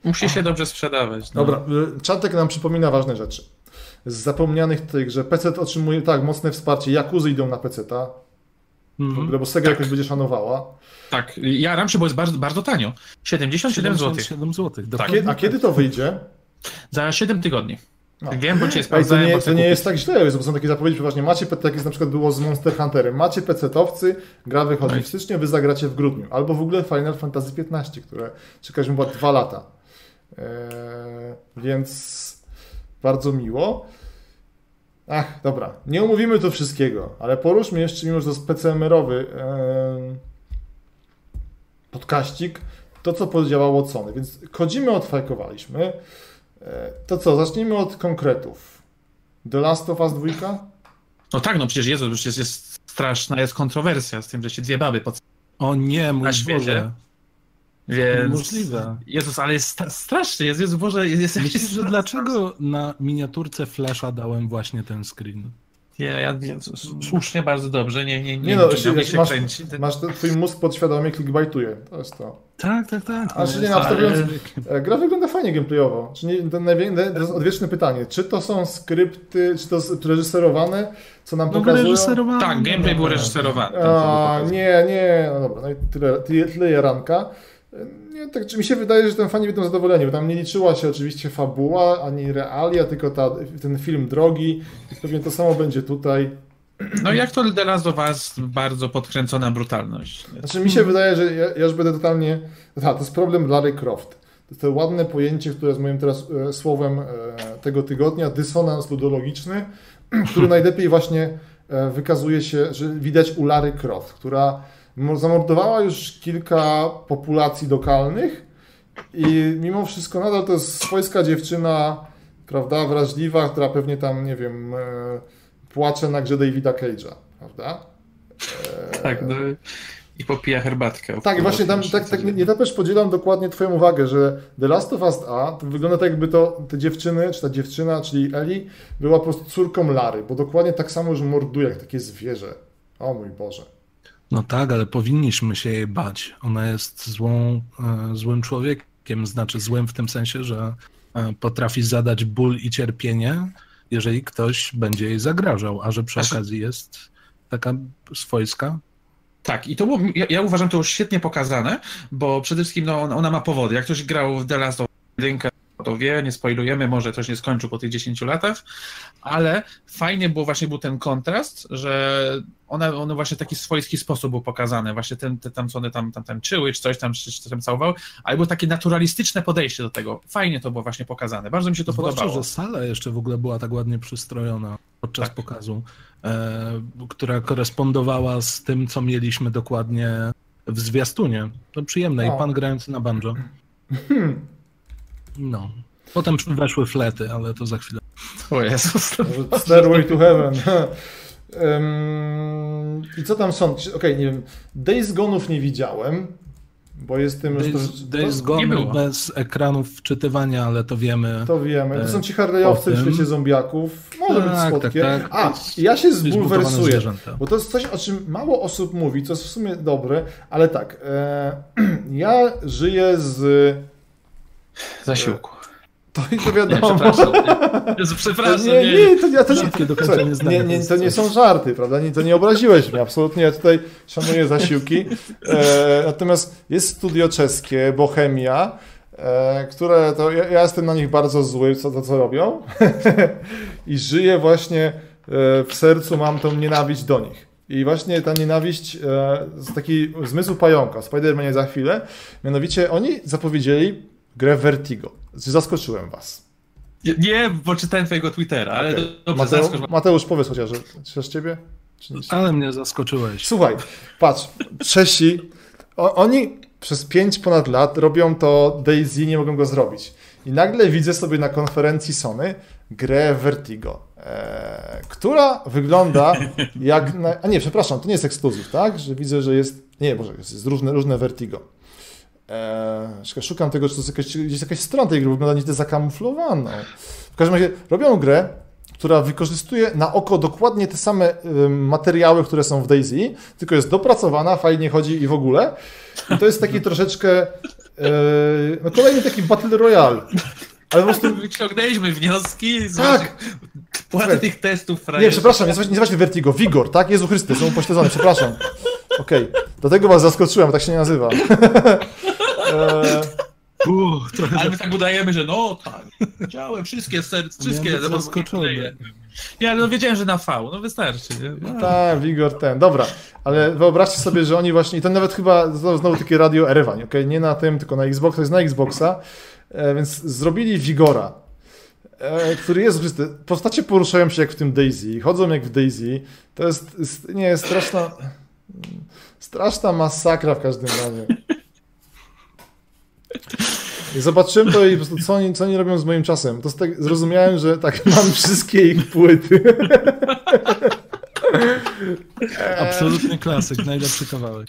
Musi się dobrze sprzedawać. No. Dobra, y, czatek nam przypomina ważne rzeczy. Z zapomnianych tych, że PC otrzymuje tak mocne wsparcie, Jakuzy idą na PC-ta, Mhm. ogóle, bo Sega jakoś będzie szanowała. Tak, jaram się, bo jest bardzo, bardzo tanio. 77 zł. 77 zł. Tak. Kiedy, a kiedy to wyjdzie? Za 7 tygodni. No. Wiem, bo dzisiaj Ej, to sprawdzałem. nie, to nie jest tak źle, bo są takie zapowiedzi, przeważnie macie PC, tak jak na przykład było z Monster Hunterem, macie PC-towcy, gra wychodzi No i- w styczniu, wy zagracie w grudniu. Albo w ogóle Final Fantasy XV, które czekaliśmy chyba dwa lata. Eee, więc bardzo miło. Ach, dobra, nie omówimy tu wszystkiego, ale poruszmy jeszcze, mimo że to jest PCMR-owy podkaścik, to co podziałało od Sony. Więc Kodzimy odfajkowaliśmy. E, To co, zacznijmy od konkretów. The Last of Us 2? No tak, no przecież Jezu, jest, jest straszna jest kontrowersja z tym, że się dwie baby pod... O nie, mój Na świecie? Boże. Więc... Możliwe. Jezus, ale jest strasznie, jest, Jezu Boże, jest... jest Myślisz, że dlaczego na miniaturce Flasha dałem właśnie ten screen? Ja, ja, ja, słusznie, bardzo dobrze, nie, nie, nie, Nie no, nie, nie jeśli się masz, kręci. Ten- masz ten, twój mózg podświadomie clickbaituje. To jest to. Tak, tak, tak. A czy nie, ale- e, gra wygląda fajnie gameplayowo. Czy nie, to, najwię- to jest odwieczne pytanie. Czy to są skrypty, czy to jest reżyserowane, co nam No pokazują? wyreżyserowałem. Tak, gameplay był reżyserowany. A, nie, nie, no dobra, no i tyle, tyle, tyle jaranka. Nie, tak, czy mi się wydaje, że ten fani będą zadowoleni, bo tam nie liczyła się oczywiście fabuła, ani realia, tylko ta, ten film drogi. Pewnie to samo będzie tutaj. No jak to The Last of Us, bardzo podkręcona brutalność. Znaczy mi się wydaje, że ja, ja już będę totalnie... Aha, to jest problem Larry Croft. To jest to ładne pojęcie, które jest moim teraz e, słowem e, tego tygodnia, dysonans ludologiczny, który najlepiej właśnie e, wykazuje się, że widać u Larry Croft, która zamordowała już kilka populacji lokalnych i mimo wszystko nadal to jest swojska dziewczyna, prawda, wrażliwa, która pewnie tam, nie wiem, e, płacze na grze Davida Cage'a, prawda? E... Tak, no i popija herbatkę. Tak, właśnie tam, tak, tak, nie, też podzielam dokładnie Twoją uwagę, że The Last of Us A to wygląda tak, jakby to te dziewczyny, czy ta dziewczyna, czyli Eli, była po prostu córką Lary, bo dokładnie tak samo już morduje, jak takie zwierzę. O mój Boże. No tak, ale powinniśmy się jej bać. Ona jest złą, e, złym człowiekiem, znaczy złym w tym sensie, że e, potrafi zadać ból i cierpienie, jeżeli ktoś będzie jej zagrażał, a że przy okazji jest taka swojska. Tak, i to było, ja, ja uważam to już świetnie pokazane, bo przede wszystkim no, ona ma powody. Jak ktoś grał w The Last of Us to wie, nie spoilujemy, może coś nie skończył po tych 10 latach, ale fajnie było właśnie był ten kontrast, że one, one właśnie w taki swojski sposób był pokazane, właśnie ten, te, tam, co one tam, tam tańczyły, czy coś tam, czy, czy tam całowały, ale było takie naturalistyczne podejście do tego. Fajnie to było właśnie pokazane, bardzo mi się to Zwłaszcza, podobało. że sala jeszcze w ogóle była tak ładnie przystrojona podczas tak. pokazu, e, która korespondowała z tym, co mieliśmy dokładnie w zwiastunie. To przyjemne o. i pan grający na banjo. Hmm. No. Potem weszły flety, ale to za chwilę. O Jezus. Stairway to Heaven. um, I co tam są? Okej, okay, nie wiem. Days Gone'ów nie widziałem, bo jestem już... Days, to, Days Gone bez ekranów wczytywania, ale to wiemy. To wiemy. To są ci harlejowcy w świecie zombiaków. Może tak, być słodkie. Tak, tak. A, ja się zbulwersuję, bo to jest coś, o czym mało osób mówi, co jest w sumie dobre, ale tak. E, ja żyję z Zasiłku. To, to wiadomo. Nie, przepraszam. Nie, przepraszam, nie, nie, nie, to, ja to, nie, nie, nie, to nie są żarty, prawda? Nie, to nie obraziłeś mnie, absolutnie. Ja tutaj szanuję zasiłki. E, natomiast jest studio czeskie, Bohemia, e, które to ja, ja, jestem na nich bardzo zły, co to co robią. I żyję właśnie e, w sercu, mam tą nienawiść do nich. I właśnie ta nienawiść e, z taki zmysł pająka, Spider-Manie za chwilę, mianowicie oni zapowiedzieli grę Vertigo. Zaskoczyłem was. Nie, bo czytałem twojego Twittera, ale okay. dobrze, Mateusz, Mateusz, powiedz chociaż, czy ciebie? Czy ale mnie zaskoczyłeś. Słuchaj, patrz, Czesi, o, oni przez pięć ponad lat robią to Daisy, nie mogą go zrobić. I nagle widzę sobie na konferencji Sony grę Vertigo, e, która wygląda jak... Na, a nie, przepraszam, to nie jest ekskluzyw, tak? Że widzę, że jest... Nie, może jest różne, różne Vertigo. Eee, szukam tego, czy to jest jakaś, gdzieś jakaś strona tej gry, wygląda nieco zakamuflowana. W każdym razie robią grę, która wykorzystuje na oko dokładnie te same y, materiały, które są w Daisy, tylko jest dopracowana, fajnie chodzi i w ogóle. I to jest taki troszeczkę y, no kolejny taki Battle Royale. Ale po prostu... Wyciągnęliśmy wnioski tak. płatę tych testów. Frajerze. Nie, przepraszam, nie nazywajcie Vertigo, Vigor, tak? Jezu Chryste, są pośledzone, przepraszam. Okej, okay. dlatego was zaskoczyłem, tak się nie nazywa. Eee, ale my tak udajemy, że no tak, widziałem wszystkie serc, wszystkie ja zaskoczone. Ja no wiedziałem, że na V, no wystarczy. No. Tak, Wigor ten, dobra, ale wyobraźcie sobie, że oni właśnie, i to nawet chyba znowu takie radio Erewań, ok, nie na tym, tylko na Xbox, to jest na Xboxa, e, więc zrobili Wigora, e, który jest, postacie poruszają się jak w tym Daisy, chodzą jak w Daisy, to jest, jest nie, straszna, straszna masakra w każdym razie. I zobaczyłem to i po prostu co oni, co oni robią z moim czasem. To tak, zrozumiałem, że tak, mam wszystkie ich płyty. Absolutnie klasyk, najlepszy kawałek.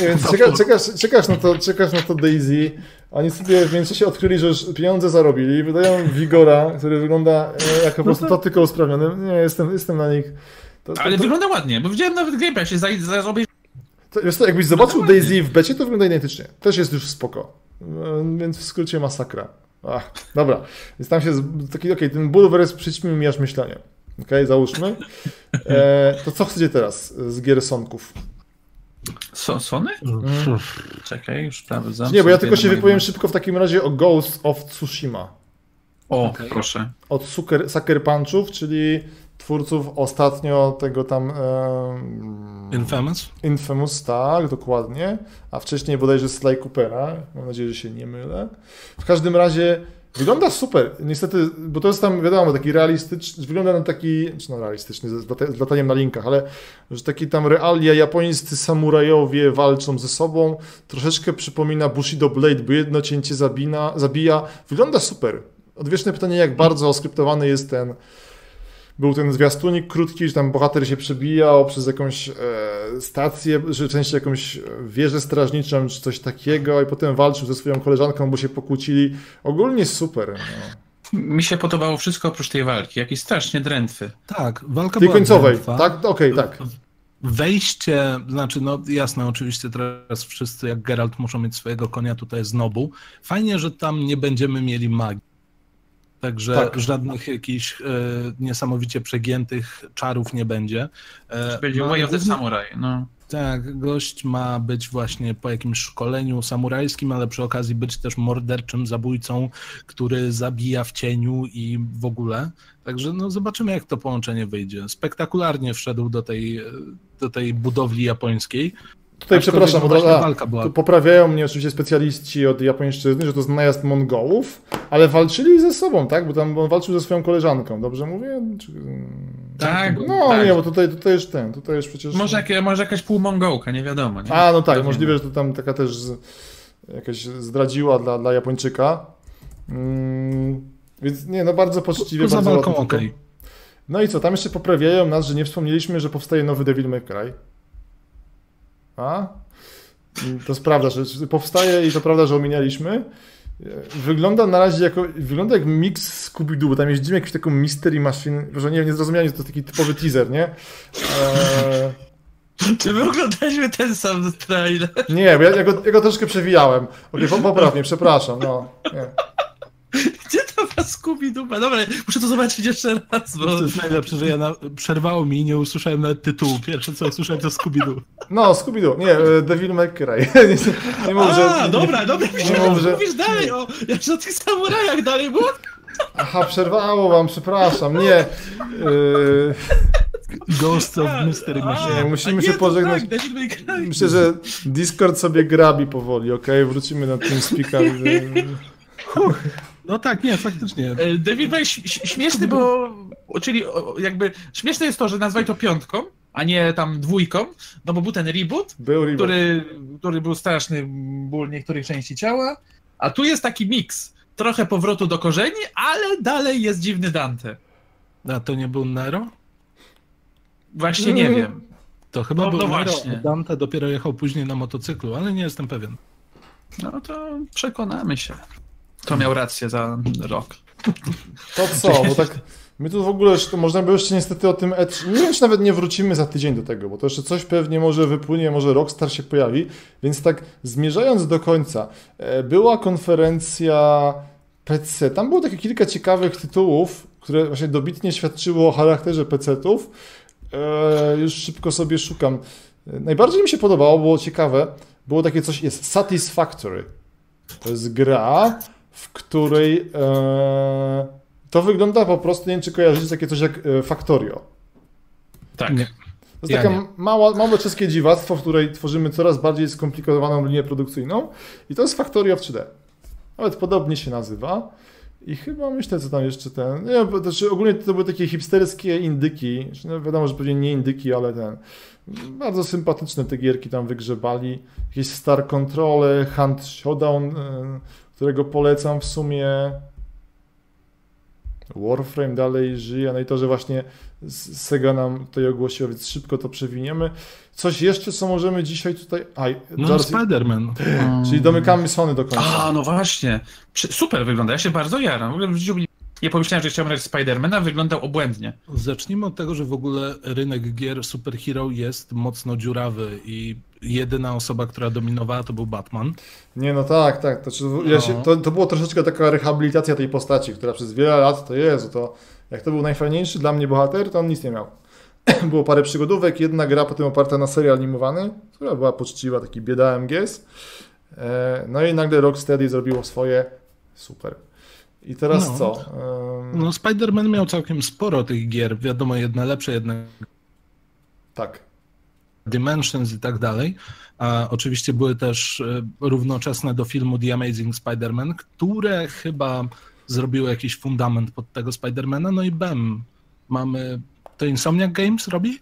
Nie, więc czeka, czekasz, czekasz, na to, czekasz na to Daisy. Oni sobie w międzyczasie odkryli, że już pieniądze zarobili. Wydają Vigora, który wygląda e, jako po prostu to tylko usprawniony. Nie, jestem, jestem na nich. To, to, Ale to... wygląda ładnie, bo widziałem nawet gameplay, się zarobić to, jest to, jakbyś zobaczył Daisy w becie, to wygląda identycznie. Też jest już spoko. Więc w skrócie masakra. Ach, dobra. Więc tam się taki, okej, okay, ten bulwer przyćmił mi aż myślenie. Okej, okay, załóżmy. E, to co chcecie teraz z gier Sonków? So, Sony? Mm. Czekaj, już sprawdzam. Nie, bo ja tylko się wypowiem szybko w takim razie o Ghost of Tsushima. O, Okej. proszę. Od Sucker, Sucker Punchów, czyli twórców ostatnio tego tam em, Infamous? Infamous, tak, dokładnie, a wcześniej bodajże Sly Coopera, mam nadzieję, że się nie mylę. W każdym razie wygląda super, niestety, bo to jest tam, wiadomo, taki realistyczny, wygląda na taki, czy no realistyczny, z lata- z lataniem na linkach, ale że taki tam realia japońscy samurajowie walczą ze sobą, troszeczkę przypomina Bushido Blade, bo jedno cięcie zabina, zabija, wygląda super. Odwieczne pytanie, jak bardzo oskryptowany jest ten był ten zwiastunik krótki, że tam bohater się przebijał przez jakąś e, stację, że w sensie jakąś wieżę strażniczą czy coś takiego i potem walczył ze swoją koleżanką, bo się pokłócili. Ogólnie super. No. Mi się podobało wszystko oprócz tej walki. Jakiś strasznie drętwy. Tak, walka Tej była końcowej, drętwa. tak? Okej, tak. Wejście, znaczy, no jasne, oczywiście teraz wszyscy jak Geralt muszą mieć swojego konia, tutaj jest Nobu. Fajnie, że tam nie będziemy mieli magii. Także Tak. żadnych jakichś e, niesamowicie przegiętych czarów nie będzie. E, Będzie ma Way of the Samurai. No. Tak, gość ma być właśnie po jakimś szkoleniu samurajskim, ale przy okazji być też morderczym zabójcą, który zabija w cieniu i w ogóle. Także no zobaczymy, jak to połączenie wyjdzie. Spektakularnie wszedł do tej, do tej budowli japońskiej. Tutaj Aczkolwiek, przepraszam, od razu, poprawiają mnie oczywiście specjaliści od japońszczyzny, że to jest najazd Mongołów, ale walczyli ze sobą, tak? Bo tam on walczył ze swoją koleżanką, dobrze mówię? Czy... Tak, No tak. nie, bo tutaj, tutaj już ten, tutaj już przecież... Może, jak, może jakaś półmongołka, nie wiadomo. Nie? A, no tak, To możliwe, że to tam taka też z, jakaś zdradziła dla, dla Japończyka. Mm, więc nie, no bardzo poczciwie. Poza bardzo walką okej. No i co, tam jeszcze poprawiają nas, że nie wspomnieliśmy, że powstaje nowy Devil May Cry. A? To jest prawda, że powstaje i to prawda, że ominęliśmy. Wygląda na razie jako, wygląda jak mix Scooby-Doo, bo tam jeździmy jakąś taką mystery machine, że nie wiem, nie zrozumiałem, że to taki typowy teaser, nie? Eee, Czy my oglądaliśmy ten sam trailer? nie, bo ja, ja, go, ja go troszkę przewijałem. Okej, okay, poprawnie, przepraszam, no. Nie. Gdzie to ma Scooby-Doo? Dobra, muszę to zobaczyć jeszcze raz, bo... To jest najlepsze, że ja na... przerwało mi i nie usłyszałem nawet tytułu. Pierwsze co usłyszałem to Scooby-Doo. No, Scooby-Doo, nie, e, Devil May Cry. nie, nie mów, że... A, dobra, dobra, nie mów, że mówisz dalej o, jeszcze o tych samurajach dalej, bo... Aha, przerwało wam, przepraszam, nie. E, Ghost of Mystery Machine. Nie, musimy się pożegnać. Tak, myślę, że Discord sobie grabi powoli, okej? Wrócimy na tym speaka. No tak, nie, faktycznie. E, David May śmieszny, bo... Czyli jakby... Śmieszne jest to, że nazwali to piątką, a nie tam dwójką, no bo był ten reboot, Był reboot. który, który był straszny ból niektórych części ciała, a tu jest taki miks. Trochę powrotu do korzeni, ale dalej jest dziwny Dante. A to nie był Nero? Właśnie nie wiem. To chyba No, był no Nero, Dante dopiero jechał później na motocyklu, ale nie jestem pewien. No to przekonamy się. To miał rację za rok. To co, bo tak... My tu w ogóle, jeszcze, można by jeszcze niestety o tym E3... Nie wiem, czy nawet nie wrócimy za tydzień do tego, bo to jeszcze coś pewnie może wypłynie, może Rockstar się pojawi, więc tak zmierzając do końca, e, była konferencja PC, tam było takie kilka ciekawych tytułów, które właśnie dobitnie świadczyło o charakterze PC-ów. E, już szybko sobie szukam. E, Najbardziej mi się podobało, było ciekawe, było takie coś, jest Satisfactory. To jest gra, w której e, to wygląda po prostu, nie wiem czy kojarzycie takie coś jak e, Factorio. Tak. Nie. To jest Ja taka nie. mała, małe czeskie dziwactwo, w której tworzymy coraz bardziej skomplikowaną linię produkcyjną i to jest Factorio w 3D. Nawet podobnie się nazywa. I chyba myślę, co tam jeszcze ten. Nie, bo to znaczy ogólnie to były takie hipsterskie indyki. Znaczy, No wiadomo, że pewnie nie indyki, ale ten. Bardzo sympatyczne te gierki tam wygrzebali. Jakieś Star Control, Hunt Showdown, y, którego polecam w sumie. Warframe dalej żyje, no i to, że właśnie Sega nam tutaj ogłosiła, więc szybko to przewiniemy. Coś jeszcze, co możemy dzisiaj tutaj... Aj, No zaraz, Spider-Man. czyli domykamy Sony do końca. A, no właśnie. Super wygląda, ja się bardzo jaram. W ogóle w życiu nie pomyślałem, że chciałbym grać Spidermana, wyglądał obłędnie. Zacznijmy od tego, że w ogóle rynek gier superhero jest mocno dziurawy i jedyna osoba, która dominowała to był Batman. Nie, no tak, tak. To, ja się, No. to, to było troszeczkę taka rehabilitacja tej postaci, która przez wiele lat to Jezu, to jak to był najfajniejszy dla mnie bohater, to on nic nie miał. było parę przygodówek, jedna gra potem oparta na serial animowany, która była poczciwa, taki bieda MGS. E, no i nagle Rocksteady zrobiło swoje, super. I teraz No. co? No, Spider-Man miał całkiem sporo tych gier, wiadomo, jedne lepsze, jedne Tak. Dimensions i tak dalej. A oczywiście były też e, równoczesne do filmu The Amazing Spider-Man, które chyba zrobiły jakiś fundament pod tego Spidermana. No i bem, mamy... To Insomniac Games robi?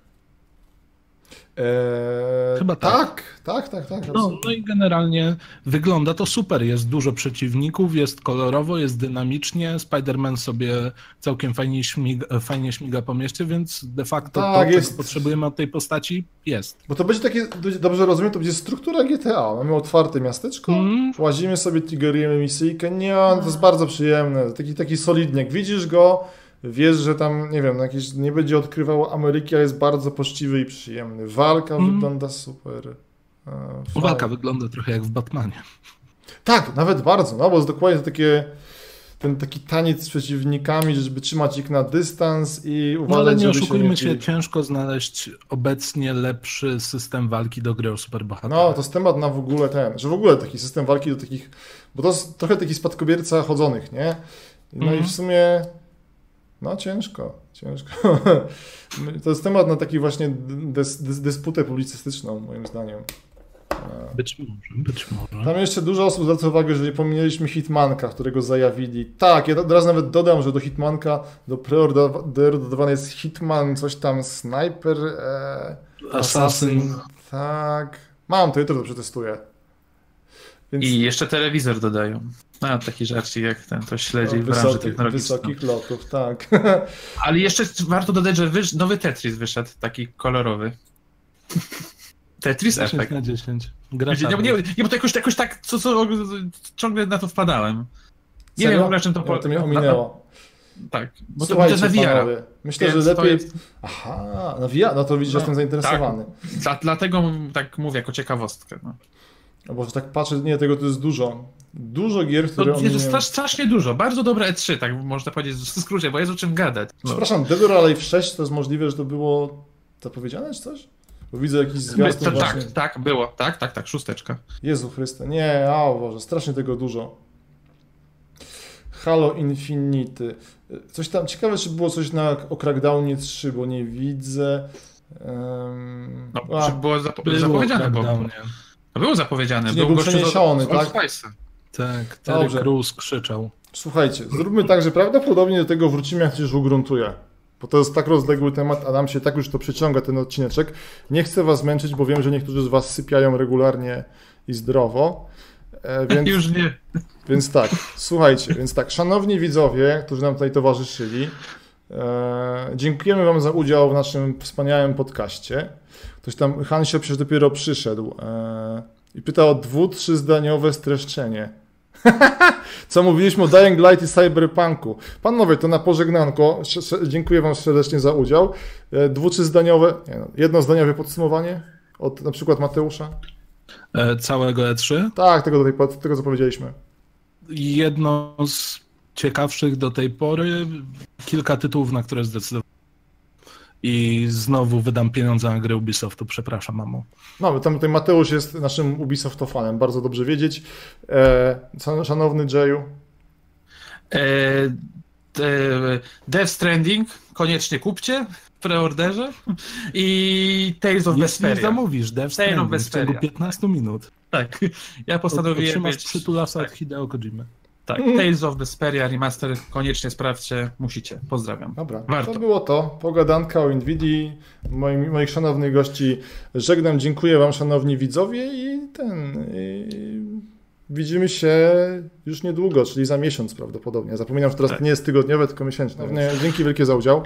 E, Chyba tak. tak. Tak, tak, tak. No, no i generalnie wygląda to super. Jest dużo przeciwników, jest kolorowo, jest dynamicznie. Spider-Man sobie całkiem fajnie śmiga, fajnie śmiga po mieście, więc de facto Tak, to, jest. potrzebujemy od tej postaci, jest. Bo to będzie takie, dobrze rozumiem, to będzie struktura GTA. Mamy otwarte miasteczko, Mm. łazimy sobie, triggerujemy misyjkę. Nie, to jest bardzo przyjemne. Taki, taki solidniak. Widzisz go, wiesz, że tam, nie wiem, no jakieś, nie będzie odkrywał Ameryki, ale jest bardzo poczciwy i przyjemny. Walka Mm. wygląda super. E. Walka wygląda trochę jak w Batmanie. Tak, nawet bardzo, no bo jest dokładnie to takie, ten taki taniec z przeciwnikami, żeby trzymać ich na dystans i uważać, No ale nie oszukujmy nie się, wbili. ciężko znaleźć obecnie lepszy system walki do gry o superbohatera. No, to jest temat na w ogóle ten, że w ogóle taki system walki do takich, bo to jest trochę taki spadkobierca chodzonych, nie? No i Mhm. w sumie, no ciężko, ciężko. To jest temat na taki właśnie dys, dys, dysputę publicystyczną, moim zdaniem. Być może, być może. Tam jeszcze dużo osób zwraca uwagę, że nie pominęliśmy Hitmanka, którego zajawili. Tak, ja teraz nawet dodam, że do Hitmanka do preorderdowany jest Hitman, coś tam, Sniper, e, Assassin. Tak, mam to, jutro to przetestuję. Więc I jeszcze telewizor dodają. A, taki żarcik jak ten, to śledzi no, w branży wysokich, wysokich lotów, tak. Ale jeszcze warto dodać, że wysz... nowy Tetris wyszedł, taki kolorowy. Tetris 10 Effect. na 10. Nie, Gra nie, nie, nie, bo to jakoś, jakoś tak, co, co, ciągle na to wpadałem. Nie Serio? wiem w ogóle, czym to... Ja, to mnie ominęło. Tak, bo to, bo to Słuchajcie, jest na VR. myślę, Więc że lepiej... jest- Aha, na VR, no to widzisz, No, jestem zainteresowany. Dla, dlatego tak mówię, jako ciekawostkę. No. No bo że tak patrzę, nie, tego to jest dużo. Dużo gier, To które jest ominęły. strasz, strasznie dużo, bardzo dobre E3, tak można powiedzieć w skrócie, bo jest o czym gadać. No. Przepraszam, Dead or Alive 6 to jest możliwe, że to było zapowiedziane czy coś? Bo widzę jakiś zwiastun to, właśnie. tak, tak, było, tak, tak, tak, szósteczka. Jezu Chryste, nie, o Boże, strasznie tego dużo. Halo Infinity. Coś tam, ciekawe czy było coś na, o Crackdownie 3, bo nie widzę. Um, No, a, czy było zapo- Było zapowiedziane, bo, Crackdownie. To było zapowiedziane. Nie był z- przeniesiony, tak? Tak, Terry Dobrze. Crews krzyczał. Słuchajcie, zróbmy tak, że prawdopodobnie do tego wrócimy, jak się już ugruntuję. Bo to jest tak rozległy temat, a nam się tak już to przyciąga ten odcineczek. Nie chcę was męczyć, bo wiem, że niektórzy z was sypiają regularnie i zdrowo. E, więc, Już nie. więc tak, słuchajcie, więc tak, szanowni widzowie, którzy nam tutaj towarzyszyli, e, dziękujemy wam za udział w naszym wspaniałym podcaście. Ktoś tam, Hansio przecież dopiero przyszedł e, i pytał o dwu, trzyzdaniowe streszczenie. Co mówiliśmy o Dying Light i Cyberpunku. Panowie, to na pożegnanko. Dziękuję Wam serdecznie za udział. E, Dwu, trzyzdaniowe, nie no, jednozdaniowe podsumowanie od na przykład Mateusza. E, całego E3. Tak, tego, do tej, tego co powiedzieliśmy. Jedno z ciekawszych do tej pory, kilka tytułów, na które zdecydowałem. I znowu wydam pieniądze na grę Ubisoftu, przepraszam, mamo. No, tam tutaj Mateusz jest naszym Ubisoftofanem, bardzo dobrze wiedzieć. E, szan- szanowny Jayu, E, e, Death Stranding, koniecznie kupcie w preorderze. I Tales of Jeśli Vesperia. zamówisz Death Stranding w ciągu 15 minut, Tak, ja postanowiłem otrzymasz mieć... przytulasa tak. od Hideo Kojimy. Tak, Tales of Vesperia Remaster, koniecznie sprawdźcie, musicie. Pozdrawiam. Dobra, Warto. to było to. Pogadanka o Nvidii, moim, moich szanownych gości. Żegnam, dziękuję Wam, szanowni widzowie i ten... I widzimy się już niedługo, czyli za miesiąc prawdopodobnie. Zapominam, że teraz Tak. nie jest tygodniowe, tylko miesięczne. Nie, Dzięki wielkie za udział.